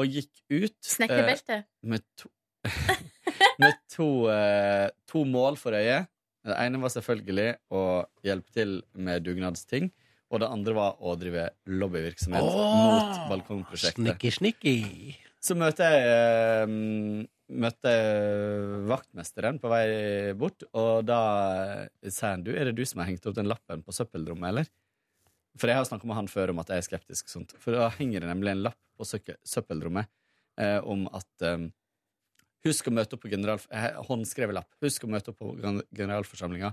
og gikk ut Snekkerbelte. eh, med to, <laughs> med to, eh, to mål for øyet. Det ene var selvfølgelig å hjelpe til med dugnadsting. Og det andre var å drive lobbyvirksomhet oh, mot balkongprosjektet. Snikki, snikki. Så møtte jeg møtte jeg vaktmesteren på vei bort, og da sier han du, er det du som har hengt opp den lappen på søppelrommet, eller? For jeg har snakka med han før om at jeg er skeptisk. Sånt. For da henger det nemlig en lapp på søppeldrommet eh, om at eh, Husk å møte opp på general... eh, Håndskrevet lapp. Husk å møte opp på gen- generalforsamlinga.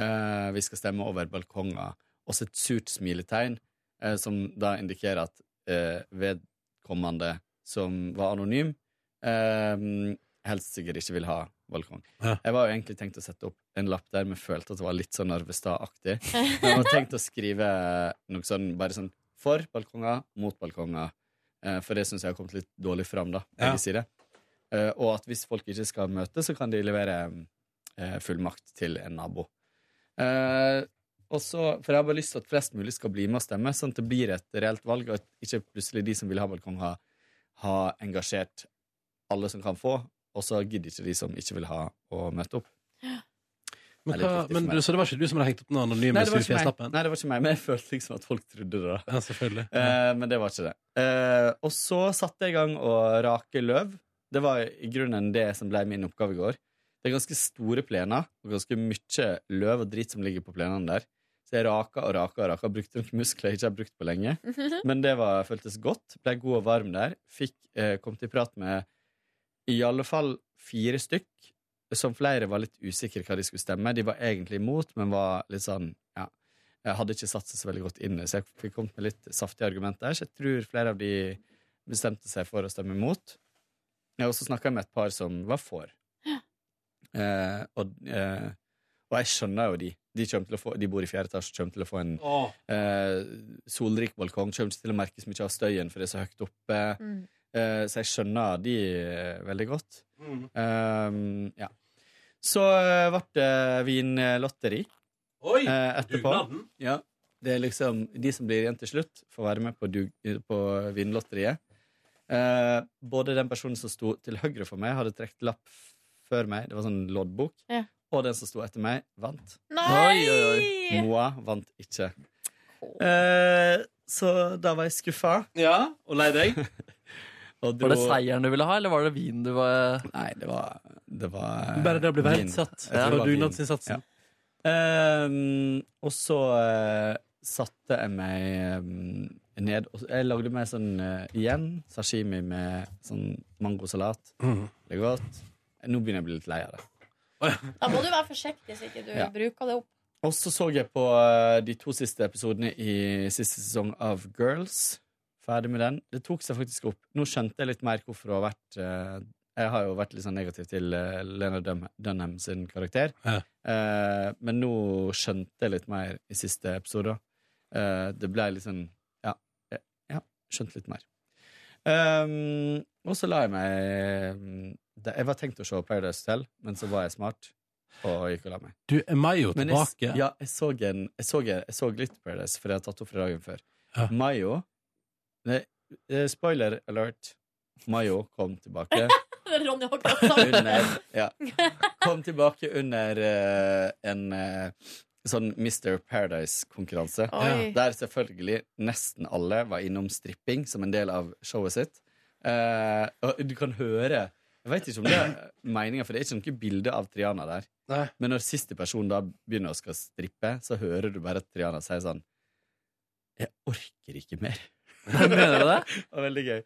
Eh, vi skal stemme over balkonger. Også et surt smiletegn, eh, som da indikerer at eh, vedkommende som var anonym, eh, helst sikkert ikke vil ha balkong. Ja. Jeg var jo egentlig tenkt å sette opp en lapp der, men følte at det var litt sånn Narvestad-aktig. Jeg var tenkt å skrive noe sånn, bare sånn for balkonger, mot balkonger. Eh, for det syns jeg har kommet litt dårlig fram, da. Ja. Sider. Eh, og at hvis folk ikke skal møte, så kan de levere eh, fullmakt til en nabo. Og så, For jeg har bare lyst til at flest mulig skal bli med og stemme, sånn at det blir et reelt valg, og at ikke plutselig de som vil ha balkong, har, har engasjert alle som kan få, og så gidder ikke de som ikke vil ha, å møte opp. Men, hva, men du, så det var ikke du som hadde hengt opp den anonyme ikke Nei, det var ikke meg, men jeg følte liksom at folk trodde det. da Ja, selvfølgelig. Eh, men det var ikke det. Eh, og så satte jeg i gang å rake løv. Det var i grunnen det som ble min oppgave i går. Det er ganske store plener, og ganske mye løv og dritt som ligger på plenene der. Så jeg raka og raka og raka. Brukte noen muskler jeg ikke har brukt på lenge. Men det var, føltes godt. Ble god og varm der. Fikk eh, kom til prat med i alle fall fire stykk, som flere var litt usikre hva de skulle stemme. De var egentlig imot, men var litt sånn ja, jeg hadde ikke satt seg så veldig godt inn så jeg fikk kommet med litt saftige argumenter. Så jeg tror flere av de bestemte seg for å stemme imot. Jeg også snakka med et par som var for. Eh, og, eh, og jeg skjønner jo de. De, til å få, de bor i fjerde etasje, og kommer til å få en oh. eh, solrik balkong. Kommer ikke til å merke så mye av støyen, for det er så høyt oppe. Mm. Eh, så jeg skjønner de eh, veldig godt. Mm. Um, ja. Så eh, ble det vinlotteri Oi! eh, etterpå. dugnaden? Ja. Det er liksom de som blir igjen til slutt, får være med på, dug, på vinlotteriet. Eh, både den personen som sto til høyre for meg, hadde trukket lapp før meg. Det var sånn loddbok. Ja. Og den som sto etter meg, vant. Nei! Moa vant ikke. Eh, så da var jeg skuffa. Ja, og lei deg? <laughs> Og Var det dro- seieren du ville ha, eller var det vinen du var Nei, det var, det var Bare det å bli verdsatt Jeg det var vin. dugnadsinnsatsen. Ja. Eh, og så eh, satte jeg meg um, ned og Jeg lagde meg sånn eh, igjen sashimi med sånn mangosalat. Mm. Det er godt. Nå begynner jeg å bli litt lei av det. <laughs> Da må du være forsiktig så ikke du Ja. bruker det opp. Og så så jeg på eh, de to siste episodene i siste sesong av Girls. Ferdig med den. Det tok seg faktisk opp. Nå skjønte jeg litt mer hvorfor hun har vært eh, Jeg har jo vært litt sånn negativ til uh, Lena Dun Dunham sin karakter. Ja. Eh, men nå skjønte jeg litt mer i siste episode. Eh, det ble litt sånn Ja, eh, ja skjønte litt mer. Um, og så la jeg meg mm, det, Jeg var tenkt å se Paradise Hotel, men så var jeg smart og gikk og la meg. Du, er Mayo tilbake? Jeg, ja, jeg så, en, jeg, så, jeg så litt Paradise, for jeg har tatt opp fra dagen før. Ja. Mayo nei, eh, Spoiler alert. Mayo kom tilbake <laughs> Ronny har akkurat det. ja, <laughs> Kom tilbake under uh, en uh, sånn Mr. Paradise-konkurranse. Der selvfølgelig nesten alle var innom stripping som en del av showet sitt. Eh, og du kan høre Jeg vet ikke om det er meninga, for det er ikke noe bilde av Triana der. Nei. Men når siste person da begynner å skal strippe, så hører du bare at Triana sier sånn Jeg orker ikke mer. <laughs> Mener du det? <laughs> Det var veldig gøy.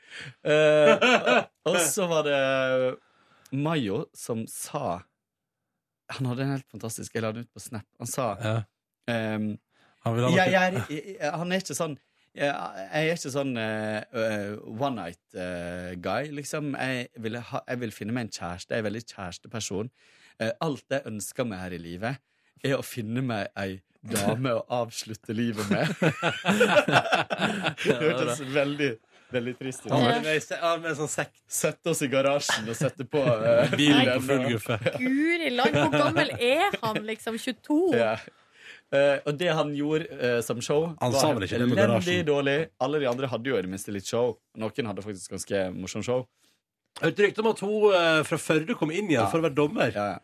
Uh, og så var det Mayo som sa Han hadde en helt fantastisk Jeg la den ut på Snap. Han sa Ja. um, Han jeg, jeg, jeg- Han er ikke sånn jeg, jeg er ikke sånn uh, one night eh, guy, liksom. Jeg vil, ha, jeg vil finne meg en kjæreste. Jeg er en veldig kjæresteperson. Uh, alt jeg ønsker meg her i livet, er å finne meg ei dame å avslutte livet med. <laughs> <laughs> det hørtes veldig, veldig trist Ja. Han med sånn sekk. Sette oss i garasjen og sette på uh, Bilen. Guri land, hvor gammel er han? Liksom <laughs> 22? Ja. Eh, og det han gjorde uh, som show, Han sa vel ikke det på elendig dårlig. Alle de andre hadde jo i det minste litt show. Noen hadde faktisk ganske morsomt show. Hørte rykte om at hun uh, fra Førde kom inn igjen for å være dommer. Ja, ja.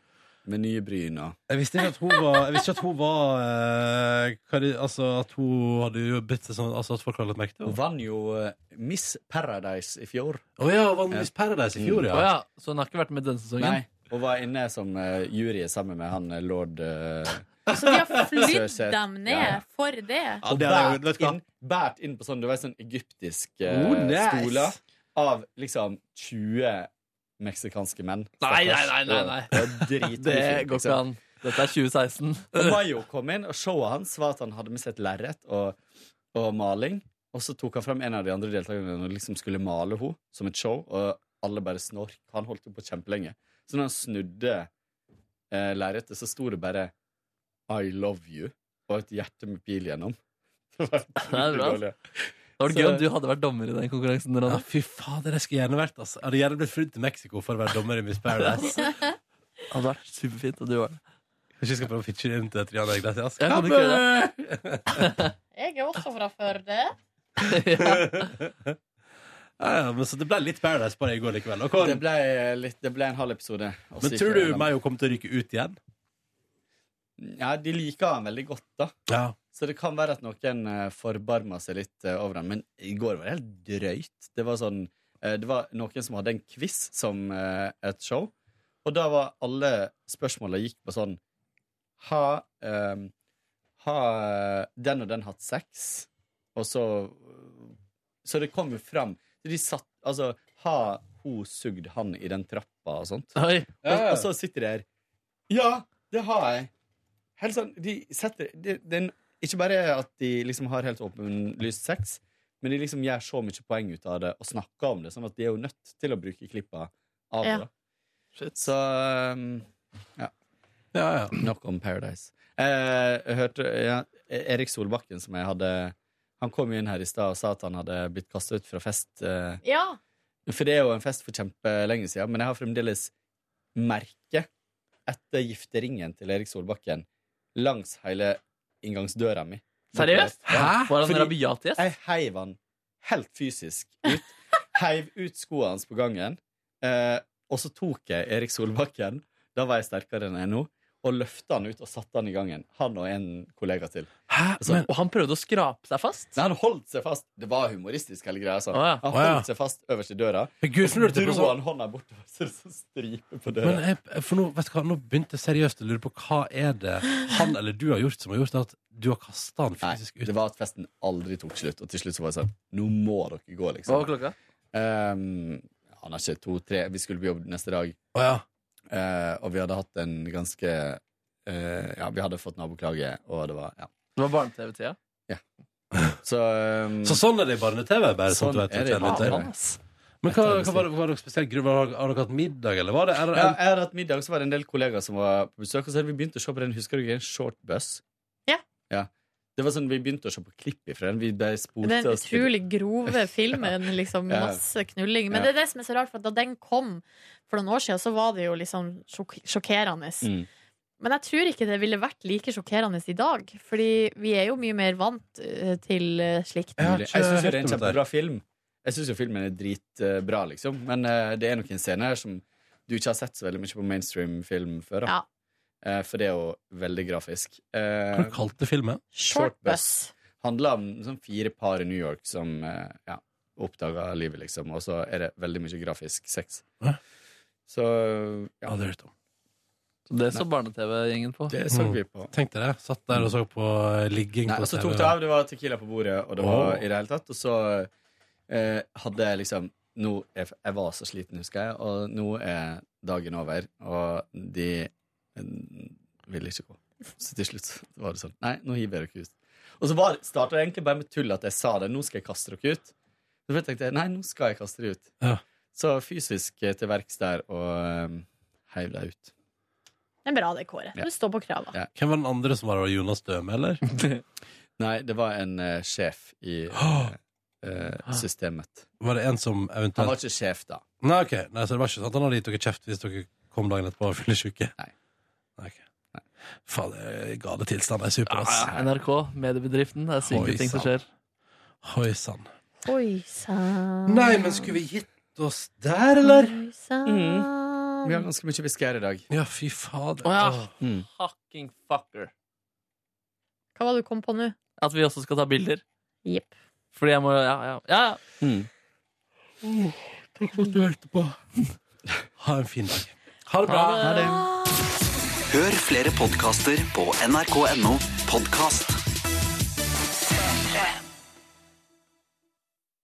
Med nye bryn og Jeg visste ikke at hun var, jeg visste ikke at hun var eh, det- Altså at hun hadde jo blitt sånn Altså at folk hadde lagt merke til Hun henne. vant jo Miss Paradise i fjor. Å ja, hun vant Miss Paradise i fjor, ja. Oh, ja, Så hun har ikke vært med denne sesongen? Nei, hun var inne som uh, jury sammen med han lord uh, Så de har <laughs> flydd dem ned for det? Og bært inn, bært inn på sånn, det var sånn egyptisk uh, Oh, nice. skole av liksom 20 meksikanske menn. Nei, nei, nei, nei, nei. Det Det går ikke liksom. an. Dette er 2016. Og Mayo kom inn, og showet hans var at han hadde med seg et lerret og, og maling. Og så tok han frem en av de andre deltakerne og liksom skulle male henne som et show. Og alle bare snork. Han holdt jo på kjempelenge. Så når han snudde eh, lerretet, så sto det bare I love you og et hjerte med pil gjennom. <laughs> Det var <laughs> Det er bra. dårlig. Det var Så- gøy om du hadde vært dommer i den konkurransen. Ja, fy fader, det skulle jeg gjerne vært. Altså. Jeg hadde gjerne blitt flydd til Mexico for å være dommer i Miss Paradise. <laughs> Det hadde vært superfint. Og du var det. Kanskje jeg skal prøve å fitche inn til Triana Iglesias. Jeg, kan ikke Jeg er også fra Førde. Ja, ja, men så det ble litt Paradise bare i går likevel. Det ble, litt, det ble en halv episode. Men tror du meg Mayo kommer til å ryke ut igjen? Ja, de liker han veldig godt, da. Ja. Så det kan være at noen Forbarmer forbarma seg litt eh, over han. Men i går var det helt drøyt. Det var sånn eh, Det var noen som hadde en quiz som eh, et show. Og da var alle spørsmåla gikk på sånn Ha um, Har eh, den og den hatt sex? Og så Så det kom jo fram. De satt Altså, har hun sugd han i den trappa og sånt? Oi. Og, og så sitter de her. Ja, det har jeg. Helt sånn, de setter de, er Ikke bare at de liksom har helt åpenlyst sex, men de liksom gjør så mye poeng ut av det og snakker om det, sånn at de er jo nødt til å bruke klippa av Ja. det. da. Så um, ja. Ja, ja. Nok om Paradise. Eh, jeg hørte ja, Erik Solbakken, som jeg hadde Han kom inn her i stad og sa at han hadde blitt kasta ut fra fest. Eh, Ja. for det er jo en fest for kjempelenge siden, men jeg har fremdeles merke etter gifteringen til Erik Solbakken langs hele inngangsdøra mi. Seriøst? Hæ? Var han Fordi rabiat gjest? Jeg heiv han helt fysisk ut. <laughs> Heiv ut skoene hans på gangen. Eh, og så tok jeg Erik Solbakken, da var jeg sterkere enn jeg er nå, og løfta han ut og satte han i gangen. Han og en kollega til. Altså, Og han prøvde å skrape seg fast? Nei, han holdt seg fast. Det var humoristisk, hele greia. Altså. Å, ja. Han Å, ja. holdt seg fast øverst i døra. Men Gud, og så dro han hånda bortover, så det så striper stripe på døra. Men jeg, for nå, vet du hva, nå begynte jeg seriøst å lure på hva er det han eller du har gjort som har gjort at du har kasta han fysisk ut. Det var at festen aldri tok slutt, og til slutt så var det sånn Nå må dere gå, liksom. Hva var klokka? Um, han har ikke to-tre Vi skulle på jobb neste dag, Å ja. uh, og vi hadde hatt en ganske uh, Ja, vi hadde fått naboklage, og det var Ja. Det var barne-TV-tida? <laughs> Så, um, Så sånn er det i barne-TV? Bare sånn, Sånn at du vet, er det i barne-TV. Men hva, hva var det, var det spesielt grunn? Har har dere hatt middag, eller var det er det ja, jeg hadde hatt middag, så var det en del kollegaer som var på besøk, og så hadde vi begynt å se på den Husker du ikke den Short Bus? Ja. ja. Det var sånn, Vi begynte å se på klipp ifra den. Vi Den oss utrolig grove <laughs> filmen. Liksom Masse knulling. Men Ja. det er det som er så rart, for da den kom for noen år siden, så var det jo liksom sjok sjokkerende. Mm. Men jeg tror ikke det ville vært like sjokkerende i dag. Fordi vi er jo mye mer vant eh, til eh, slikt. Jeg har Jeg syns jo det er en kjempebra film. Jeg syns jo filmen er dritbra, liksom. Men eh, det er nok en scene her som du ikke har sett så veldig mye på mainstream film før. Da. Ja. Eh, for det er jo veldig grafisk. Eh, Hva kalte du filmen? Short Bus. Handler om sånn fire par i New York som eh, ja, oppdaga livet, liksom. Og så er det veldig mye grafisk sex. Hæ? Så Ja, ja, det hørte jeg om. Så det så barne-TV-gjengen på. det så Mm. vi på. Tenkte det. Satt der og så på eh, ligging Nei, på TV. så tok det av, det var tequila på bordet, og det var oh. i det hele tatt. Og så eh, hadde jeg liksom nå, jeg, jeg var så sliten, husker jeg, og nå er dagen over. Og de ville ikke gå. Så til slutt var det sånn Nei, nå hiver jeg dere ut. Og så starta det egentlig bare med tull at jeg sa det. Nå skal jeg kaste dere ut. Så tenkte jeg nei, nå skal jeg kaste dere ut. Ja. Så fysisk eh, til verks der og um, heiv dem ut. Det er bra det, Kåre. Ja. Du står på krava. Ja. Hvem var den andre som var? Jonas Døme, eller? <laughs> Nei, det var en eh, sjef i eh, <gasps> eh, systemet. Var det en som eventuelt Han var ikke sjef da. Nei, ok. Nei, så det var ikke sånn at han hadde gitt dere kjeft hvis dere kom dagen etterpå og var sjuke? Nei. Ok. Faen, det er gale tilstander. Super, ass. Ja, NRK, mediebedriften. Det er syke ting som skjer. Hoi sann. Oi sann. Nei, men skulle vi gitt oss der, eller? Oi sann. Vi har ganske mye visker i dag. Ja, fy fader. Å ja. Mm. Fucking fucker. Hva var det du kom på nå? At vi også skal ta bilder. Jepp. Fordi jeg må Ja, ja. ja, ja. Mm. Takk for at du hørte på. Ha en fin dag. Ha det bra. Ha det. Hør flere podkaster på nrk.no podkast.